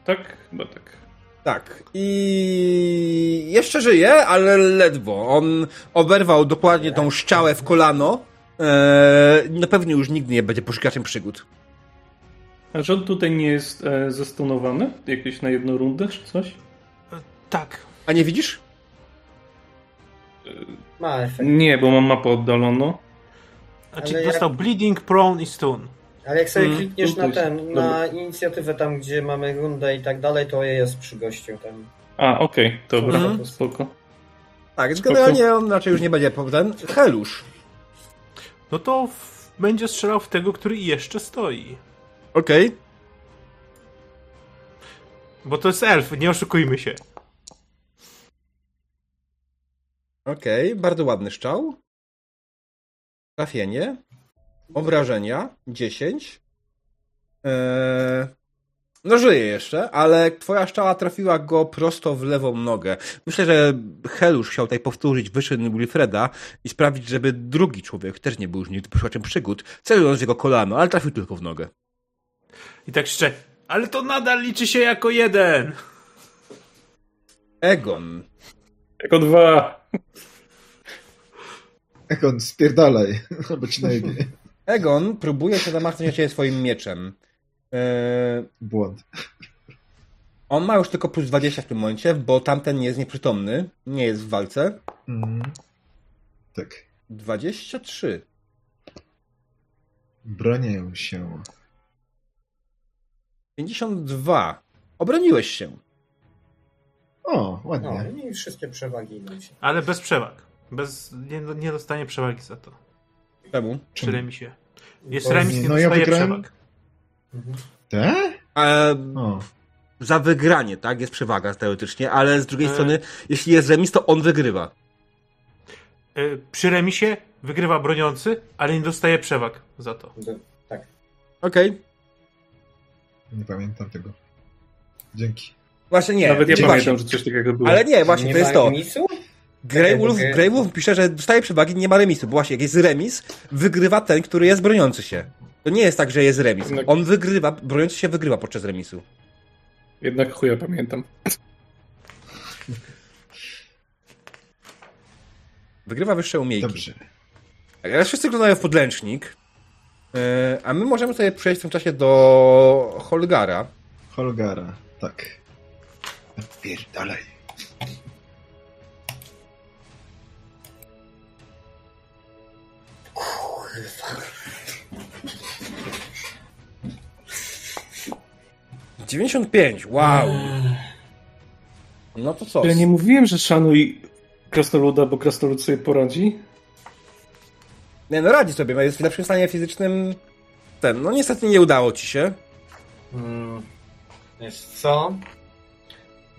Tak? Chyba tak. Tak. I jeszcze żyje, ale ledwo. On oberwał dokładnie tą szczałę w kolano. Eee, na pewno już nigdy nie będzie poszukiwaczem przygód. A on tutaj nie jest e, zestunowany? Jakieś na jedną rundę czy coś? Tak. A nie widzisz? Ma efekt. Nie, bo mam mapę oddaloną. Znaczy Ale dostał Bleeding, Prone i Stun. Ale jak sobie Mm, klikniesz na ten, na inicjatywę tam, gdzie mamy rundę i tak dalej, to jest przy gościu tam. A, okej, dobra, Mhm. spoko. Tak, więc generalnie on raczej już nie będzie po- ten. Helusz. No to w... będzie strzelał w tego, który jeszcze stoi. Okej. Bo to jest elf, nie oszukujmy się. Okej, bardzo ładny strzał. Trafienie. Obrażenia. 10. Eee... No żyje jeszcze, ale twoja szczała trafiła go prosto w lewą nogę. Myślę, że Helusz chciał tutaj powtórzyć wyczyn Wilfreda i sprawić, żeby drugi człowiek też nie był już nigdy poszukaczem przygód, celując jego kolano, ale trafił tylko w nogę. I tak jeszcze. Ale to nadal liczy się jako jeden. Egon. Jako dwa. Ekon, spierdalaj, albo ci najebie. Egon próbuje się zamachnąć na ciebie swoim mieczem. Eee... Błąd. On ma już tylko plus 20 w tym momencie, bo tamten nie jest nieprzytomny, nie jest w walce. Mhm. Tak. 23. Bronię się. 52. Obroniłeś się. O, No ładnie. i wszystkie przewagi idą się. Ale bez przewag. Bez, nie, nie dostanie przewagi za to. Czemu? Przy remisie. Jest remis, nie no ja dostaje wygrałem. przewag. Te? E, O. za wygranie, tak? Jest przewaga teoretycznie, ale z drugiej E. strony, jeśli jest remis, to on wygrywa. Y, Przy remisie wygrywa broniący, ale nie dostaje przewag za to. Tak. Okej. Nie pamiętam tego. Dzięki. Właśnie nie. Nawet ja nie pamiętam, że coś takiego było. Ale nie, właśnie, nie to jest to. remisu? Grey Wolf, Grey Wolf pisze, że dostaje przewagi, nie ma remisu. Bo właśnie, jak jest remis, wygrywa ten, który jest broniący się. To nie jest tak, że jest remis. Jednak- On wygrywa, broniący się wygrywa podczas remisu. Jednak chuja pamiętam. Wygrywa wyższe umiejki. Dobrze. Teraz wszyscy oglądają w podręcznik, yy, a my możemy sobie przejść w tym czasie do Holgara. Holgara, tak. Pierdalaj. Kurwa. 95, wow. No to co? Ja nie mówiłem, że szanuj krasnoluda, bo krasnolud sobie poradzi. Nie, no radzi sobie, jest w lepszym stanie fizycznym. Ten, no niestety nie udało ci się. Hmm. Wiesz co?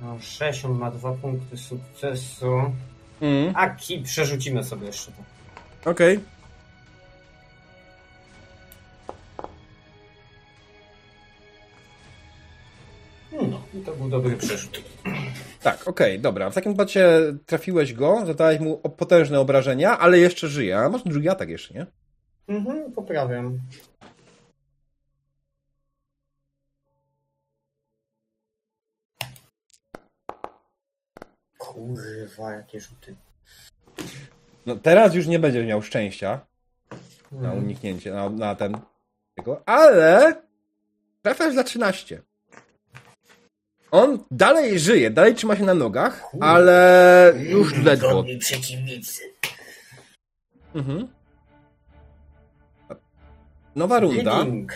No 6, on ma dwa punkty sukcesu. Mm, A ki, przerzucimy sobie jeszcze to. Okej. No, i to był dobry przerzut. Tak, okej, okay, dobra. W takim bacie trafiłeś go, zadałeś mu potężne obrażenia, ale jeszcze żyje. A może drugi atak jeszcze, nie? Mhm, poprawiam. Kurwa, jakie rzuty. No teraz już nie będziesz miał szczęścia na mhm. uniknięcie, na, na ten tego, ale trafiasz za 13. On dalej żyje, dalej trzyma się na nogach, ale już ledwo. Przeciwnicy. Mhm. Nowa runda. Bleeding.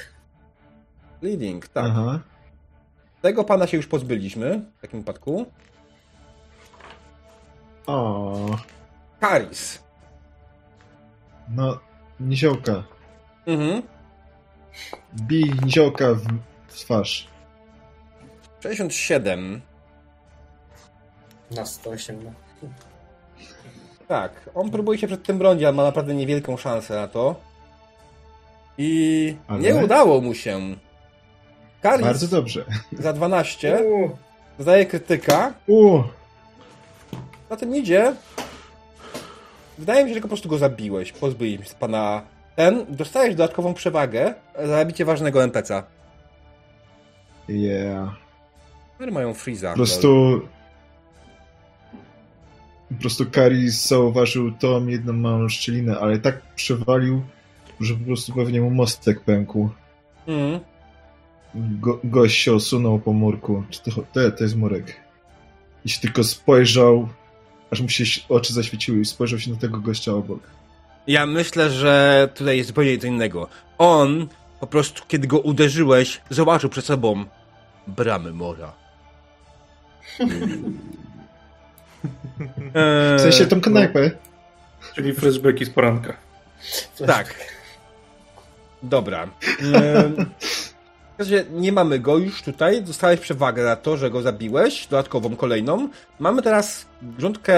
Leading, tak. Aha. Tego pana się już pozbyliśmy w takim wypadku. O, Karis. no, niziołka. Mhm. Bij niziołka w, w twarz. 67. Na 108. no. Tak, on próbuje się przed tym bronić, ale ma naprawdę niewielką szansę na to. I Ale? nie udało mu się. Karis Bardzo dobrze. za 12 Uuu, zdaje krytyka. U, Na tym idzie. Wydaje mi się, że po prostu go zabiłeś. Pozbyliśmy się pana ten. Dostajesz dodatkową przewagę za zabicie ważnego NPC'a. yeah. Ale mają Freeza. Po prostu... Po prostu Karis zauważył tą jedną małą szczelinę, ale tak przewalił, że po prostu pewnie mu mostek pękł. Mhm. Go, gość się osunął po murku. Czy to, to, to jest murek. I się tylko spojrzał, aż mu się oczy zaświeciły i spojrzał się na tego gościa obok. Ja myślę, że tutaj jest zupełnie co innego. On po prostu, kiedy go uderzyłeś, zobaczył przed sobą bramy morza. Eee, W sensie tą knajpę. Czyli flashbacki z poranka. Tak. Dobra. Ehm, W razie nie mamy go już tutaj. Dostałeś przewagę na to, że go zabiłeś, dodatkową kolejną. Mamy teraz grządkę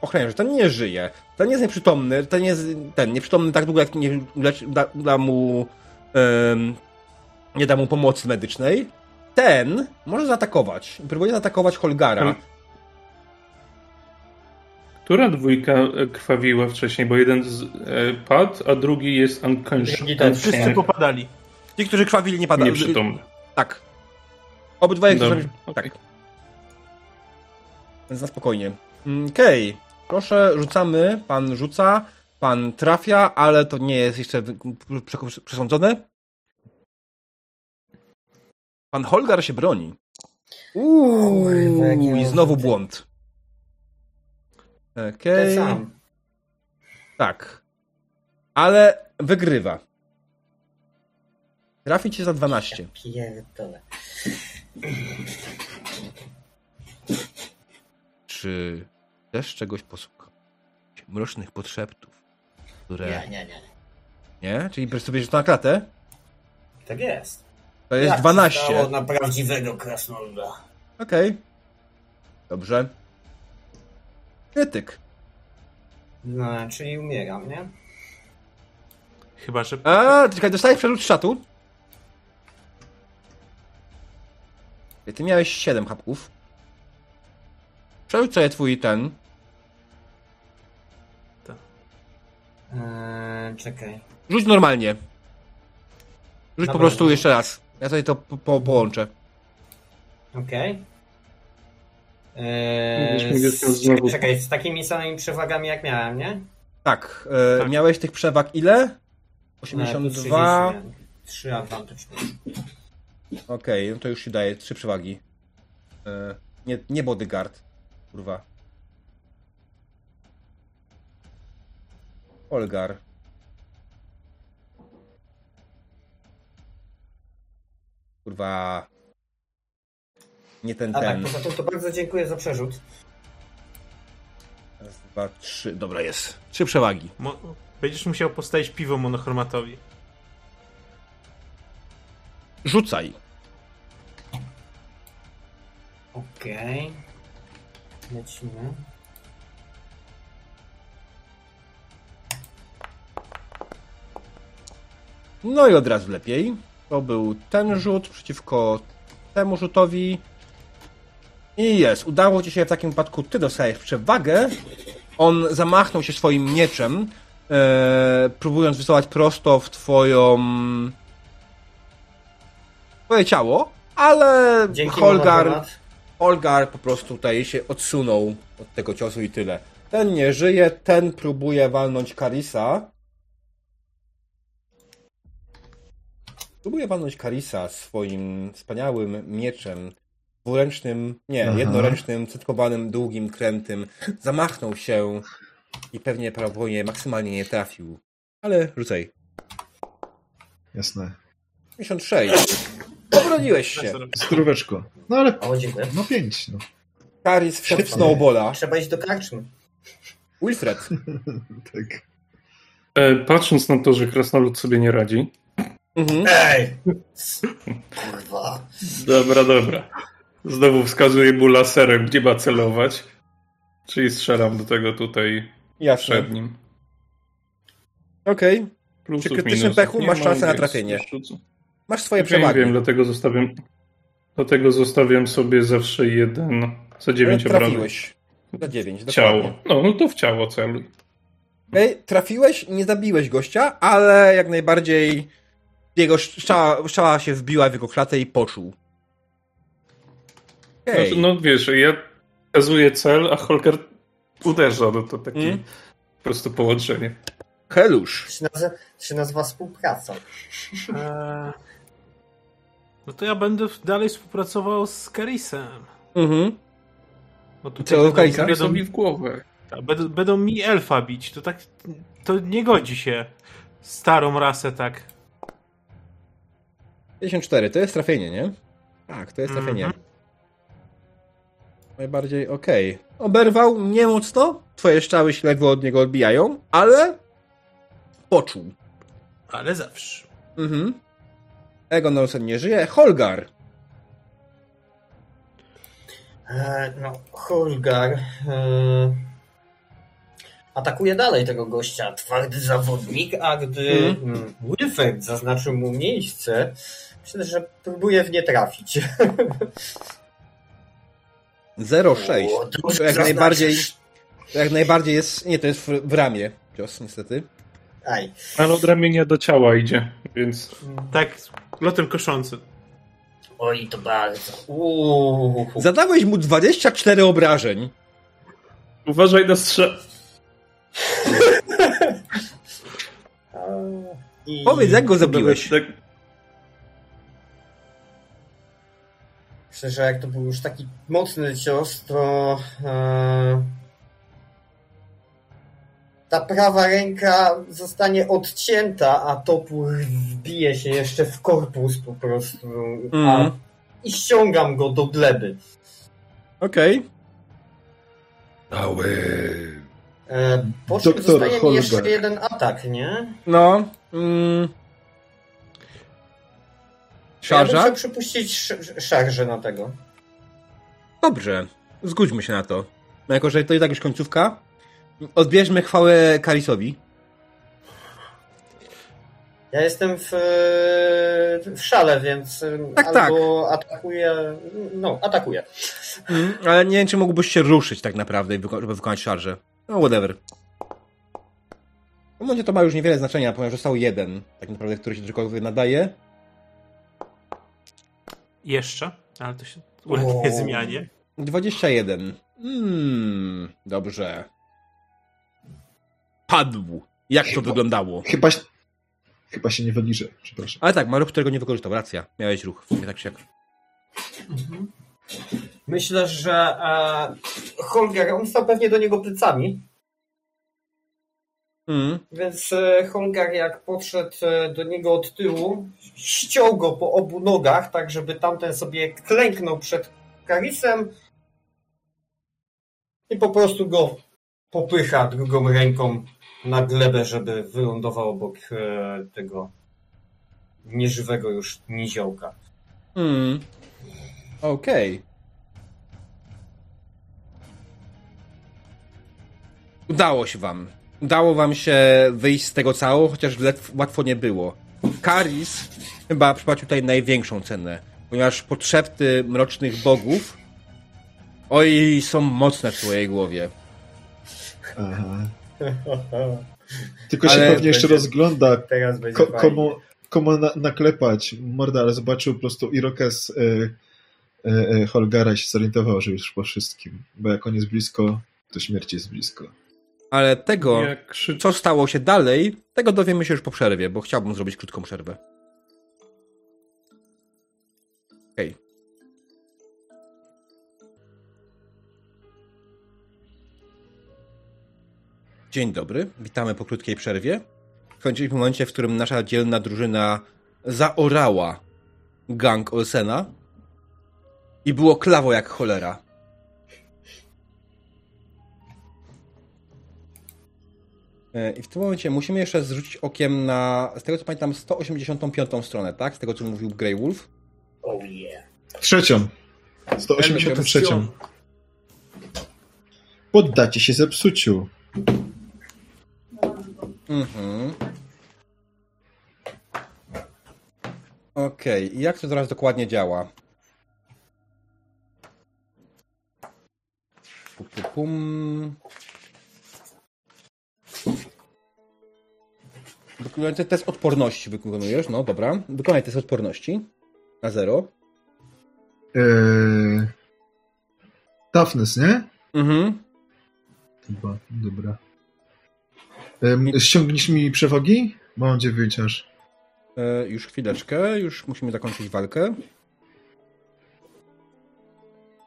ochroniarzy. Ten nie żyje. Ten jest nieprzytomny. Ten jest ten nieprzytomny tak długo, jak nie da, da mu em, nie da mu pomocy medycznej. Ten może zaatakować. Próbuje zaatakować Holgara. Która dwójka e, krwawiła wcześniej, bo jeden z, e, padł, a drugi jest unconscious. Drugi ten Wszyscy popadali. Ci, którzy krwawili, nie padają. Nieprzytomny. Tak. Obydwoje, którzy... Okej. Tak. Więc na spokojnie. Mm, Okej. Proszę, rzucamy. Pan rzuca, pan trafia, ale to nie jest jeszcze przesądzone. Pan Holgar się broni. Uuu, i znowu błąd. Okej. sam. Tak. Ale wygrywa. Trafi cię za 12. Pierdolę. Czy też czegoś posłuchał? Mrocznych podszeptów, które... Nie, nie, nie. Nie? Czyli po prostu bierzesz to na klatę? Tak jest. To jest Jak 12. się Okej. stało na prawdziwego krasnoluda. Dobrze. Krytyk. No, czyli umieram, nie? Chyba, że... A, czekaj, dostajesz przerzut szatu. Ty miałeś 7 hapków. Przerzuć sobie twój ten. Eee, czekaj. Rzuć normalnie. Rzuć po Dobra. prostu jeszcze raz. Ja sobie to po, po, połączę. Okej. Będziesz Eee, z, czekaj, z takimi samymi przewagami jak miałem, nie? Tak, e, Tak. miałeś tych przewag ile? Eee, 82. 3 advantage. Okej, no to już ci daje trzy przewagi. E, nie, nie bodyguard. Kurwa. Olgar. Kurwa. Nie ten, A tak, ten. poza tym to bardzo dziękuję za przerzut. Raz, dwa, trzy. Dobra, jest. Trzy przewagi. Mo... Będziesz musiał postawić piwo monochromatowi. Rzucaj. Okej. Lecimy. No i od razu lepiej. To był ten rzut przeciwko temu rzutowi. I jest. Udało ci się w takim wypadku. Ty dostajesz przewagę. On zamachnął się swoim mieczem, e, próbując wystosować prosto w twoją. twoje ciało, ale Dzięki Holgar monochromat. Olgar po prostu tutaj się odsunął od tego ciosu i tyle. Ten nie żyje, ten próbuje walnąć Karisa. Próbuje walnąć Karisa swoim wspaniałym mieczem. Dwuręcznym, nie, Aha. jednoręcznym, cytkowanym, długim, krętym. Zamachnął się i pewnie prawdopodobnie maksymalnie nie trafił. Ale rzucaj. Jasne. 56. Obroniłeś się. Zdróweczko. No ale, O, dziękuję. no pięć, no. Karis wszedł w snowballa. Trzeba iść do karczmy. Wilfred. Tak. E, patrząc na to, że krasnolud sobie nie radzi. Mhm. Ej! Kurwa. Dobra, dobra. Znowu wskazuję mu laserem, gdzie ma celować. Czyli strzelam do tego tutaj Jasne. przed nim. Okej. Plusów, Przy krytycznym minusów pechu masz ma, szansę na trafienie. Masz swoje Wiem, przewagi. wiem, dlatego zostawiam, dlatego zostawiam sobie zawsze jeden za dziewięć obrony. trafiłeś. Za 9. Ciało. No, no to w ciało celuj. Okay. Trafiłeś, nie zabiłeś gościa, ale jak najbardziej jego strzała, strzała się wbiła w jego klatę i poczuł. Okej. Znaczy, no wiesz, ja wskazuję cel, a Holger uderza, no to takie Mm. po prostu połączenie. Helusz. To się nazywa, to się nazywa współpraca. Eee, no to ja będę dalej współpracował z Karisem. Mhm. Bo Co, Karisa? Będą, sobie w głowę. będą, będą mi elfa bić. To tak. To nie godzi się. Starą rasę tak. 54, to jest trafienie, nie? Tak, to jest trafienie. Mhm. Najbardziej okej. Oberwał nie mocno, twoje strzały się ledwo od niego odbijają, ale poczuł. Ale zawsze. Mhm. Egon Olsen nie żyje. Holgar. E, no, Holgar e, atakuje dalej tego gościa. Twardy zawodnik, a gdy Mhm. mm. Wilfred zaznaczył mu miejsce, myślę, że próbuje w nie trafić. 0,6. O, dobrze To jak najbardziej, to jak najbardziej jest, nie, to jest w, w ramię cios, niestety. Aj. Ale od ramienia do ciała idzie, więc Tak, lotem koszącym. Oj, to bardzo. Uuu. Zadałeś mu 24 obrażeń. uważaj na strzel. I... Powiedz, jak go zabiłeś? Tak, Myślę, że jak to był już taki mocny cios, to e, ta prawa ręka zostanie odcięta, a topór wbije się jeszcze w korpus po prostu. A, Mhm. I ściągam go do gleby. Okej. Cały. E, po czym Doktor Holger. jeszcze jeden atak, nie? No. Mm. Ja bym Szarża? przypuścić sz- szarżę na tego. Dobrze. Zgódźmy się na to. No jako, że to i tak już końcówka, odbierzmy chwałę Karisowi. Ja jestem w, w szale, więc Tak, albo atakuję. No, atakuję. Mm, ale nie wiem, czy mógłbyś się ruszyć tak naprawdę, żeby wykonać szarżę. No, whatever. W momencie to ma już niewiele znaczenia, ponieważ został jeden, tak naprawdę, który się czegokolwiek nadaje. Jeszcze, ale to się ulegnie O. zmianie. 21. Hmm, dobrze. Padł. Jak to wyglądało? Chyba, się- chyba się nie wyliżę, przepraszam. Ale tak, Maruch tego nie wykorzystał, racja. Miałeś ruch, w sumie tak się jak. Myślę, że e, Holger, on stał pewnie do niego plecami, Mm. więc e, Holger jak podszedł e, do niego od tyłu, ściął go po obu nogach, tak żeby tamten sobie klęknął przed Karisem i po prostu go popycha drugą ręką na glebę, żeby wylądował obok e, tego nieżywego już niziołka. Mm. Okej. Udało się wam. Udało wam się wyjść z tego cało, chociaż łatwo nie było. Karis chyba przypłacił tutaj największą cenę, ponieważ potrzepty mrocznych bogów oj, są mocne w twojej głowie. Aha. Tylko się Ale pewnie jeszcze będzie- rozgląda, Teraz będzie ko, komu, komu na, naklepać mordę, ale zobaczył po prostu Irokes y, e, e, Holgara się zorientował, że już po wszystkim. Bo jak on jest blisko, to śmierć jest blisko. Ale tego, co stało się dalej, tego dowiemy się już po przerwie, bo chciałbym zrobić krótką przerwę. Okej. Dzień dobry, witamy po krótkiej przerwie. Skończyliśmy w momencie, w którym nasza dzielna drużyna zaorała gang Olsena i było klawo jak cholera. I w tym momencie musimy jeszcze zrzucić okiem na, z tego co pamiętam, 185 stronę, tak? Z tego co mówił Grey Wolf. Oh yeah. Trzecią. 183. Poddacie się zepsuciu. Mhm. Okej, i jak to teraz dokładnie działa? Pum, pum, pum. Wykonaj te- test odporności wykonujesz, no dobra. Wykonaj test odporności. Na zero. Eee... Toughness, nie? Mhm. Chyba, dobra. Ehm, ściągniesz mi przewogi? Bo mam dziewięć aż. E, już chwileczkę, już musimy zakończyć walkę.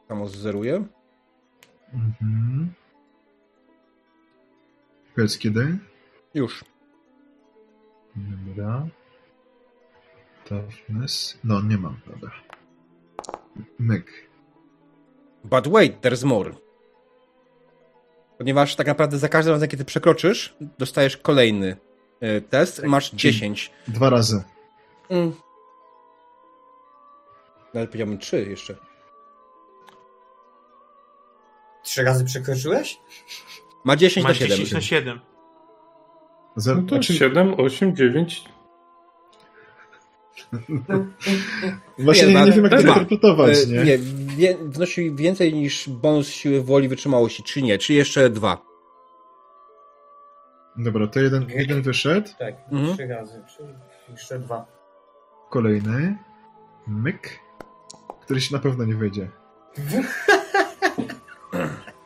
Samo zzeruję. Mhm. Powiedz kiedy? Już. Dobra. Toughness. No, nie mam, dobra. Myk. But wait, there's more. Ponieważ tak naprawdę za każdym razem, kiedy ty przekroczysz, dostajesz kolejny e, test. Masz 10. Dwa razy. Mm. Nawet powiedziałbym 3 jeszcze. Trzy razy przekroczyłeś? Ma 10 Ma na 7. 10 na 7. Zer- No to znaczy, 7, 8, 9. Właśnie Nie, nie, no, nie wiem, jak to interpretować, E, nie? nie, wie, wnosi więcej niż bonus siły woli wytrzymałości, czy nie? Czy jeszcze dwa? Dobra, to jeden, jeden wyszedł. Tak, Mhm. trzy razy. Trzy, jeszcze dwa. Kolejny. Myk. Który się na pewno nie wejdzie.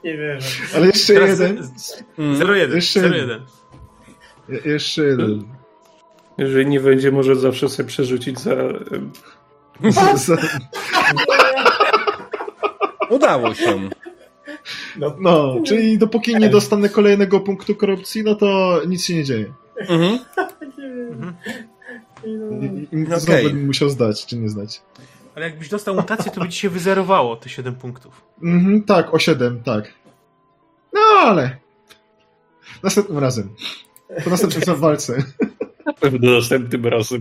Nie wiem. Ale jeszcze Teraz jeden. Mm. 0-1. Jeszcze 0-1. Je- jeszcze jeden. Jeżeli nie będzie, może zawsze sobie przerzucić za... Udało się. No, No, czyli dopóki nie dostanę kolejnego punktu korupcji, no to nic się nie dzieje. Mhm. Znowu będę musiał zdać, czy nie zdać. Ale jakbyś dostał mutację, to by ci się wyzerowało te 7 punktów. Mhm, tak, o 7, tak. No, ale... Następnym razem. Po następnej walce. Na pewno następnym razem.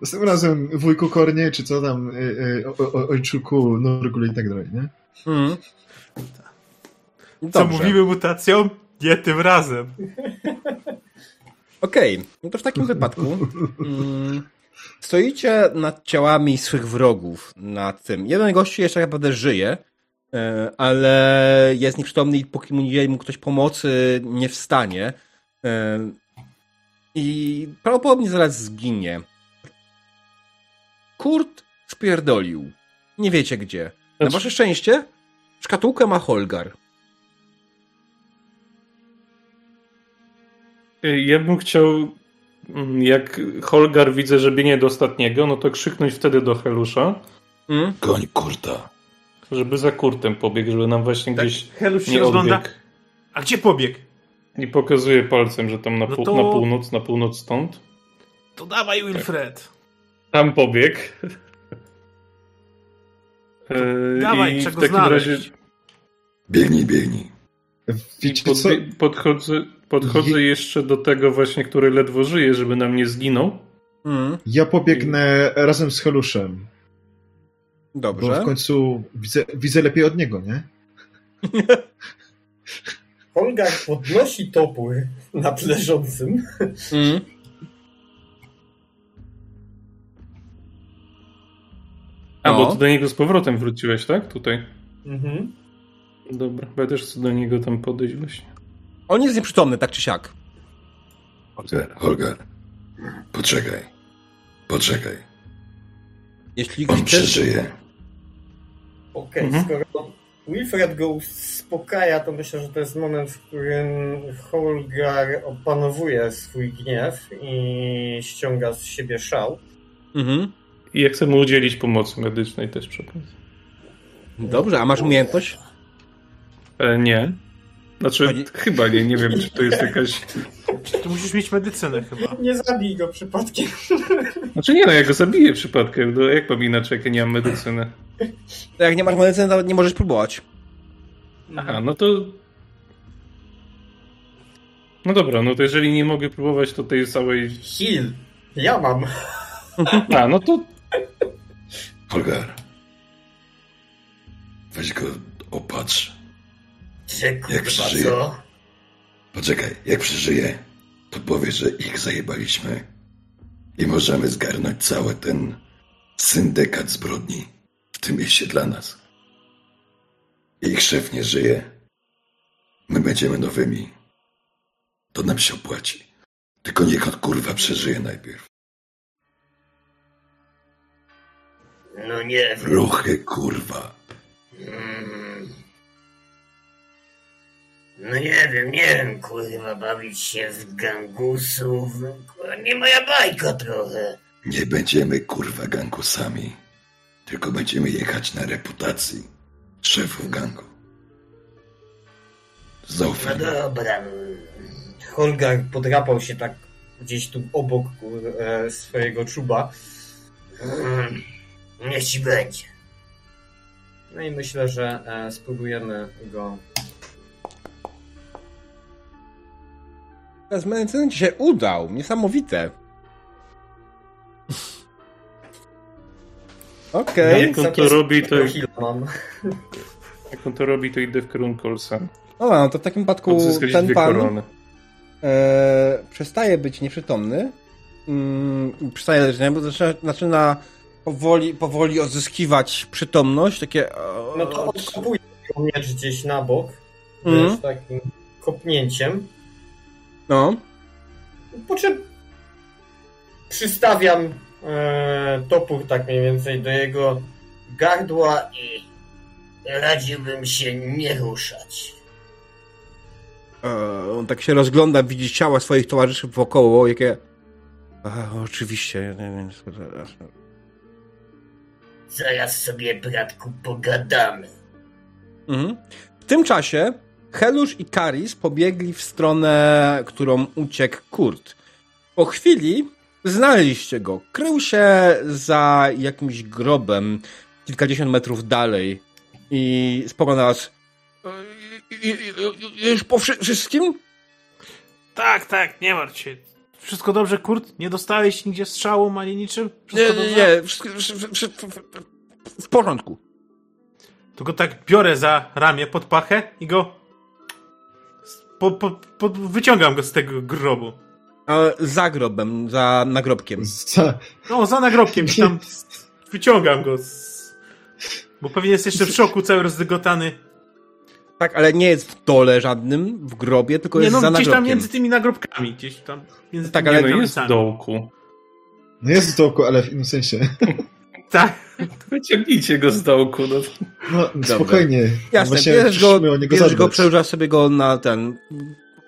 Następnym razem wujku Kornie, czy co tam, y, y, o, o, ojczuku, Norgul i tak dalej, nie? Mhm. Co mówimy mutacją? Nie tym razem. Okej, no to w takim wypadku mm, stoicie nad ciałami swych wrogów, nad tym. Jeden gościu jeszcze tak naprawdę żyje, ale jest nieprzytomny i póki mu nie mu ktoś pomocy, nie wstanie. E, I prawdopodobnie zaraz zginie. Kurt spierdolił. Nie wiecie gdzie. Na Znaczy- wasze szczęście szkatułkę ma Holgar. Ja bym chciał, mm, jak Holgar widzę, że biegnie do ostatniego, no to krzyknąć wtedy do Helusza, Mm? Goń kurta. Żeby za Kurtem pobiegł, żeby nam właśnie Tak, gdzieś Heluś się nie rozgląda. odbiegł. A gdzie pobiegł? I pokazuje palcem, że tam na, No pół, to- na północ, na północ stąd. To dawaj, Wilfred. Tam pobiegł. E, Dawaj, I czego w takim znaleźć. razie Biegnij, biegnij. podbie- podchodzę, podchodzę jeszcze do tego właśnie, który ledwo żyje, żeby nam nie zginął. Mm. Ja pobiegnę razem z Heluszem, bo Dobrze. w końcu widzę, widzę lepiej od niego, nie? Holgar podnosi topór nad leżącym. Mm. A, No. bo ty do niego z powrotem wróciłeś, tak? Tutaj. Mhm. Dobra, bo ja też chcę do niego tam podejść właśnie. On jest nieprzytomny, tak czy siak. Holger, Holger. Poczekaj. Poczekaj. Jeśli On chcesz... przeżyje. Okej, Mhm. skoro Wilfred go uspokaja, to myślę, że to jest moment, w którym Holgar opanowuje swój gniew i ściąga z siebie szał. Mhm. I ja chcę mu udzielić pomocy medycznej też przy okazji. Dobrze, a masz umiejętność? E, nie. Znaczy, Pani- chyba nie, nie wiem, czy to jest jakaś... Tu musisz mieć medycynę chyba. Nie zabij go przypadkiem. Znaczy nie no, ja go zabiję przypadkiem, no jak mam inaczej, jak ja nie mam medycyny? To jak nie masz medycyny, to nie możesz próbować. Aha, no to... No dobra, no to jeżeli nie mogę próbować to tej całej... Heal. Ja mam. A, no to Holgar. Weź go opatrz. Czy Jak przeżyje? co? Poczekaj, jak przeżyje, to powie, że ich zajebaliśmy. I możemy zgarnąć cały ten syndykat zbrodni w tym mieście dla nas. Ich szef nie żyje. My będziemy nowymi. To nam się opłaci. Tylko niech on kurwa przeżyje najpierw. No nie. Ruchy kurwa. Mm. No nie wiem, nie wiem, kurwa, bawić się w gangusów. Kurwa, nie moja bajka trochę. Nie będziemy kurwa gangusami. Tylko będziemy jechać na reputacji szefów gangu. No Zaufaj. mi. dobra. Holgar podrapał się tak gdzieś tu obok e, swojego czuba. Mm. Niech ci będzie. No i myślę, że e, spróbujemy go. Z medycyny ci się udał. Niesamowite. Okej. Jak on to robi, to- jak on to robi, to idę w kierunku Olsen. Dobra, no to w takim Odzyskać ten dwie pan korony. e, przestaje być nieprzytomny. Mm, przestaje leżeć, nie? bo zaczyna, zaczyna powoli, powoli odzyskiwać przytomność. Takie. e, No to odkopuję jego miecz gdzieś na bok. Mhm. Wiesz, takim kopnięciem. No. Po czym przystawiam e, topór tak mniej więcej do jego gardła I radziłbym się nie ruszać. E, on tak się rozgląda, widzi ciała swoich towarzyszy wokoło, jakie. A, oczywiście, nie wiem. Zaraz sobie, bratku, pogadamy. Mhm. W tym czasie Helusz i Karis pobiegli w stronę, którą uciekł Kurt. Po chwili znaleźliście go. Krył się za jakimś grobem kilkadziesiąt metrów dalej i spoglądał na was. "E, i- i- i- Już po wszy- wszystkim? Tak, tak, nie martw się. Wszystko dobrze, Kurt? Nie dostałeś nigdzie strzału ani niczym? Nie, Wszystko nie, dobrze? nie. wszystko- wszy- wszy- wszy- W porządku. Tylko tak biorę za ramię pod pachę i go. Po, po, po, wyciągam go z tego grobu. E, Za grobem, za nagrobkiem. Za, No, za nagrobkiem i tam wyciągam go. Z... Bo pewnie jest jeszcze w szoku, cały rozdygotany. Tak, ale nie jest w dole żadnym, w grobie, tylko Nie jest no, za gdzieś nagrobkiem. tam między tymi nagrobkami, gdzieś tam. Między Tak, tymi ale Nie, no jest w dołku. no jest w dołku, ale w innym sensie. Tak. Wyciągnijcie go z dołku. No. No, spokojnie. Jasne, Właśnie bierzesz go, o bierzesz go sobie go na ten...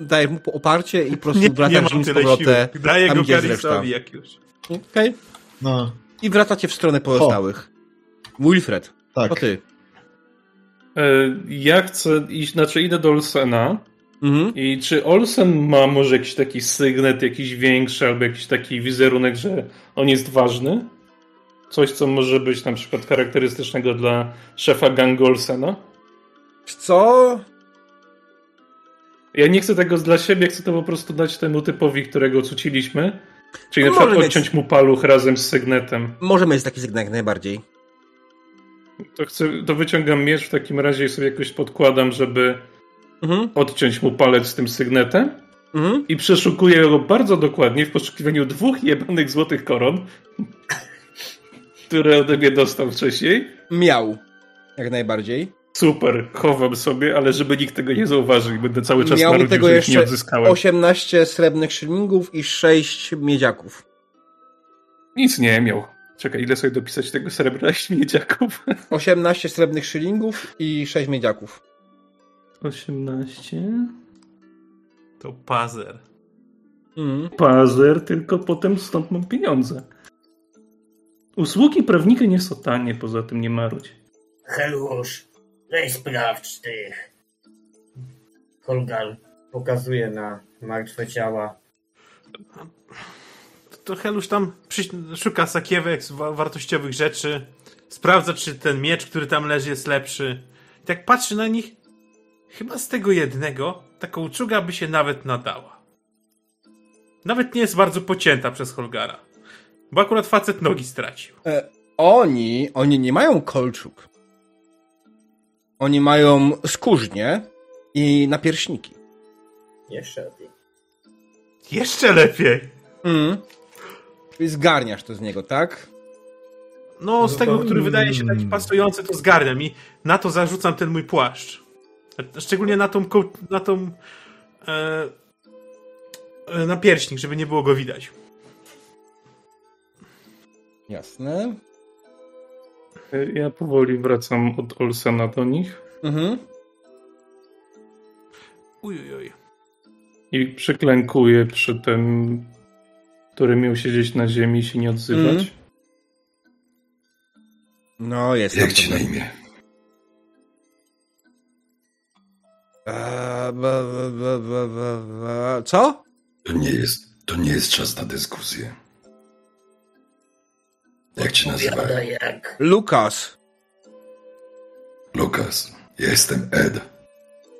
Dajesz mu oparcie i po prostu Nie, nie wracasz nim z powrotem. Daję tam, go. Karisowi jak już. Okej. No, I wracacie w stronę pozostałych. Wilfred, tak. to ty. E, Ja chcę iść, znaczy idę do Olsena. Mhm. I czy Olsen ma może jakiś taki sygnet, jakiś większy, albo jakiś taki wizerunek, że on jest ważny? Coś, co może być na przykład charakterystycznego dla szefa gangu Olsena? Co? Ja nie chcę tego dla siebie, chcę to po prostu dać temu typowi, którego cuciliśmy. Czyli No na przykład może mieć- odciąć mu paluch razem z sygnetem. Możemy mieć taki jak najbardziej. To, chcę, to wyciągam miecz w takim razie i sobie jakoś podkładam, żeby Mhm. odciąć mu palec z tym sygnetem. Mhm. I przeszukuję go bardzo dokładnie w poszukiwaniu dwóch jebanych złotych koron, które ode mnie dostał wcześniej. Miał. Jak najbardziej. Super, chowam sobie, ale żeby nikt tego nie zauważył i będę cały czas Miał marudził, tego że ich nie jeszcze odzyskałem. 18 srebrnych szylingów i 6 miedziaków. Nic nie miał. Czekaj, ile sobie dopisać tego srebra i miedziaków? 18 srebrnych szylingów i 6 miedziaków. 18. To pazer. Mhm. Pazer, tylko potem stąd mam pieniądze. Usługi prawnika nie są tanie, poza tym nie marudź. Helusz, weź sprawdź tych. Holgar pokazuje na martwe ciała. To Helusz tam przy... szuka sakiewek, wa- wartościowych rzeczy. Sprawdza, czy ten miecz, który tam leży, jest lepszy. I tak patrzy na nich. Chyba z tego jednego taka uczuga by się nawet nadała. Nawet nie jest bardzo pocięta przez Holgara. Bo akurat facet nogi stracił. E, oni, oni nie mają kolczuk. Oni mają skórznie i napierśniki. Jeszcze lepiej. Jeszcze lepiej. Czyli zgarniasz to z niego, tak? No, z No tego, to- który wydaje się taki mm. pasujący, to zgarniam i na to zarzucam ten mój płaszcz. Szczególnie na tą, na tą e, e, na pierśnik, żeby nie było go widać. Jasne. Ja powoli wracam od Olsena do nich Mhm. Uj, uj, uj. i przyklękuję przy tym, który miał siedzieć na ziemi i się nie odzywać. Mhm. No, jest. Jak ci na imię? Eee, ba, ba, ba, ba, ba, ba. Co? To nie jest, to nie jest czas na dyskusję. Jak cię nazywają? jak Lukas. Lukas. Ja jestem Ed.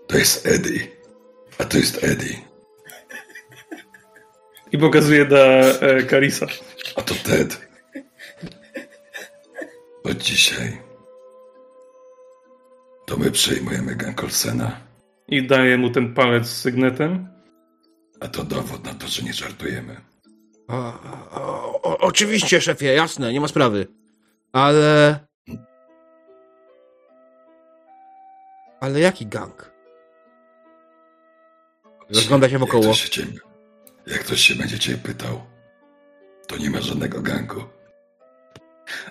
To jest Eddie. A to jest Eddie. I pokazuję na e, Karisa. A to Ted. Od dzisiaj to my przejmujemy gang Olsena, I daję mu ten palec z sygnetem. a to dowód na to, że nie żartujemy. O, o, o, oczywiście, szefie, jasne, nie ma sprawy. Ale. Ale jaki gang? Rozgląda się Jak wokoło. ktoś, się cię, jak ktoś się będzie cię pytał, to nie ma żadnego gangu.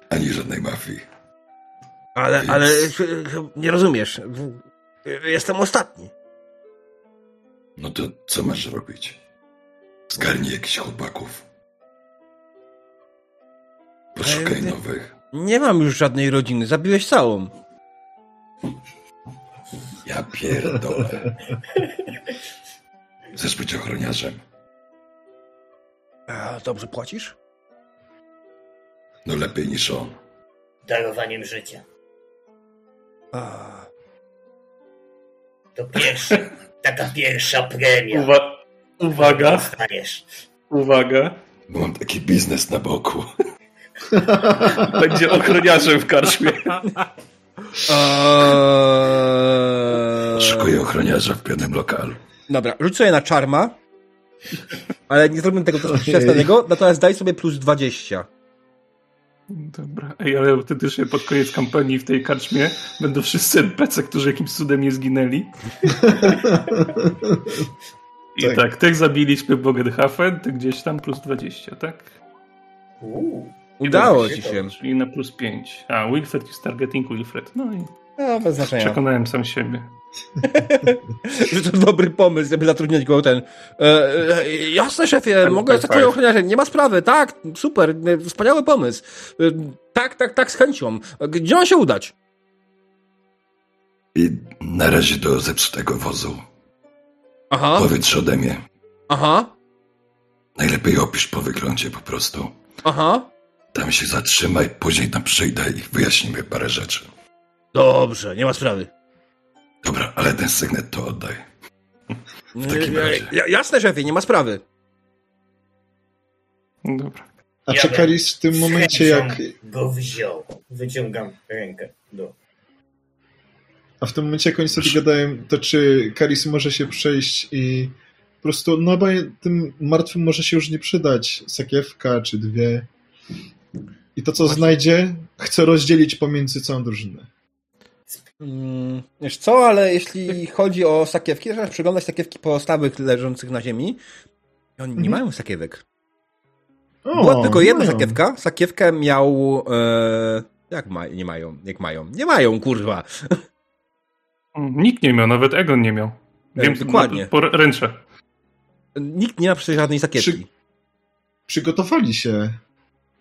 Ani żadnej mafii. Ale, Więc- ale nie rozumiesz. Jestem ostatni. No to co masz robić? Zgarnij jakichś chłopaków. Ty- nowych. Nie mam już żadnej rodziny, zabiłeś całą. Ja pierdolę. Chcesz być ochroniarzem? A, dobrze płacisz? No lepiej niż on. darowaniem życia. A, To pierwszy, taka pierwsza premia. Uwa- uwaga, uwaga. Bo mam taki biznes na boku. Będzie ochroniarzem w karczmie. Eee... Szukuję ochroniarza w pewnym lokalu. Dobra, rzuć sobie na czarma. Ale nie zrobimy tego wczesnego, natomiast daj sobie plus 20. Dobra. Ej, ale autentycznie pod koniec kampanii w tej karczmie będą wszyscy NPC, którzy jakimś cudem nie zginęli. I tak, Tak. tych zabiliśmy w Bogenhafen, ty gdzieś tam plus 20, tak? Uuu. Udało ci się. Czyli na plus 5. A, Wilfred jest targeting Wilfred. No i No, bez znaczenia. przekonałem sam siebie. Że to dobry pomysł, żeby zatrudniać go ten. E, e, jasne, szefie, mogę zostać twoim ochroniarzem, nie ma sprawy, tak, super, e, wspaniały pomysł. E, tak, tak, tak, z chęcią. E, Gdzie mam się udać? I na razie do zepsutego wozu. Aha, Powiedz ode mnie. aha, Najlepiej opisz po wyglądzie po prostu. aha. Tam się zatrzymaj, później tam przyjdę i wyjaśnimy parę rzeczy. Dobrze, nie ma sprawy. Dobra, ale ten sygnet to oddaj. W takim razie. ja- Jasne, szefie, nie ma sprawy. Dobra. A Ja czy bym Karis w tym momencie jak... go wziął. Wyciągam rękę do. A w tym momencie jak oni sobie gadają, to czy Karis może się przejść i po prostu, no bo tym martwym może się już nie przydać sakiewka czy dwie. I to, co znajdzie, chce rozdzielić pomiędzy całą drużynę. Mm, wiesz co, ale jeśli chodzi o sakiewki, zaczynasz przyglądać sakiewki pozostałych leżących na ziemi i oni nie Mhm. mają sakiewek. O, Była tylko jedna mają. sakiewka. Sakiewkę miał... E, jak ma, nie mają? Jak mają? Nie mają, kurwa. Nikt nie miał, nawet Egon nie miał. Wiem, dokładnie. Po ręcze. Nikt nie ma przecież żadnej sakiewki. Przygotowali się.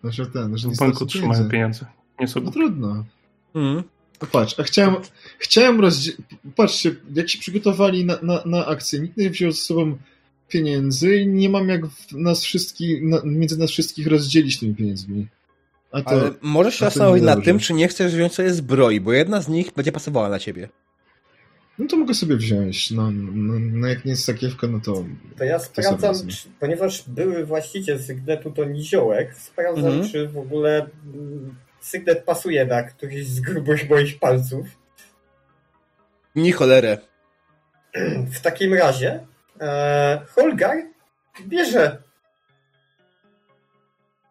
Znaczy ten, że nie W banku trzymają pieniądze. Nie No sobie. trudno. Mhm. No patrz, a chciałem, chciałem rozdzielić. Patrzcie, jak się przygotowali na, na, na akcję, nikt nie wziął ze sobą pieniędzy i nie mam jak w nas wszystkich, na, między nas wszystkich rozdzielić tymi pieniędzmi. A to. Ale możesz się zastanowić nad tym, czy nie chcesz wziąć sobie zbroi, bo jedna z nich będzie pasowała na ciebie. No to mogę sobie wziąć. No, no, no jak nie jest sakiewka, no to. To ja sprawdzam, wezmę. czy, ponieważ były właściciel Sygnetu to Niziołek, sprawdzam, Mhm. czy w ogóle mm, Sygnet pasuje na któryś z grubych moich palców. Ni cholerę. W takim razie e, Holgar bierze,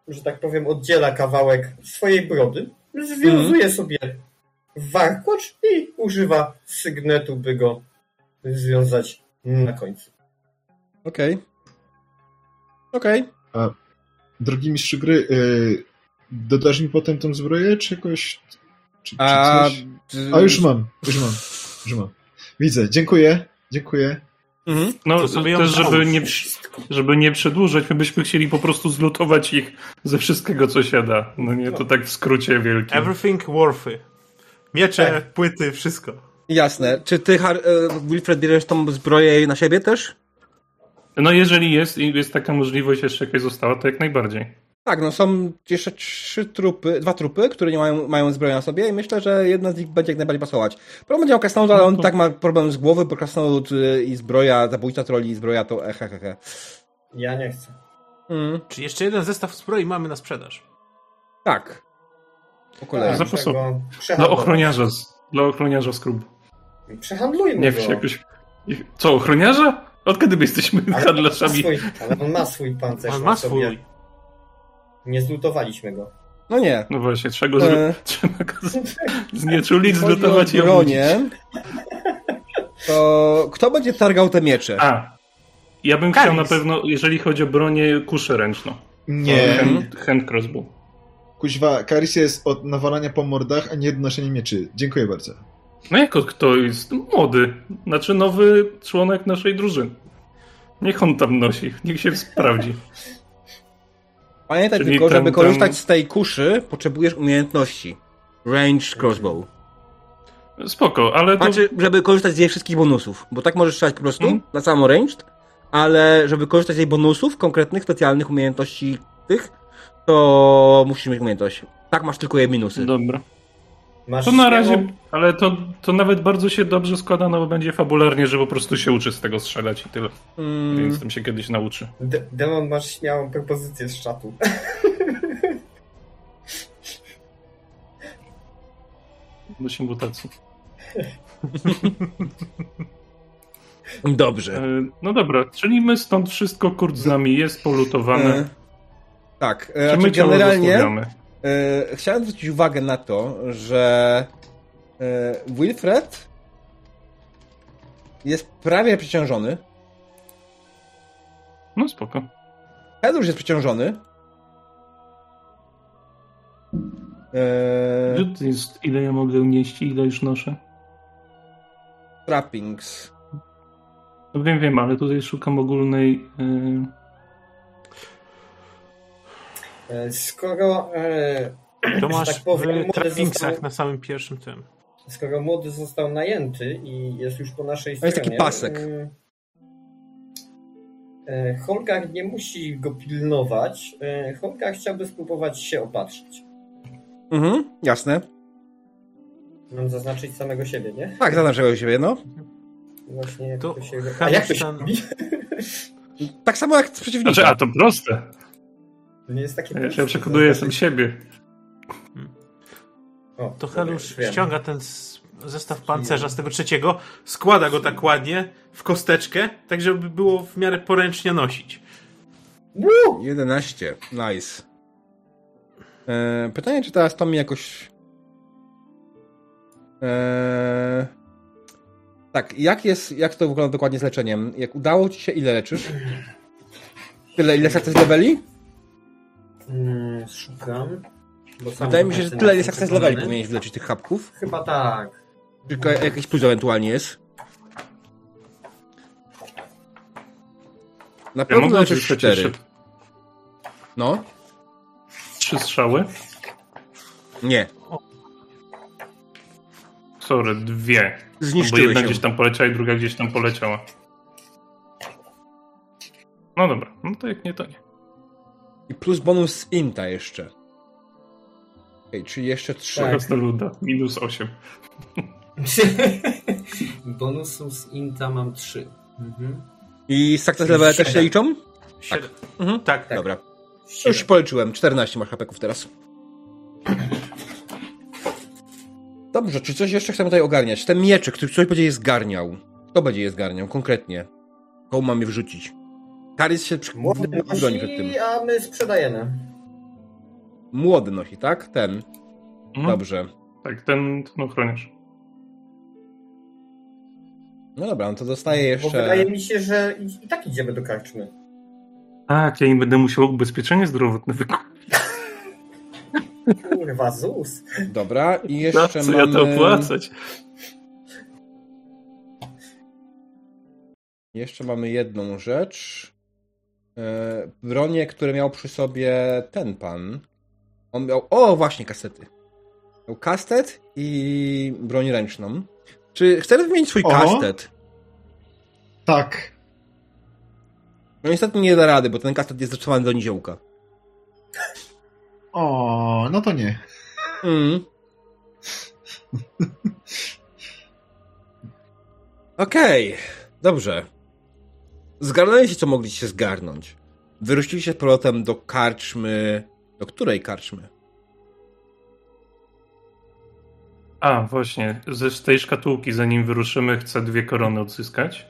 że tak powiem, oddziela kawałek swojej brody, związuje sobie warkocz i używa sygnetu, by go związać na końcu. Okej. Okej. Drogi mistrzu gry, yy, dodasz mi potem tą zbroję, czy jakoś. Czy, czy A, coś? A już mam, już mam, już mam. Widzę, dziękuję, dziękuję. Mhm. No, To sobie też, żeby nie, żeby nie przedłużać, my byśmy chcieli po prostu zlutować ich ze wszystkiego, co się da. No nie, to tak w skrócie wielkim. Everything worthy. Miecze, Tak. płyty, wszystko. Jasne. Czy ty, Har- e, Wilfred, bierzesz tą zbroję na siebie też? No jeżeli jest i jest taka możliwość jeszcze jakaś została, to jak najbardziej. Tak, no są jeszcze trzy trupy, dwa trupy, które nie mają, mają zbroję na sobie i myślę, że jedna z nich będzie jak najbardziej pasować. Problem będzie miał Krasnolud, ale on No to- tak ma problem z głowy, bo Krasnolud y, i zbroja, zabójca troli i zbroja to ehehehe. Ja nie chcę. Mm, Czy jeszcze jeden zestaw zbroi mamy na sprzedaż? tak. Po kolei. Za- zapasowo. tego Dla ochroniarza, z- dla ochroniarza skrób. Przehandlujmy Nie go. jakoś... Co, ochroniarza? Od kiedy my jesteśmy Ale handlarzami? swój, ale on ma swój pancerz On na ma sobie. swój. Nie zlutowaliśmy go. No nie. No właśnie, trzeba go zlu... E. trzeba go z... znieczulić, zlutować i obudzić. to kto będzie targał te miecze? A, ja bym chciał Karis. na pewno, jeżeli chodzi o bronię, kuszę ręczną. Nie. Hand, hand crossbow. Kuźwa, Karis jest od nawalania po mordach, a nie od noszenia mieczy. Dziękuję bardzo. No jako kto jest młody, znaczy nowy członek naszej drużyny. Niech on tam nosi, niech się sprawdzi. Pamiętaj Czyli tylko, ten- żeby korzystać z tej kuszy, potrzebujesz umiejętności. Range crossbow. Spoko, ale to... Znaczy, żeby korzystać z jej wszystkich bonusów, bo tak możesz strzelać po prostu Mhm. na samą ranged, ale żeby korzystać z jej bonusów, konkretnych, specjalnych umiejętności tych, to musisz mieć umiejętność. Tak masz tylko jej minusy. Dobra. Masz To na razie, śmiałą- ale to, to nawet bardzo się dobrze składa, no bo będzie fabularnie, że po prostu się uczy z tego strzelać i tyle. Mm, Więc tym się kiedyś nauczy. De- Demon, masz śmiałą propozycję z czatu. Do się mutacji. Dobrze. E, No dobra, czyli my stąd wszystko kurt z nami jest polutowane. Tak, e, Czy my znaczy ciało generalnie e, chciałem zwrócić uwagę na to, że e, Wilfred jest prawie przeciążony. No spoko. Hedrusz jest przeciążony. E, Gdzie to jest, ile ja mogę unieść i ile już noszę? trappings. No wiem, wiem, ale tutaj szukam ogólnej... E, Skoro, e, To że masz tak powiem, w trappingsach został, na samym pierwszym tym. skoro młody został najęty i jest już po naszej To stronie... jest taki pasek. e, e, Holgar nie musi go pilnować. E, Holgar chciałby spróbować się opatrzyć. Mhm, jasne. Mam zaznaczyć samego siebie, nie? Tak, zaznaczyłem siebie, no. Właśnie jak To to, się... A jak to się? Tak samo jak z przeciwnika. Znaczy, a to proste. To nie jest takie Ja proste, się przekonuję sam siebie. O, To Helusz ściąga ten zestaw pancerza z tego trzeciego, składa go tak ładnie w kosteczkę, tak żeby było w miarę poręcznie nosić. 11. Nice. E, pytanie, czy teraz to mi jakoś. E, tak, jak jest, jak to wygląda dokładnie z leczeniem? Jak udało ci się, ile leczysz? Tyle, ile sukces leveli? Szukam. bo sam Wydaje mi się, że tyle jest access leveli przekonany. powinieneś wyleczyć tych chapków. Chyba tak. Tylko jakiś plus ewentualnie jest. Na Ja pewno leczysz cztery. No, trzy strzały. nie. Sorry, dwie. Bo Zniszczyły jedna się. gdzieś tam poleciała i druga gdzieś tam poleciała. No dobra, no to jak nie, to nie. I plus bonus z Inta jeszcze. Okej, czyli jeszcze trzy. Tak. Krasnoluda, minus 8. Bonusu z Inta mam 3. Mhm. I success level też się Siedem. liczą? Siedem. Mhm. Tak, tak. Dobra. Już policzyłem. 14 masz hapeków teraz. Dobrze, czy coś jeszcze chcemy tutaj ogarniać? Ten mieczyk, który ktoś będzie je zgarniał. Kto będzie je zgarniał konkretnie? Komu mam je wrzucić? Karis się przy... Młody broni przed tym. a my sprzedajemy. Młody nosi, tak? Ten. Mhm. Dobrze. Tak, ten, ten ochroniarz. No dobra, no to dostaję Bo jeszcze... wydaje mi się, że i, i tak idziemy do karczmy. Tak, ja im będę musiał ubezpieczenie zdrowotne wykupić. Kurwa, ZUS. Dobra, i Na jeszcze co mamy... ja to opłacać? Jeszcze mamy jedną rzecz. E, Bronie, które miał przy sobie ten pan. On miał. O, właśnie, kasety. Miał kastet i broń ręczną. Czy chcesz wymienić swój Oho. kastet? Tak. No niestety nie da rady, bo ten kastet jest zastosowany do niziołka. O, no to nie. Mm. Okej, dobrze. Zgarnęliście, co mogliście zgarnąć. Wyruszyliście z powrotem do karczmy. Do której karczmy? A, właśnie, ze z tej szkatułki, zanim wyruszymy, chcę dwie korony odzyskać.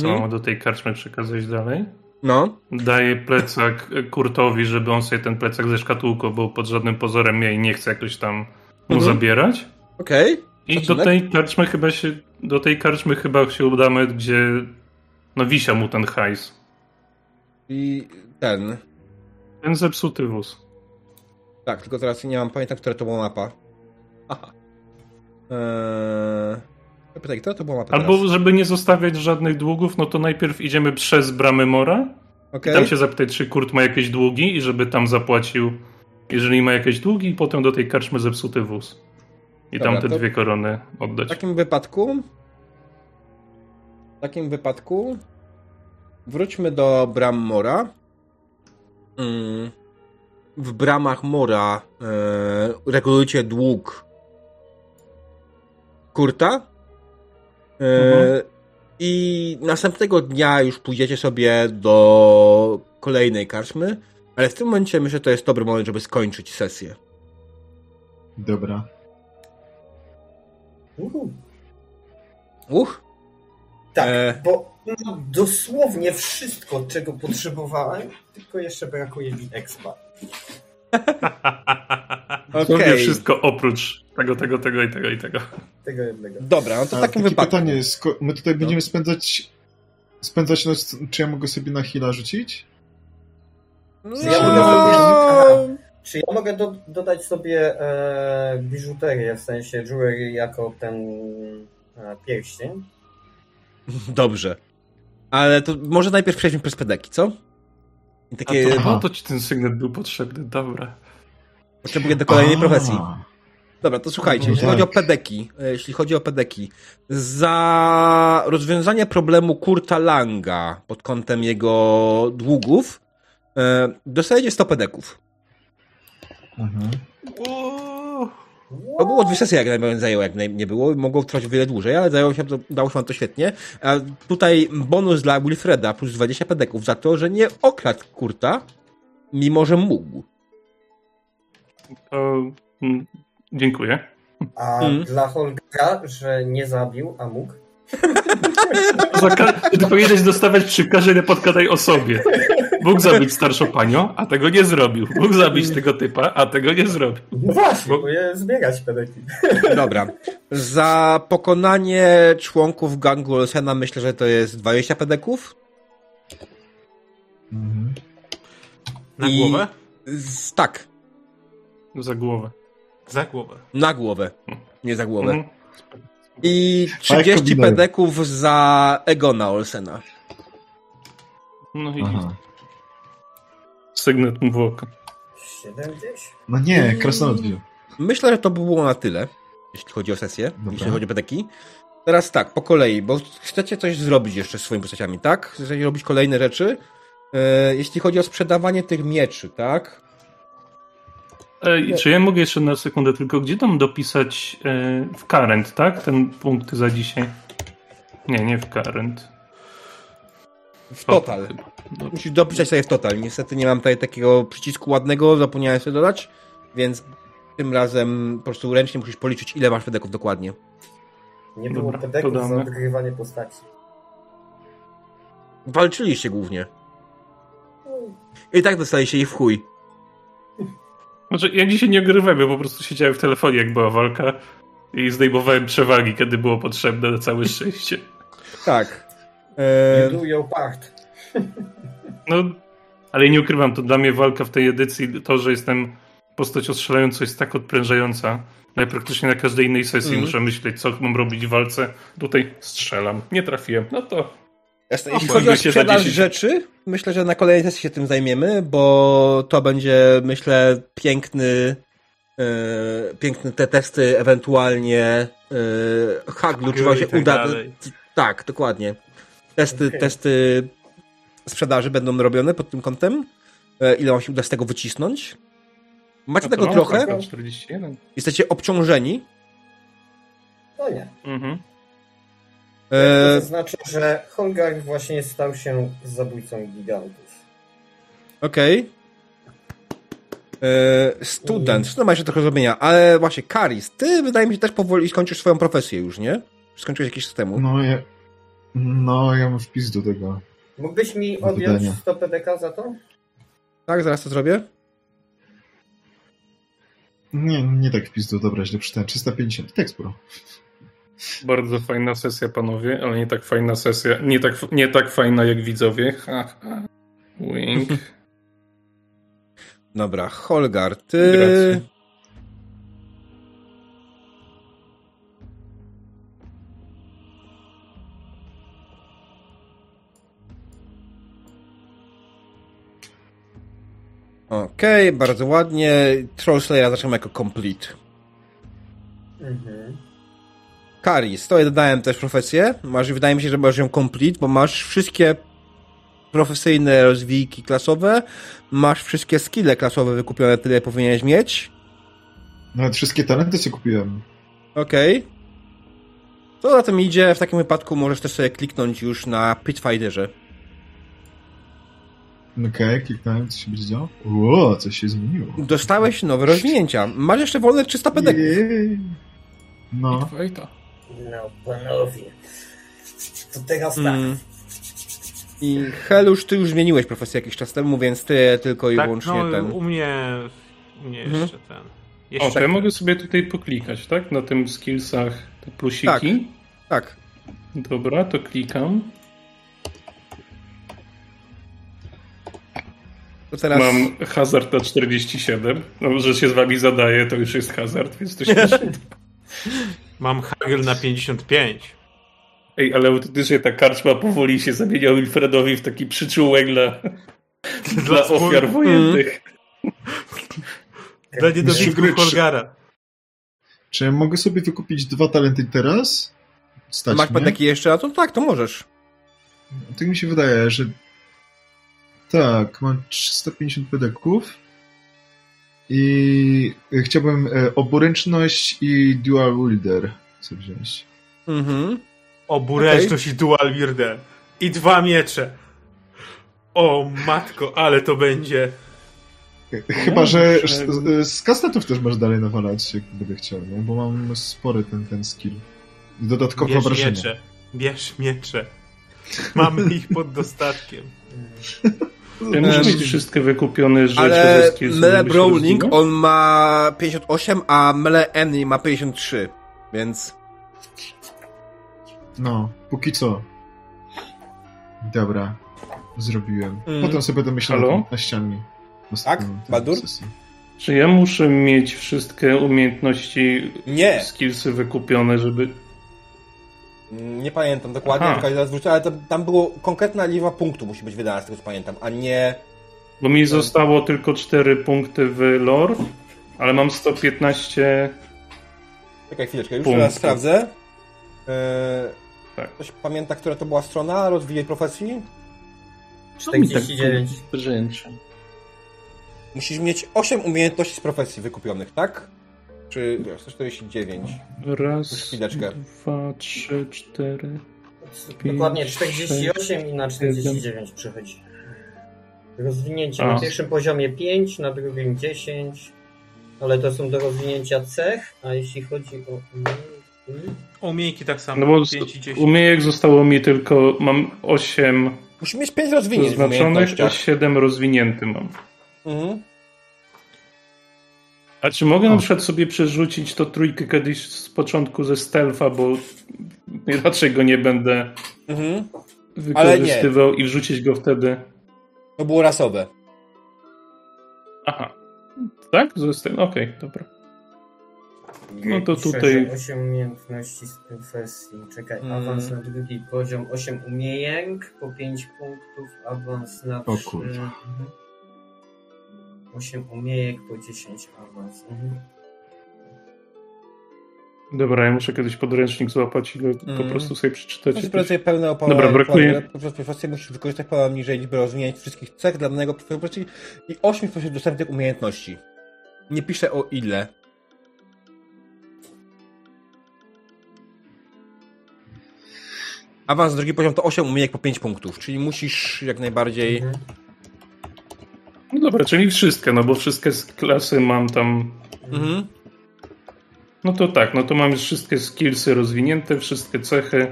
Co mam do tej karczmy przekazać dalej? No, Daję plecak Kurtowi, żeby on sobie ten plecak ze szkatułką, bo pod żadnym pozorem jej nie chce jakoś tam mu Mhm. zabierać. okej. I do tej karczmy chyba się, do tej karczmy chyba się udamy, gdzie no wisia mu ten hajs. I ten. Ten zepsuty wóz. Tak, tylko teraz nie mam pamiętam, która to była mapa. Aha. Eee... Pytaj, która to była mapa Albo teraz? żeby nie zostawiać żadnych długów, no to najpierw idziemy przez bramę Mora. Okej. Tam się zapytać, czy Kurt ma jakieś długi i żeby tam zapłacił, jeżeli ma jakieś długi, i potem do tej karczmy zepsuty wóz. I Dobra, tam te dwie korony W oddać. takim wypadku. W takim wypadku. Wróćmy do bram Mora. Mm. W bramach Mora e, regulujcie dług Kurta. E, Mhm. I następnego dnia już pójdziecie sobie do kolejnej karczmy. Ale w tym momencie myślę, że to jest dobry moment, żeby skończyć sesję. Dobra. Uhu. Uch, Tak, E. bo mam dosłownie wszystko, czego potrzebowałem, tylko jeszcze brakuje mi expa. Dosłownie okej. wszystko oprócz tego, tego, tego i tego i tego. Tego jednego. Dobra, no to A takim takie wypadku. pytanie, my tutaj będziemy spędzać spędzać noc, czy ja mogę sobie na heal'a rzucić? No, Ja mogę sobie, aha, czy ja mogę do, dodać sobie e, biżuterię, w sensie jewelry jako ten e, pierścień? Dobrze. Ale to może najpierw przejdźmy przez pedeki, co? I A takie to, Aha. no, to ci ten sygnet był potrzebny, dobra. potrzebuję do kolejnej A. profesji. Dobra, to słuchajcie, No jeśli tak. chodzi o pedeki, e, jeśli chodzi o pedeki, za rozwiązanie problemu Kurta Langa pod kątem jego długów, e, dostajecie 100 pedeków. Mhm. To było dwie sesje, jak najbardziej zajęło, jak nie było. Mogło trwać o wiele dłużej, ale zajęło się, to, dało się wam to świetnie. A tutaj bonus dla Wilfreda plus 20 pedeków za to, że nie okradł Kurta, mimo że mógł. To, mm, dziękuję. A Mm. dla Holgera, że nie zabił, a mógł? Powinieneś dostawać przykażenie podkładaj osobie. Mógł zabić starszą panią, a tego nie zrobił. Mógł zabić tego typa, a tego nie zrobił. No właśnie, Bo- je zbierać pedeki. Dobra. Za pokonanie członków gangu Olsena myślę, że to jest 20 pedeków. Mhm. Na I- głowę? Z, tak. Za głowę. Za głowę. Na głowę, nie za głowę. Mhm. I Tak 30 kombinuję. pedeków za Egona Olsena. No i Aha. Sygnet mu w oko. 7 gdzieś? No nie, krasnolud wziął. Myślę, że to by było na tyle, jeśli chodzi o sesję, Dobra. jeśli chodzi o pedeki. Teraz tak, po kolei, bo chcecie coś zrobić jeszcze z swoimi postaciami, tak? Chcecie robić kolejne rzeczy. E, jeśli chodzi o sprzedawanie tych mieczy, tak? Ej, czy ja mogę jeszcze na sekundę tylko, gdzie tam dopisać e, w current, tak? Ten punkt za dzisiaj. Nie, nie w current. W total. Dobrze. Musisz dopisać sobie w total. Niestety nie mam tutaj takiego przycisku ładnego, zapomniałem sobie dodać, więc tym razem po prostu ręcznie musisz policzyć, ile masz pedeków dokładnie. Nie było Dobra, pedeków za odgrywanie postaci. Walczyliście głównie. I tak dostaliście ich w chuj. Znaczy, ja dzisiaj nie ogrywałem, ja po prostu siedziałem w telefonie, jak była walka i zdejmowałem przewagi, kiedy było potrzebne na całe szczęście. Tak. Nie E, do your part. No, ale nie ukrywam, to dla mnie walka w tej edycji, to, że jestem postacią strzelającą jest tak odprężająca. Ja praktycznie na każdej innej sesji Mhm. muszę myśleć, co mam robić w walce. Tutaj strzelam. Nie trafiłem. No to Jasne. O, Jeśli chodzi o sprzedaż 10. rzeczy, myślę, że na kolejnej sesji się tym zajmiemy, bo to będzie, myślę, piękny e, piękne te testy, ewentualnie e, haglu, czy wam się i tak uda. dalej. Tak, dokładnie. Testy, Okej. testy sprzedaży będą robione pod tym kątem. E, ile wam się uda z tego wycisnąć. Macie tego trochę, taka 41. jesteście obciążeni. No nie. Mhm. E, To znaczy, że Holgar właśnie stał się zabójcą gigantów. Okej. E, Student, no ma jeszcze trochę zrobienia, ale właśnie Karis, ty wydaje mi się też powoli skończysz swoją profesję już, nie? Skończyłeś jakiś systemu. No ja, no, ja mam wpis do tego. Mógłbyś mi odjąć wydania. 100 PDK za to? Tak, zaraz to zrobię. Nie, nie tak wpis do, dobra, źle przeczytałem. 350, tekst pro. Bardzo fajna sesja, panowie, ale nie tak fajna sesja. Nie tak, nie tak fajna jak widzowie. Ha, ha. Wink. Dobra, Holgar, ty... Grazie. Okej, bardzo ładnie. Troll Slayera zaczynamy jako complete. Mhm. Karis, to ja dodałem też profesję. Masz, wydaje mi się, że masz ją complete, bo masz wszystkie profesyjne rozwijki klasowe, masz wszystkie skille klasowe wykupione, tyle powinieneś mieć. Nawet wszystkie talenty sobie kupiłem. Okej. Co za tym idzie, w takim wypadku możesz też sobie kliknąć już na Pitfighterze. Okej, kliknąłem, co się będzie działo. Ło, coś się zmieniło. Dostałeś nowe rozwinięcia. Masz jeszcze wolne 300 pedeków. Jej. No, Wejta. No, panowie. To teraz tak. Mm. I Helusz, ty już zmieniłeś profesję jakiś czas temu, więc ty tylko i Tak, wyłącznie no, ten. u mnie, u mnie Mhm. jeszcze ten. O, Jeszcze to ja mogę sobie tutaj poklikać, tak? Na tym skillsach te plusiki. Tak. Dobra, to klikam. To teraz. Mam hazard na 47. No, że się z wami zadaje, to już jest hazard, więc to się mam Hagel na 55. Ej, ale autentycznie ta karczma powoli się zamienia Wilfredowi w taki przyczółek dla, dla ofiar wojennych. Dla niedobitków Holgara. czy ja mogę sobie wykupić dwa talenty teraz? Stać Masz mnie? pedeki jeszcze? A to tak, to możesz. Tak mi się wydaje, że tak, mam 350 pedeków i chciałbym e, oburęczność i dual wielder sobie wziąć. Mhm. Oburęczność i dual wirde. I dwa miecze. O matko, ale to będzie. Chyba, że że- z, z kastetów też masz dalej nawalać, jak będę chciał, nie? Bo mam spory ten, ten skill. I dodatkowe Bierz obrażenia. miecze. Bierz miecze. Mamy ich pod dostatkiem. Ja muszę mieć wszystkie wykupione rzeczy Ale Mele rozwinął. on ma 58, a Mele Enemy ma 53. Więc. No, póki co. Dobra, zrobiłem. Mm. Potem sobie będę myślał Halo? na, ścianie. Tak? Sesji. Czy ja muszę mieć wszystkie umiejętności, Nie. skillsy wykupione, żeby... Nie pamiętam dokładnie, Aha. tylko zaraz wrócę, ale to, tam było konkretna liczba punktów musi być wydana, z tego co pamiętam, a nie... Bo mi zostało tylko 4 punkty w lore, ale mam 115... Czekaj chwileczkę, już Punktów. teraz sprawdzę. Eee, Tak. Ktoś pamięta, która to była strona rozwijaj profesji? Co mi tak 49. brzęczy? Musisz mieć 8 umiejętności z profesji wykupionych, tak? Czy wiesz, 149? Raz, Chwileczkę. dwa, trzy, cztery... Dokładnie Pięć, 48 i na 49 przychodzi. Rozwinięcie A. na pierwszym poziomie 5, na drugim 10, ale to są do rozwinięcia cech, a jeśli chodzi o umiejki tak samo. No bo 5 i 10. umiejek zostało mi tylko... Mam 8 Musisz mieć 5 rozwinięć w zaznaczonych, a umiejętnościach. 7 rozwinięty mam. Mhm. A czy mogę na przykład sobie przerzucić to trójkę kiedyś z początku ze stealtha, bo raczej go nie będę Mhm. wykorzystywał i wrzucić go wtedy. To było rasowe. Aha. Tak? Ze stealth? Okej, dobra. No to tutaj- że 8 umiejętności z profesji. Czekaj, Mm. awans na drugi poziom 8 umiejęk po 5 punktów, awans na O 3. kurde. Mhm. 8 umiejek po 10 awans. Mhm. Dobra, ja muszę kiedyś podręcznik złapać i go po Mhm. prostu sobie przeczytać. Musisz pracuje pełne opanowanie. Dobra, brakuje- Poprzez profesję musisz wykorzystać pełną niżej liczbę rozwinięć wszystkich cech dla danego profesji i 8 spośród dostępnych umiejętności. Nie piszę o ile. Awans drugi poziom to 8 umiejek po 5 punktów, czyli musisz jak najbardziej... Mhm. No dobra, czyli wszystkie, no bo wszystkie z klasy mam tam. Mhm. No to tak, no to mam już wszystkie skillsy rozwinięte, wszystkie cechy.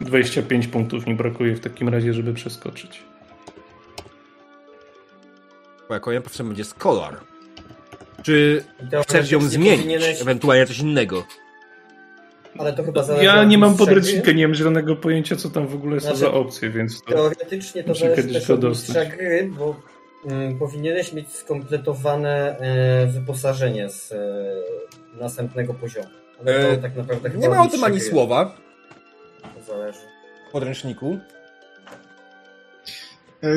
25 punktów mi brakuje w takim razie, żeby przeskoczyć. Bo jako jeden profesor będzie Scholar. Czy I chcesz ją zmienić? powinieneś- Ewentualnie coś innego. Ale to chyba zależy Ja nie mam podręcznika, nie mam zielonego pojęcia, co tam w ogóle są Znaczy, za opcje, więc to... Teoretycznie to zależy też od mistrza gry, bo powinieneś mieć skompletowane e, wyposażenie z e, następnego poziomu. Ale to E, tak naprawdę chyba Nie ma o tym ani słowa To zależy. w podręczniku. E,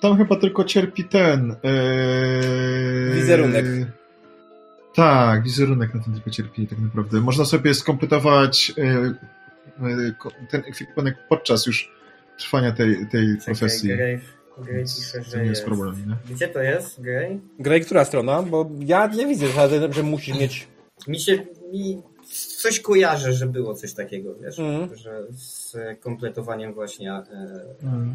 Tam chyba tylko cierpi ten. e, Wizerunek. Tak, wizerunek na tym tylko cierpi tak naprawdę. Można sobie skompletować e, e, ko- ten ekwipunek podczas już trwania tej, tej profesji. Czekaj, Więc pisze, to że nie jest problem, nie? Gdzie to jest, Grey? Graj, która strona? Bo ja nie widzę, że, że musisz mieć... Mi się mi coś kojarzy, że było coś takiego, wiesz, Mhm. że z kompletowaniem właśnie. E, Mm.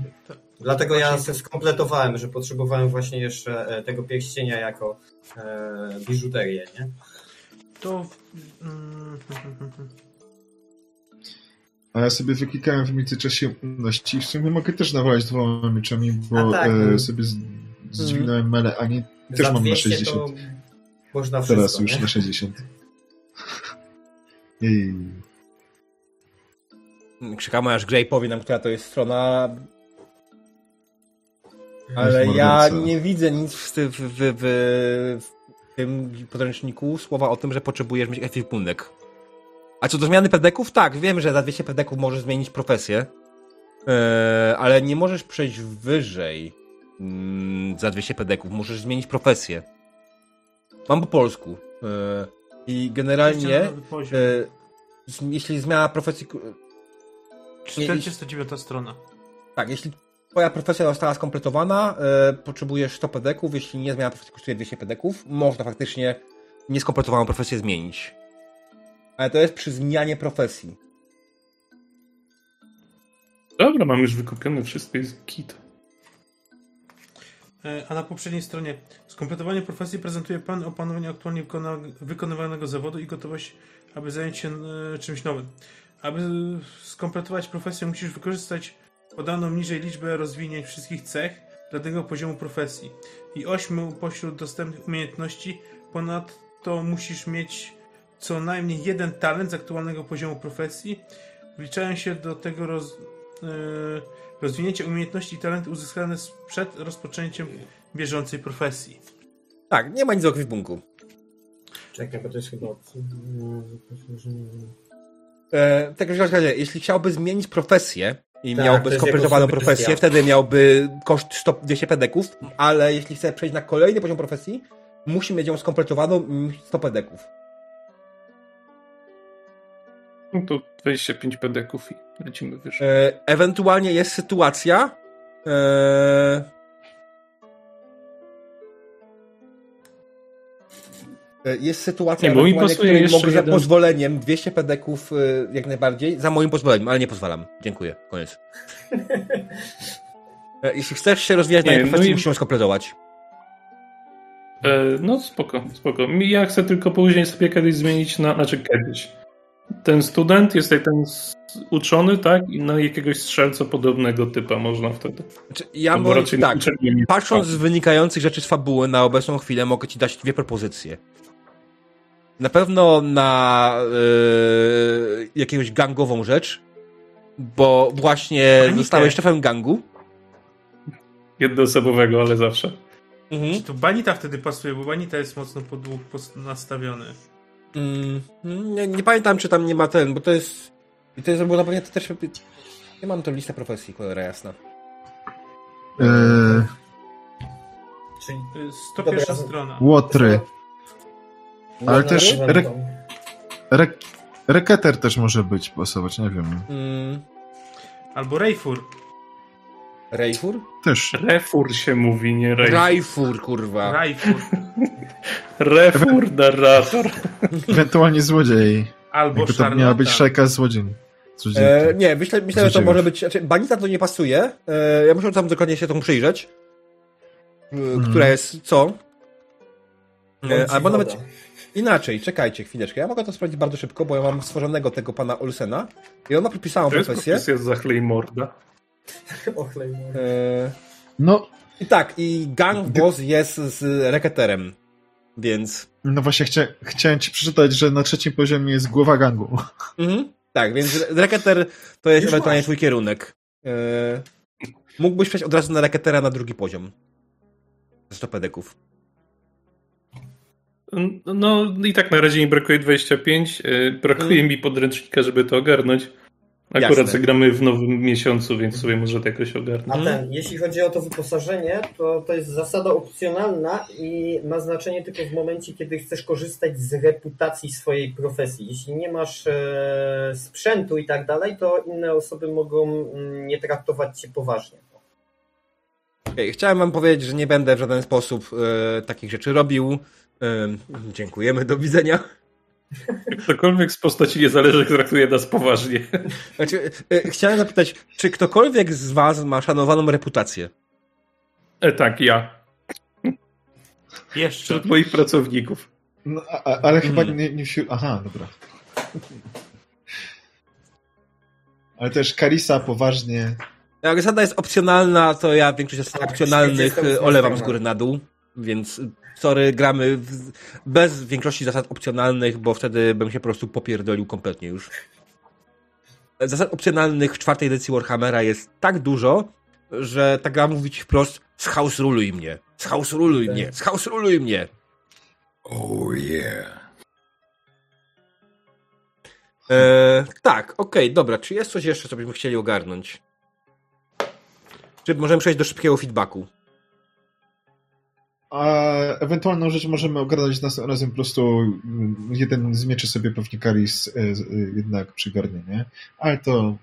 dlatego ja se skompletowałem, że potrzebowałem właśnie jeszcze e, tego pierścienia jako e, biżuterię, nie? To. Mm, A ja sobie wyklikałem w międzyczasie umiejętności i w sumie mogę też nawołać dwoma mieczami, bo tak, e, sobie zdźwignąłem mele, a nie też Za mam na 200 60. To można wszystko, Teraz już nie? na 60. Jej. Czekamy aż Grey powie nam, która to jest strona. Ale ja nie widzę nic w, w, w, w, w tym podręczniku słowa o tym, że potrzebujesz mieć ekwipunek. A co do zmiany pedeków? Tak, wiem, że za 200 pedeków możesz zmienić profesję. Eee, ale nie możesz przejść wyżej mm, za 200 pedeków. Możesz zmienić profesję. Mam po polsku. Eee, I generalnie, e, jeśli zmiana profesji. nie- 49 strona. Tak, jeśli twoja profesja została skompletowana, e, potrzebujesz 100 pedeków, jeśli nie zmiana profesji kosztuje 200 pedeków, można faktycznie nieskompletowaną profesję zmienić. Ale to jest przy zmianie profesji. Dobra, mam już wykupione wszystko, jest kit. E, A na poprzedniej stronie skompletowanie profesji prezentuje plan opanowania aktualnie wykonywanego zawodu i gotowość, aby zająć się e, czymś nowym. Aby skompletować profesję, musisz wykorzystać podaną niżej liczbę rozwinięć wszystkich cech danego poziomu profesji i ośmiu pośród dostępnych umiejętności. Ponadto musisz mieć co najmniej jeden talent z aktualnego poziomu profesji. Wliczają się do tego roz, e, rozwinięcie umiejętności i talenty uzyskane przed rozpoczęciem bieżącej profesji. Tak, nie ma nic o ekwipunku. Czekaj, bo to jest chyba... E, tak w każdym razie, jeśli chciałby zmienić profesję i Tak, miałby skompletowaną profesję, wtedy miałby koszt 100, 200 pedeków, ale jeśli chce przejść na kolejny poziom profesji, musi mieć ją skompletowaną mm, 100 pedeków. No to 25 pedeków i lecimy wyżej. E, ewentualnie jest sytuacja. E, e, jest sytuacja, Nie, bo mi pasuje jeszcze mogę za jeden- pozwoleniem 200 pedeków e, jak najbardziej. Za moim pozwoleniem, ale nie pozwalam. Dziękuję. Koniec. E, Jeśli chcesz się rozwijać na Nie, tej no i- musisz ją skompletować. E, no spoko, spoko. Ja chcę tylko później sobie kiedyś zmienić na, znaczy kiedyś. Ten student jest jak ten uczony, tak? I na jakiegoś strzelca podobnego typa można wtedy. Znaczy, ja No mogę, tak, patrząc z wynikających rzeczy z fabuły na obecną chwilę, mogę ci dać dwie propozycje. Na pewno na yy, jakąś gangową rzecz, bo właśnie Panikę. zostałeś szefem gangu. Jednoosobowego, ale zawsze. Mhm. Tu Banita wtedy pasuje, bo Banita jest mocno podług pos- nastawiony. Mm, nie, nie pamiętam, czy tam nie ma ten, bo to jest. I to jest, bo na pewno to też. Nie mam tą listę profesji, cholera jasna. Eee, Czyli To jest 101 Dobra. strona. Łotry. Ale też re- Re reketer też może być pasować, nie wiem. Mm, Albo Rejfur. Rejfur? Też. Refur się mówi, nie rej. Rajfur, kurwa. Rajfur. Refur narrator. Ewentualnie złodziej. Albo Jakby to miała być szajka złodziej. E, nie, myślę, myślę że to może być. Znaczy, Banita to nie pasuje. E, ja muszę tam dokładnie się tą przyjrzeć. E, Która jest co? E, albo nawet inaczej, czekajcie chwileczkę. Ja mogę to sprawdzić bardzo szybko, bo ja mam stworzonego tego pana Olsena i ona przypisała To jest profesję. profesja Zachlej Morda. Ochlej, no. E, No, I tak, i gang boss jest z reketerem. Więc. no właśnie chcia chciałem ci przeczytać, że na trzecim poziomie jest głowa gangu. Mhm. Tak, więc reketer to jest ewentualnie twój kierunek. E, mógłbyś przejść od razu na reketera na drugi poziom. 100 pedeków. No i tak na razie mi brakuje 25. e, Brakuje mi podręcznika, żeby to ogarnąć. Akurat Jasne. zagramy w nowym miesiącu, więc sobie może to jakoś ogarnę. A ten, jeśli chodzi o to wyposażenie, to to jest zasada opcjonalna i ma znaczenie tylko w momencie, kiedy chcesz korzystać z reputacji swojej profesji. Jeśli nie masz e, sprzętu i tak dalej, to inne osoby mogą mm, nie traktować cię poważnie. Okej, chciałem wam powiedzieć, że nie będę w żaden sposób e, takich rzeczy robił. E, dziękujemy, do widzenia. Ktokolwiek z postaci niezależnych traktuje nas poważnie. Znaczy, e, chciałem zapytać, czy ktokolwiek z was ma szanowaną reputację? E, tak, ja. Jeszcze. Wśród moich pracowników. No, a, a, ale chyba Mhm. nie, nie wśród... Aha, dobra. Ale też Karisa poważnie. Jak zasada jest opcjonalna, to ja większość zasad Tak, opcjonalnych 48 e, olewam z góry na dół, więc sorry, gramy w, bez większości zasad opcjonalnych, bo wtedy bym się po prostu popierdolił kompletnie już. Zasad opcjonalnych w czwartej edycji Warhammera jest tak dużo, że ta gra mówi ci wprost zhouse ruluj mnie, zhouse ruluj Tak. mnie, zhouse ruluj mnie. Oh yeah. E, tak, okej, dobra. Czy jest coś jeszcze, co byśmy chcieli ogarnąć? Czy możemy przejść do szybkiego feedbacku? A ewentualną rzecz możemy ogarnąć następnym razem po prostu mm, jeden z mieczy sobie pewnie Karis e, z- e, jednak przygarnie, nie? Ale to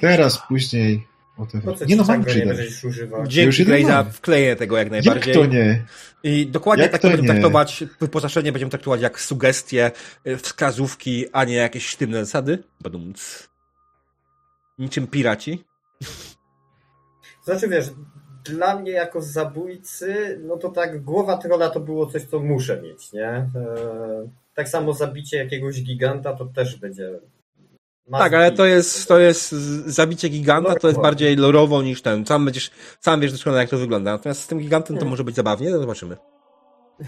teraz, później. whatever. Co Nie no, mam? Dzięki mam. wklejenie tego jak Jak najbardziej. to nie? I dokładnie Jak tak to będziemy nie? traktować, wyposażenie będziemy traktować jak sugestie, y, wskazówki, a nie jakieś sztywne zasady. Badumc. Niczym piraci. Znaczy wiesz, dla mnie jako zabójcy, no to tak głowa trola to było coś, co muszę mieć, nie? E, tak samo zabicie jakiegoś giganta to też będzie. Tak, ale to jest, to jest zabicie giganta, to jest bardziej lorowo niż ten. Sam będziesz, sam wiesz doskonale jak to wygląda. Natomiast z tym gigantem to Hmm. może być zabawnie, to zobaczymy.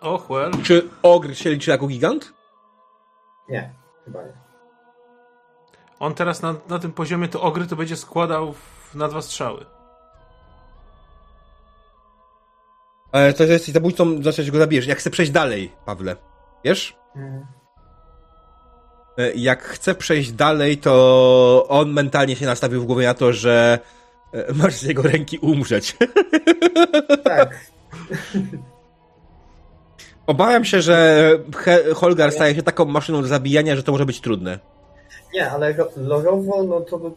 Och, well. Czy ogr się liczy jako gigant? Nie, chyba nie. On teraz na, na tym poziomie to ogry to będzie składał w, na dwa strzały. Ale to jesteś zabójcą, znaczy, że go zabijesz. Jak chcę przejść dalej, Pawle. Wiesz? E, Jak chcę przejść dalej, to on mentalnie się nastawił w głowie na to, że e, masz z jego ręki umrzeć. Tak. Obawiam się, że Holgar staje się taką maszyną do zabijania, że to może być trudne. Nie, ale lorowo, no to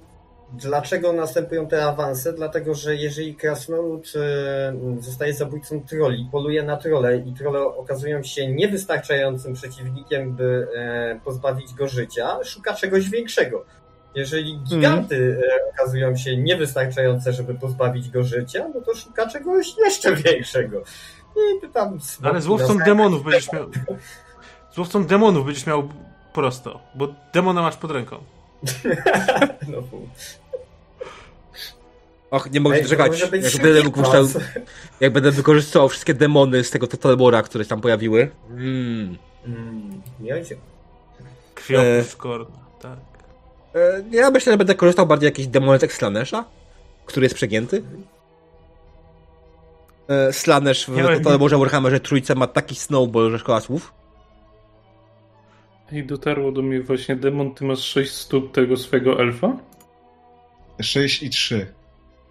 dlaczego następują te awanse? Dlatego, że jeżeli krasnolud e, zostaje zabójcą troli, poluje na trole i trole okazują się niewystarczającym przeciwnikiem, by e, pozbawić go życia, szuka czegoś większego. Jeżeli giganty e, okazują się niewystarczające, żeby pozbawić go życia, no to szuka czegoś jeszcze większego. I ty tam Ale z łowcą na- demonów będziesz miał... Z łowcą demonów będziesz miał prosto, bo demona masz pod ręką. No. Och, nie mogę Ej, doczekać. Jak będę, wykorzystał, jak będę wykorzystywał wszystkie demony z tego Totalbora, które się tam pojawiły. Mm. Mm, miodzie. Krwiopływ Korna, tak. E, Ja myślę, że będę korzystał bardziej jakiś demonetek Slanesha, który jest przegięty. E, Slanesh w Ja- Totalborze Warhammerze trójce ma taki snowball, że szkoła słów. I dotarło do mnie właśnie demon, ty masz 6 stóp tego swego elfa? 6 i 3.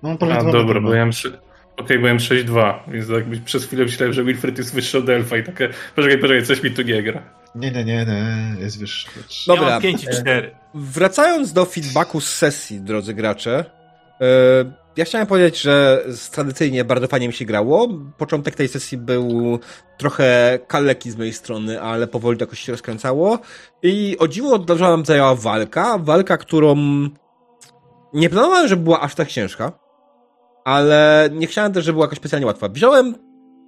No, on A dobra, metry bo ja mam szy- Okej, bo ja mam 6-2, więc jakby przez chwilę myślałem, że Wilfred jest wyższy od elfa i takie, poczekaj, poczekaj, coś mi tu nie gra. Nie, nie, nie, nie, jest wyższy. Ja Dobra. mam 5 i 4. Wracając do feedbacku z sesji, drodzy gracze, e, ja chciałem powiedzieć, że tradycyjnie bardzo fajnie mi się grało. Początek tej sesji był trochę kaleki z mojej strony, ale powoli to jakoś się rozkręcało. I o dziwo dobrze nam zajęła walka. Walka, którą nie planowałem, żeby była aż tak ciężka, ale nie chciałem też, żeby była jakoś specjalnie łatwa. Wziąłem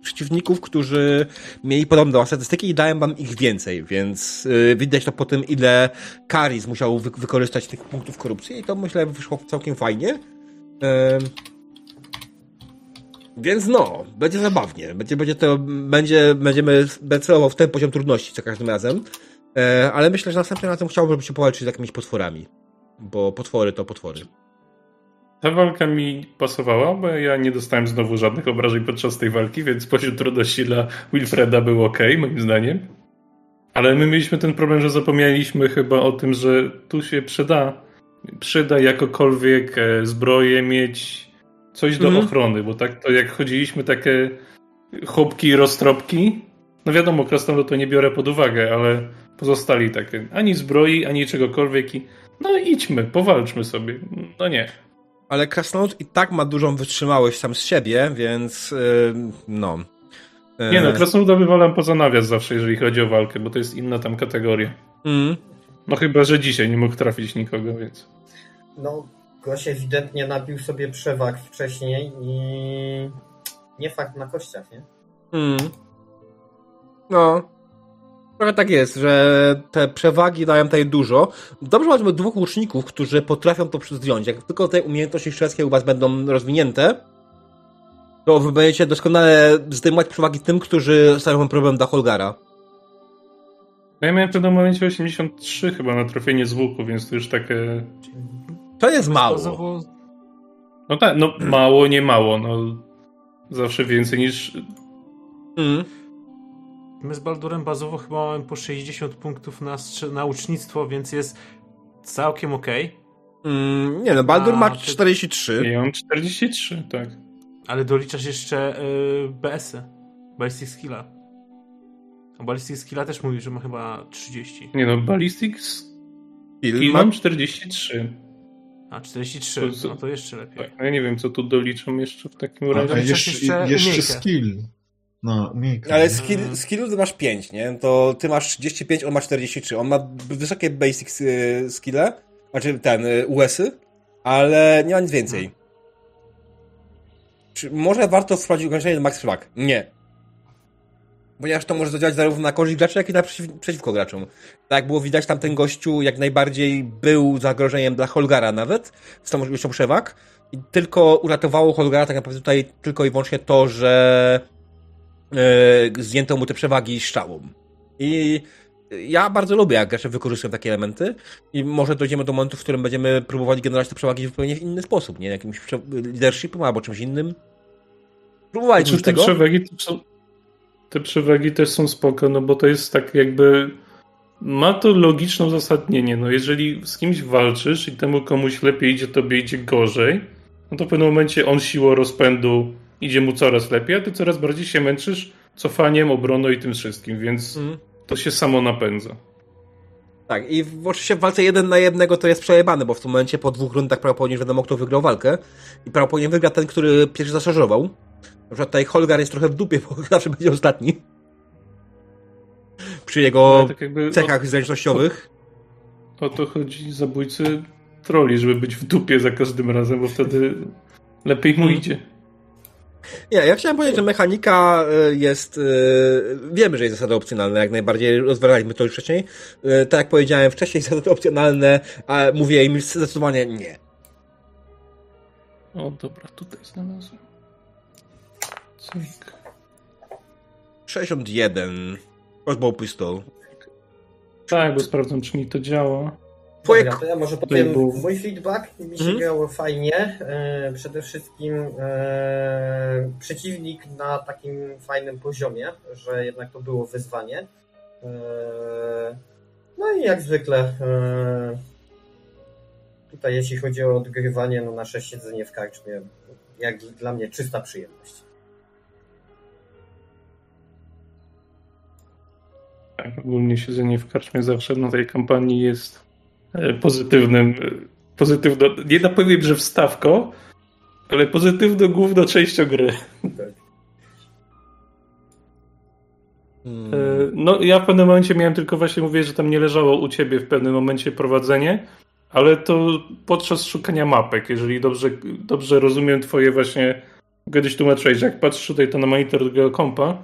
przeciwników, którzy mieli podobne statystyki i dałem wam ich więcej, więc yy, widać to po tym, ile Karis musiał wy wykorzystać tych punktów korupcji i to myślę wyszło całkiem fajnie. Więc no, będzie zabawnie. Będzie, będzie to, będzie, będziemy celował w ten poziom trudności za każdym razem. E, ale myślę, że następnym razem chciałbym, się powalczyć z jakimiś potworami. Bo potwory to potwory. Ta walka mi pasowała, bo ja nie dostałem znowu żadnych obrażeń podczas tej walki, więc poziom trudności dla Wilfreda był ok, moim zdaniem. Ale my mieliśmy ten problem, że zapomnieliśmy chyba o tym, że tu się przyda, przyda jakokolwiek e, zbroję mieć coś do Mhm. ochrony, bo tak to jak chodziliśmy takie chłopki i roztropki, no wiadomo, krasnolud to nie biorę pod uwagę, ale pozostali takie, ani zbroi, ani czegokolwiek i no idźmy, powalczmy sobie. No nie. Ale Krasnolud i tak ma dużą wytrzymałość sam z siebie, więc yy, no. E, Nie no, krasnoluda wywalam poza nawias zawsze, jeżeli chodzi o walkę, bo to jest inna tam kategoria. mm. No chyba, że dzisiaj nie mógł trafić nikogo, więc... No, gość ewidentnie nabił sobie przewag wcześniej i nie fakt na kościach, nie? Mm. No. Trochę tak jest, że te przewagi dają tutaj dużo. Dobrze mamy dwóch łuczników, którzy potrafią to zdjąć. Jak tylko te umiejętności strzeleckie u was będą rozwinięte, to wy będziecie doskonale zdejmować przewagi tym, którzy stanowią problem dla Holgara. No Ja miałem w pewnym momencie 83 chyba na trafienie z łuku, więc to już takie... To jest mało. No tak, no mało, nie mało, no... Zawsze więcej niż... Mm. My z Baldurem bazowo chyba mamy po 60 punktów na, na ucznictwo, więc jest całkiem okej. Mm, nie no, Baldur A, ma ty- 43. Ja mam 43, tak. Ale doliczasz jeszcze y, BS-y. Ballistic Skilla. A Ballistic Skilla też mówi, że ma chyba 30. Nie no, Ballistic Skill mam 43. A, 43. To- No to jeszcze lepiej. Tak, no ja nie wiem, co tu doliczą jeszcze w takim A, razie. a jeszcze, jeszcze jeszcze skill. No, umiejętność. Ale skill, skillu ty masz 5, nie? To ty masz 35, on ma 43. On ma wysokie basic y, skille, znaczy ten, y, US-y, ale nie ma nic więcej. Czy może warto wprowadzić ograniczenie max flag? Nie. Ponieważ to może zadziałać zarówno na korzyść graczy, jak i na przeciw, przeciwko graczom. Tak było widać, tamten gościu jak najbardziej był zagrożeniem dla Holgara nawet, z tą możliwością przewag. I tylko uratowało Holgara tak naprawdę tutaj tylko i wyłącznie to, że e, zdjęto mu te przewagi strzałą. I ja bardzo lubię, jak gracze wykorzystują takie elementy i może dojdziemy do momentu, w którym będziemy próbowali generować te przewagi w zupełnie inny sposób, nie? Jakimś leadershipem albo czymś innym. Próbowaliśmy Znaczy, tego. przewagi to są, te przewagi też są spoko, no bo to jest tak jakby ma to logiczne uzasadnienie. No jeżeli z kimś walczysz i temu komuś lepiej idzie, tobie idzie gorzej, no to w pewnym momencie on siłą rozpędu idzie mu coraz lepiej, a ty coraz bardziej się męczysz cofaniem, obroną i tym wszystkim, więc Mhm. to się samo napędza. Tak, i w, oczywiście w walce jeden na jednego to jest przejebane, bo w tym momencie po dwóch rundach prawdopodobnie wiadomo, kto wygrał walkę. I prawdopodobnie wygra ten, który pierwszy zaszarżował. Na przykład tutaj Holgar jest trochę w dupie, bo zawsze będzie ostatni. Przy jego Ale tak cechach zręcznościowych. o, o to chodzi zabójcy troli, żeby być w dupie za każdym razem, bo wtedy lepiej mu idzie. Nie, ja chciałem powiedzieć, że mechanika y, jest. y, Wiemy, że jest zasady opcjonalne, jak najbardziej rozważaliśmy to już wcześniej. Y, Tak jak powiedziałem wcześniej, zasady opcjonalne, a mówię im zdecydowanie nie. O, dobra, tutaj znalazłem. Cyk. 61. Crossbow pistol. Tak, bo sprawdzam, czy mi to działa. Twoje Dobra, to ja może powiem był- mój feedback. Mi się Mhm. grało fajnie. E, przede wszystkim e, przeciwnik na takim fajnym poziomie, że jednak to było wyzwanie. E, no i jak zwykle e, tutaj jeśli chodzi o odgrywanie, no nasze siedzenie w karczmie, jak dla mnie czysta przyjemność. Tak, ogólnie siedzenie w karczmie zawsze na tej kampanii jest e, pozytywnym, e, pozytywno, nie da powiem, że wstawką, ale pozytywną główną częścią gry. Hmm. E, No, ja w pewnym momencie miałem tylko właśnie mówię, że tam nie leżało u ciebie w pewnym momencie prowadzenie, ale to podczas szukania mapek, jeżeli dobrze, dobrze rozumiem twoje właśnie, kiedyś tłumaczyłeś, że jak patrzysz tutaj to na monitor drugiego kompa,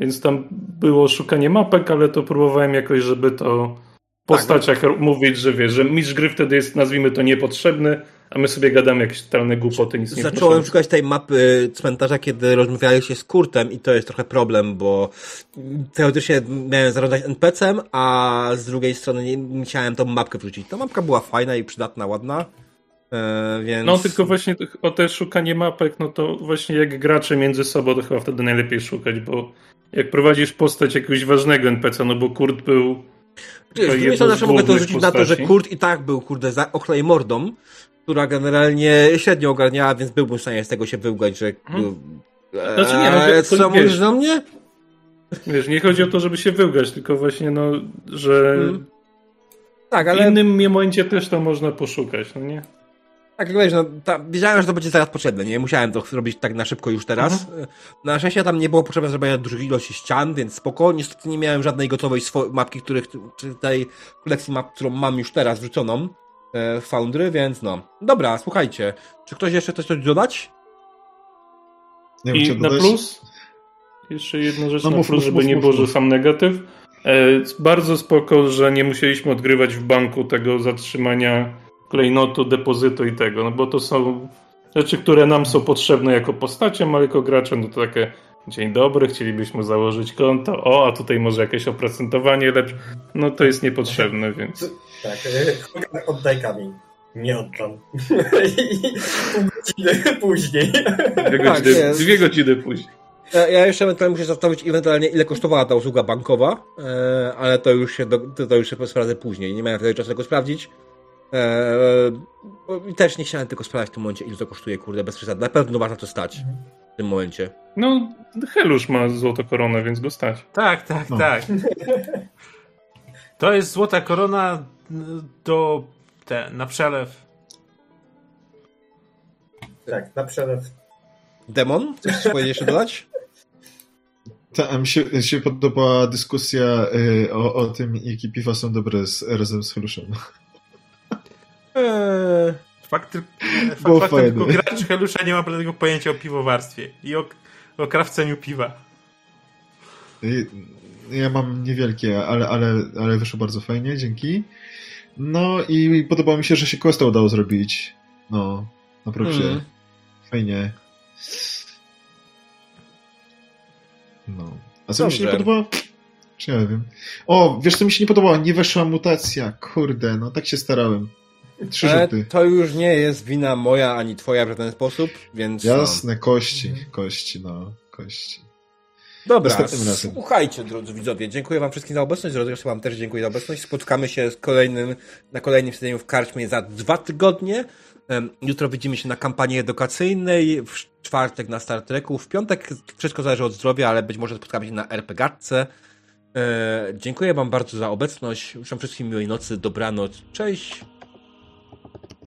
więc tam było szukanie mapek, ale to próbowałem jakoś, żeby to w postaciach mówić, że wiesz, że mistrz gry wtedy jest, nazwijmy to, niepotrzebny, a my sobie gadamy jakieś totalne głupoty, nic nie Zacząłem szukać tej mapy cmentarza, kiedy rozmawiałeś się z Kurtem i to jest trochę problem, bo teoretycznie miałem zarządzać NPC-em, a z drugiej strony nie chciałem tą mapkę wrzucić. Ta mapka była fajna i przydatna, ładna, e, więc... No tylko właśnie o te szukanie mapek, no to właśnie jak gracze między sobą, to chyba wtedy najlepiej szukać, bo jak prowadzisz postać jakiegoś ważnego NPC, no bo Kurt był Wiesz, z zawsze mogę to rzucić na to, że postaci. Kurt i tak był, kurde, za ochlej mordą, która generalnie średnio ogarniała, więc byłbym w stanie z tego się wyłgać, że... Mhm. Znaczy nie, no to- Eee, to co mówisz do mnie? Wiesz, nie chodzi o to, żeby się wyłgać, tylko właśnie, no, że Mhm. Tak, w ale innym momencie też to można poszukać, no nie? Tak jak wiesz, no, ta, wiedziałem, że to będzie zaraz potrzebne, nie? Musiałem to zrobić tak na szybko już teraz. Na szczęście tam nie było potrzebne zrobienia dużych ilości ścian, więc spoko. Niestety nie miałem żadnej gotowej mapki, których, czy tej kolekcji map, którą mam już teraz wrzuconą e, w Foundry, więc no. Dobra, słuchajcie. Czy ktoś jeszcze chce coś dodać? Nie wiem, I na dodać. plus, jeszcze jedna rzecz No na mów, plus, mów, żeby mów, nie było, że sam negatyw. E, bardzo spoko, że nie musieliśmy odgrywać w banku tego zatrzymania klejnotu, depozytu i tego, no bo to są rzeczy, które nam są potrzebne jako postaciom, a jako graczom no to takie dzień dobry, chcielibyśmy założyć konto, o, a tutaj może jakieś oprocentowanie lepsze, no to jest niepotrzebne, więc... Tak, e, oddaj kamień. Nie oddam. I pół godziny później. Dwie Tak, godziny, jest. dwie godziny później. Ja, jeszcze ewentualnie muszę zastanowić ewentualnie ile kosztowała ta usługa bankowa, e, ale to już się do, to już się sprawdzę później. Nie miałem wtedy czasu tego sprawdzić. E, i też nie chciałem tylko sprawdzić w tym momencie, ile to kosztuje, kurde, bez przesady. Na pewno warto to stać w tym momencie. No, Helusz ma złotą koronę, więc go stać. Tak, tak, No. tak. To jest złota korona do te, na przelew. Tak, na przelew. Demon, chcesz coś powiedzieć jeszcze dodać? Ta, mi się, się podobała dyskusja y, o, o tym, jakie piwa są dobre z, razem z Heluszem. Eee, Fakt, tyl- fakt, faktem fajne. tylko gracz Helusza nie ma żadnego pojęcia o piwowarstwie i o, o krawceniu piwa. Y, Ja mam niewielkie, ale, ale, ale wyszło bardzo fajnie, dzięki. No i podobało mi się, że się questa udało zrobić. No, naprawdę. Mm. Fajnie. No. A co mi się nie Dobrze. podobało? Czy ja wiem. O, wiesz co mi się nie podobało? Nie weszła mutacja. Kurde, no tak się starałem. Trzy rzuty. to już nie jest wina moja ani twoja w żaden sposób, więc. no. Jasne, kości, kości, no, kości. Dobra, słuchajcie, drodzy widzowie, dziękuję wam wszystkim za obecność, zresztą wam też dziękuję za obecność. Spotkamy się z kolejnym, na kolejnym siedzeniu w Karczmie za dwa tygodnie. Jutro widzimy się na kampanii edukacyjnej, w czwartek na Star Treku, w piątek wszystko zależy od zdrowia, ale być może spotkamy się na RPGatce. E, dziękuję wam bardzo za obecność, życzę wszystkim miłej nocy, dobranoc, cześć.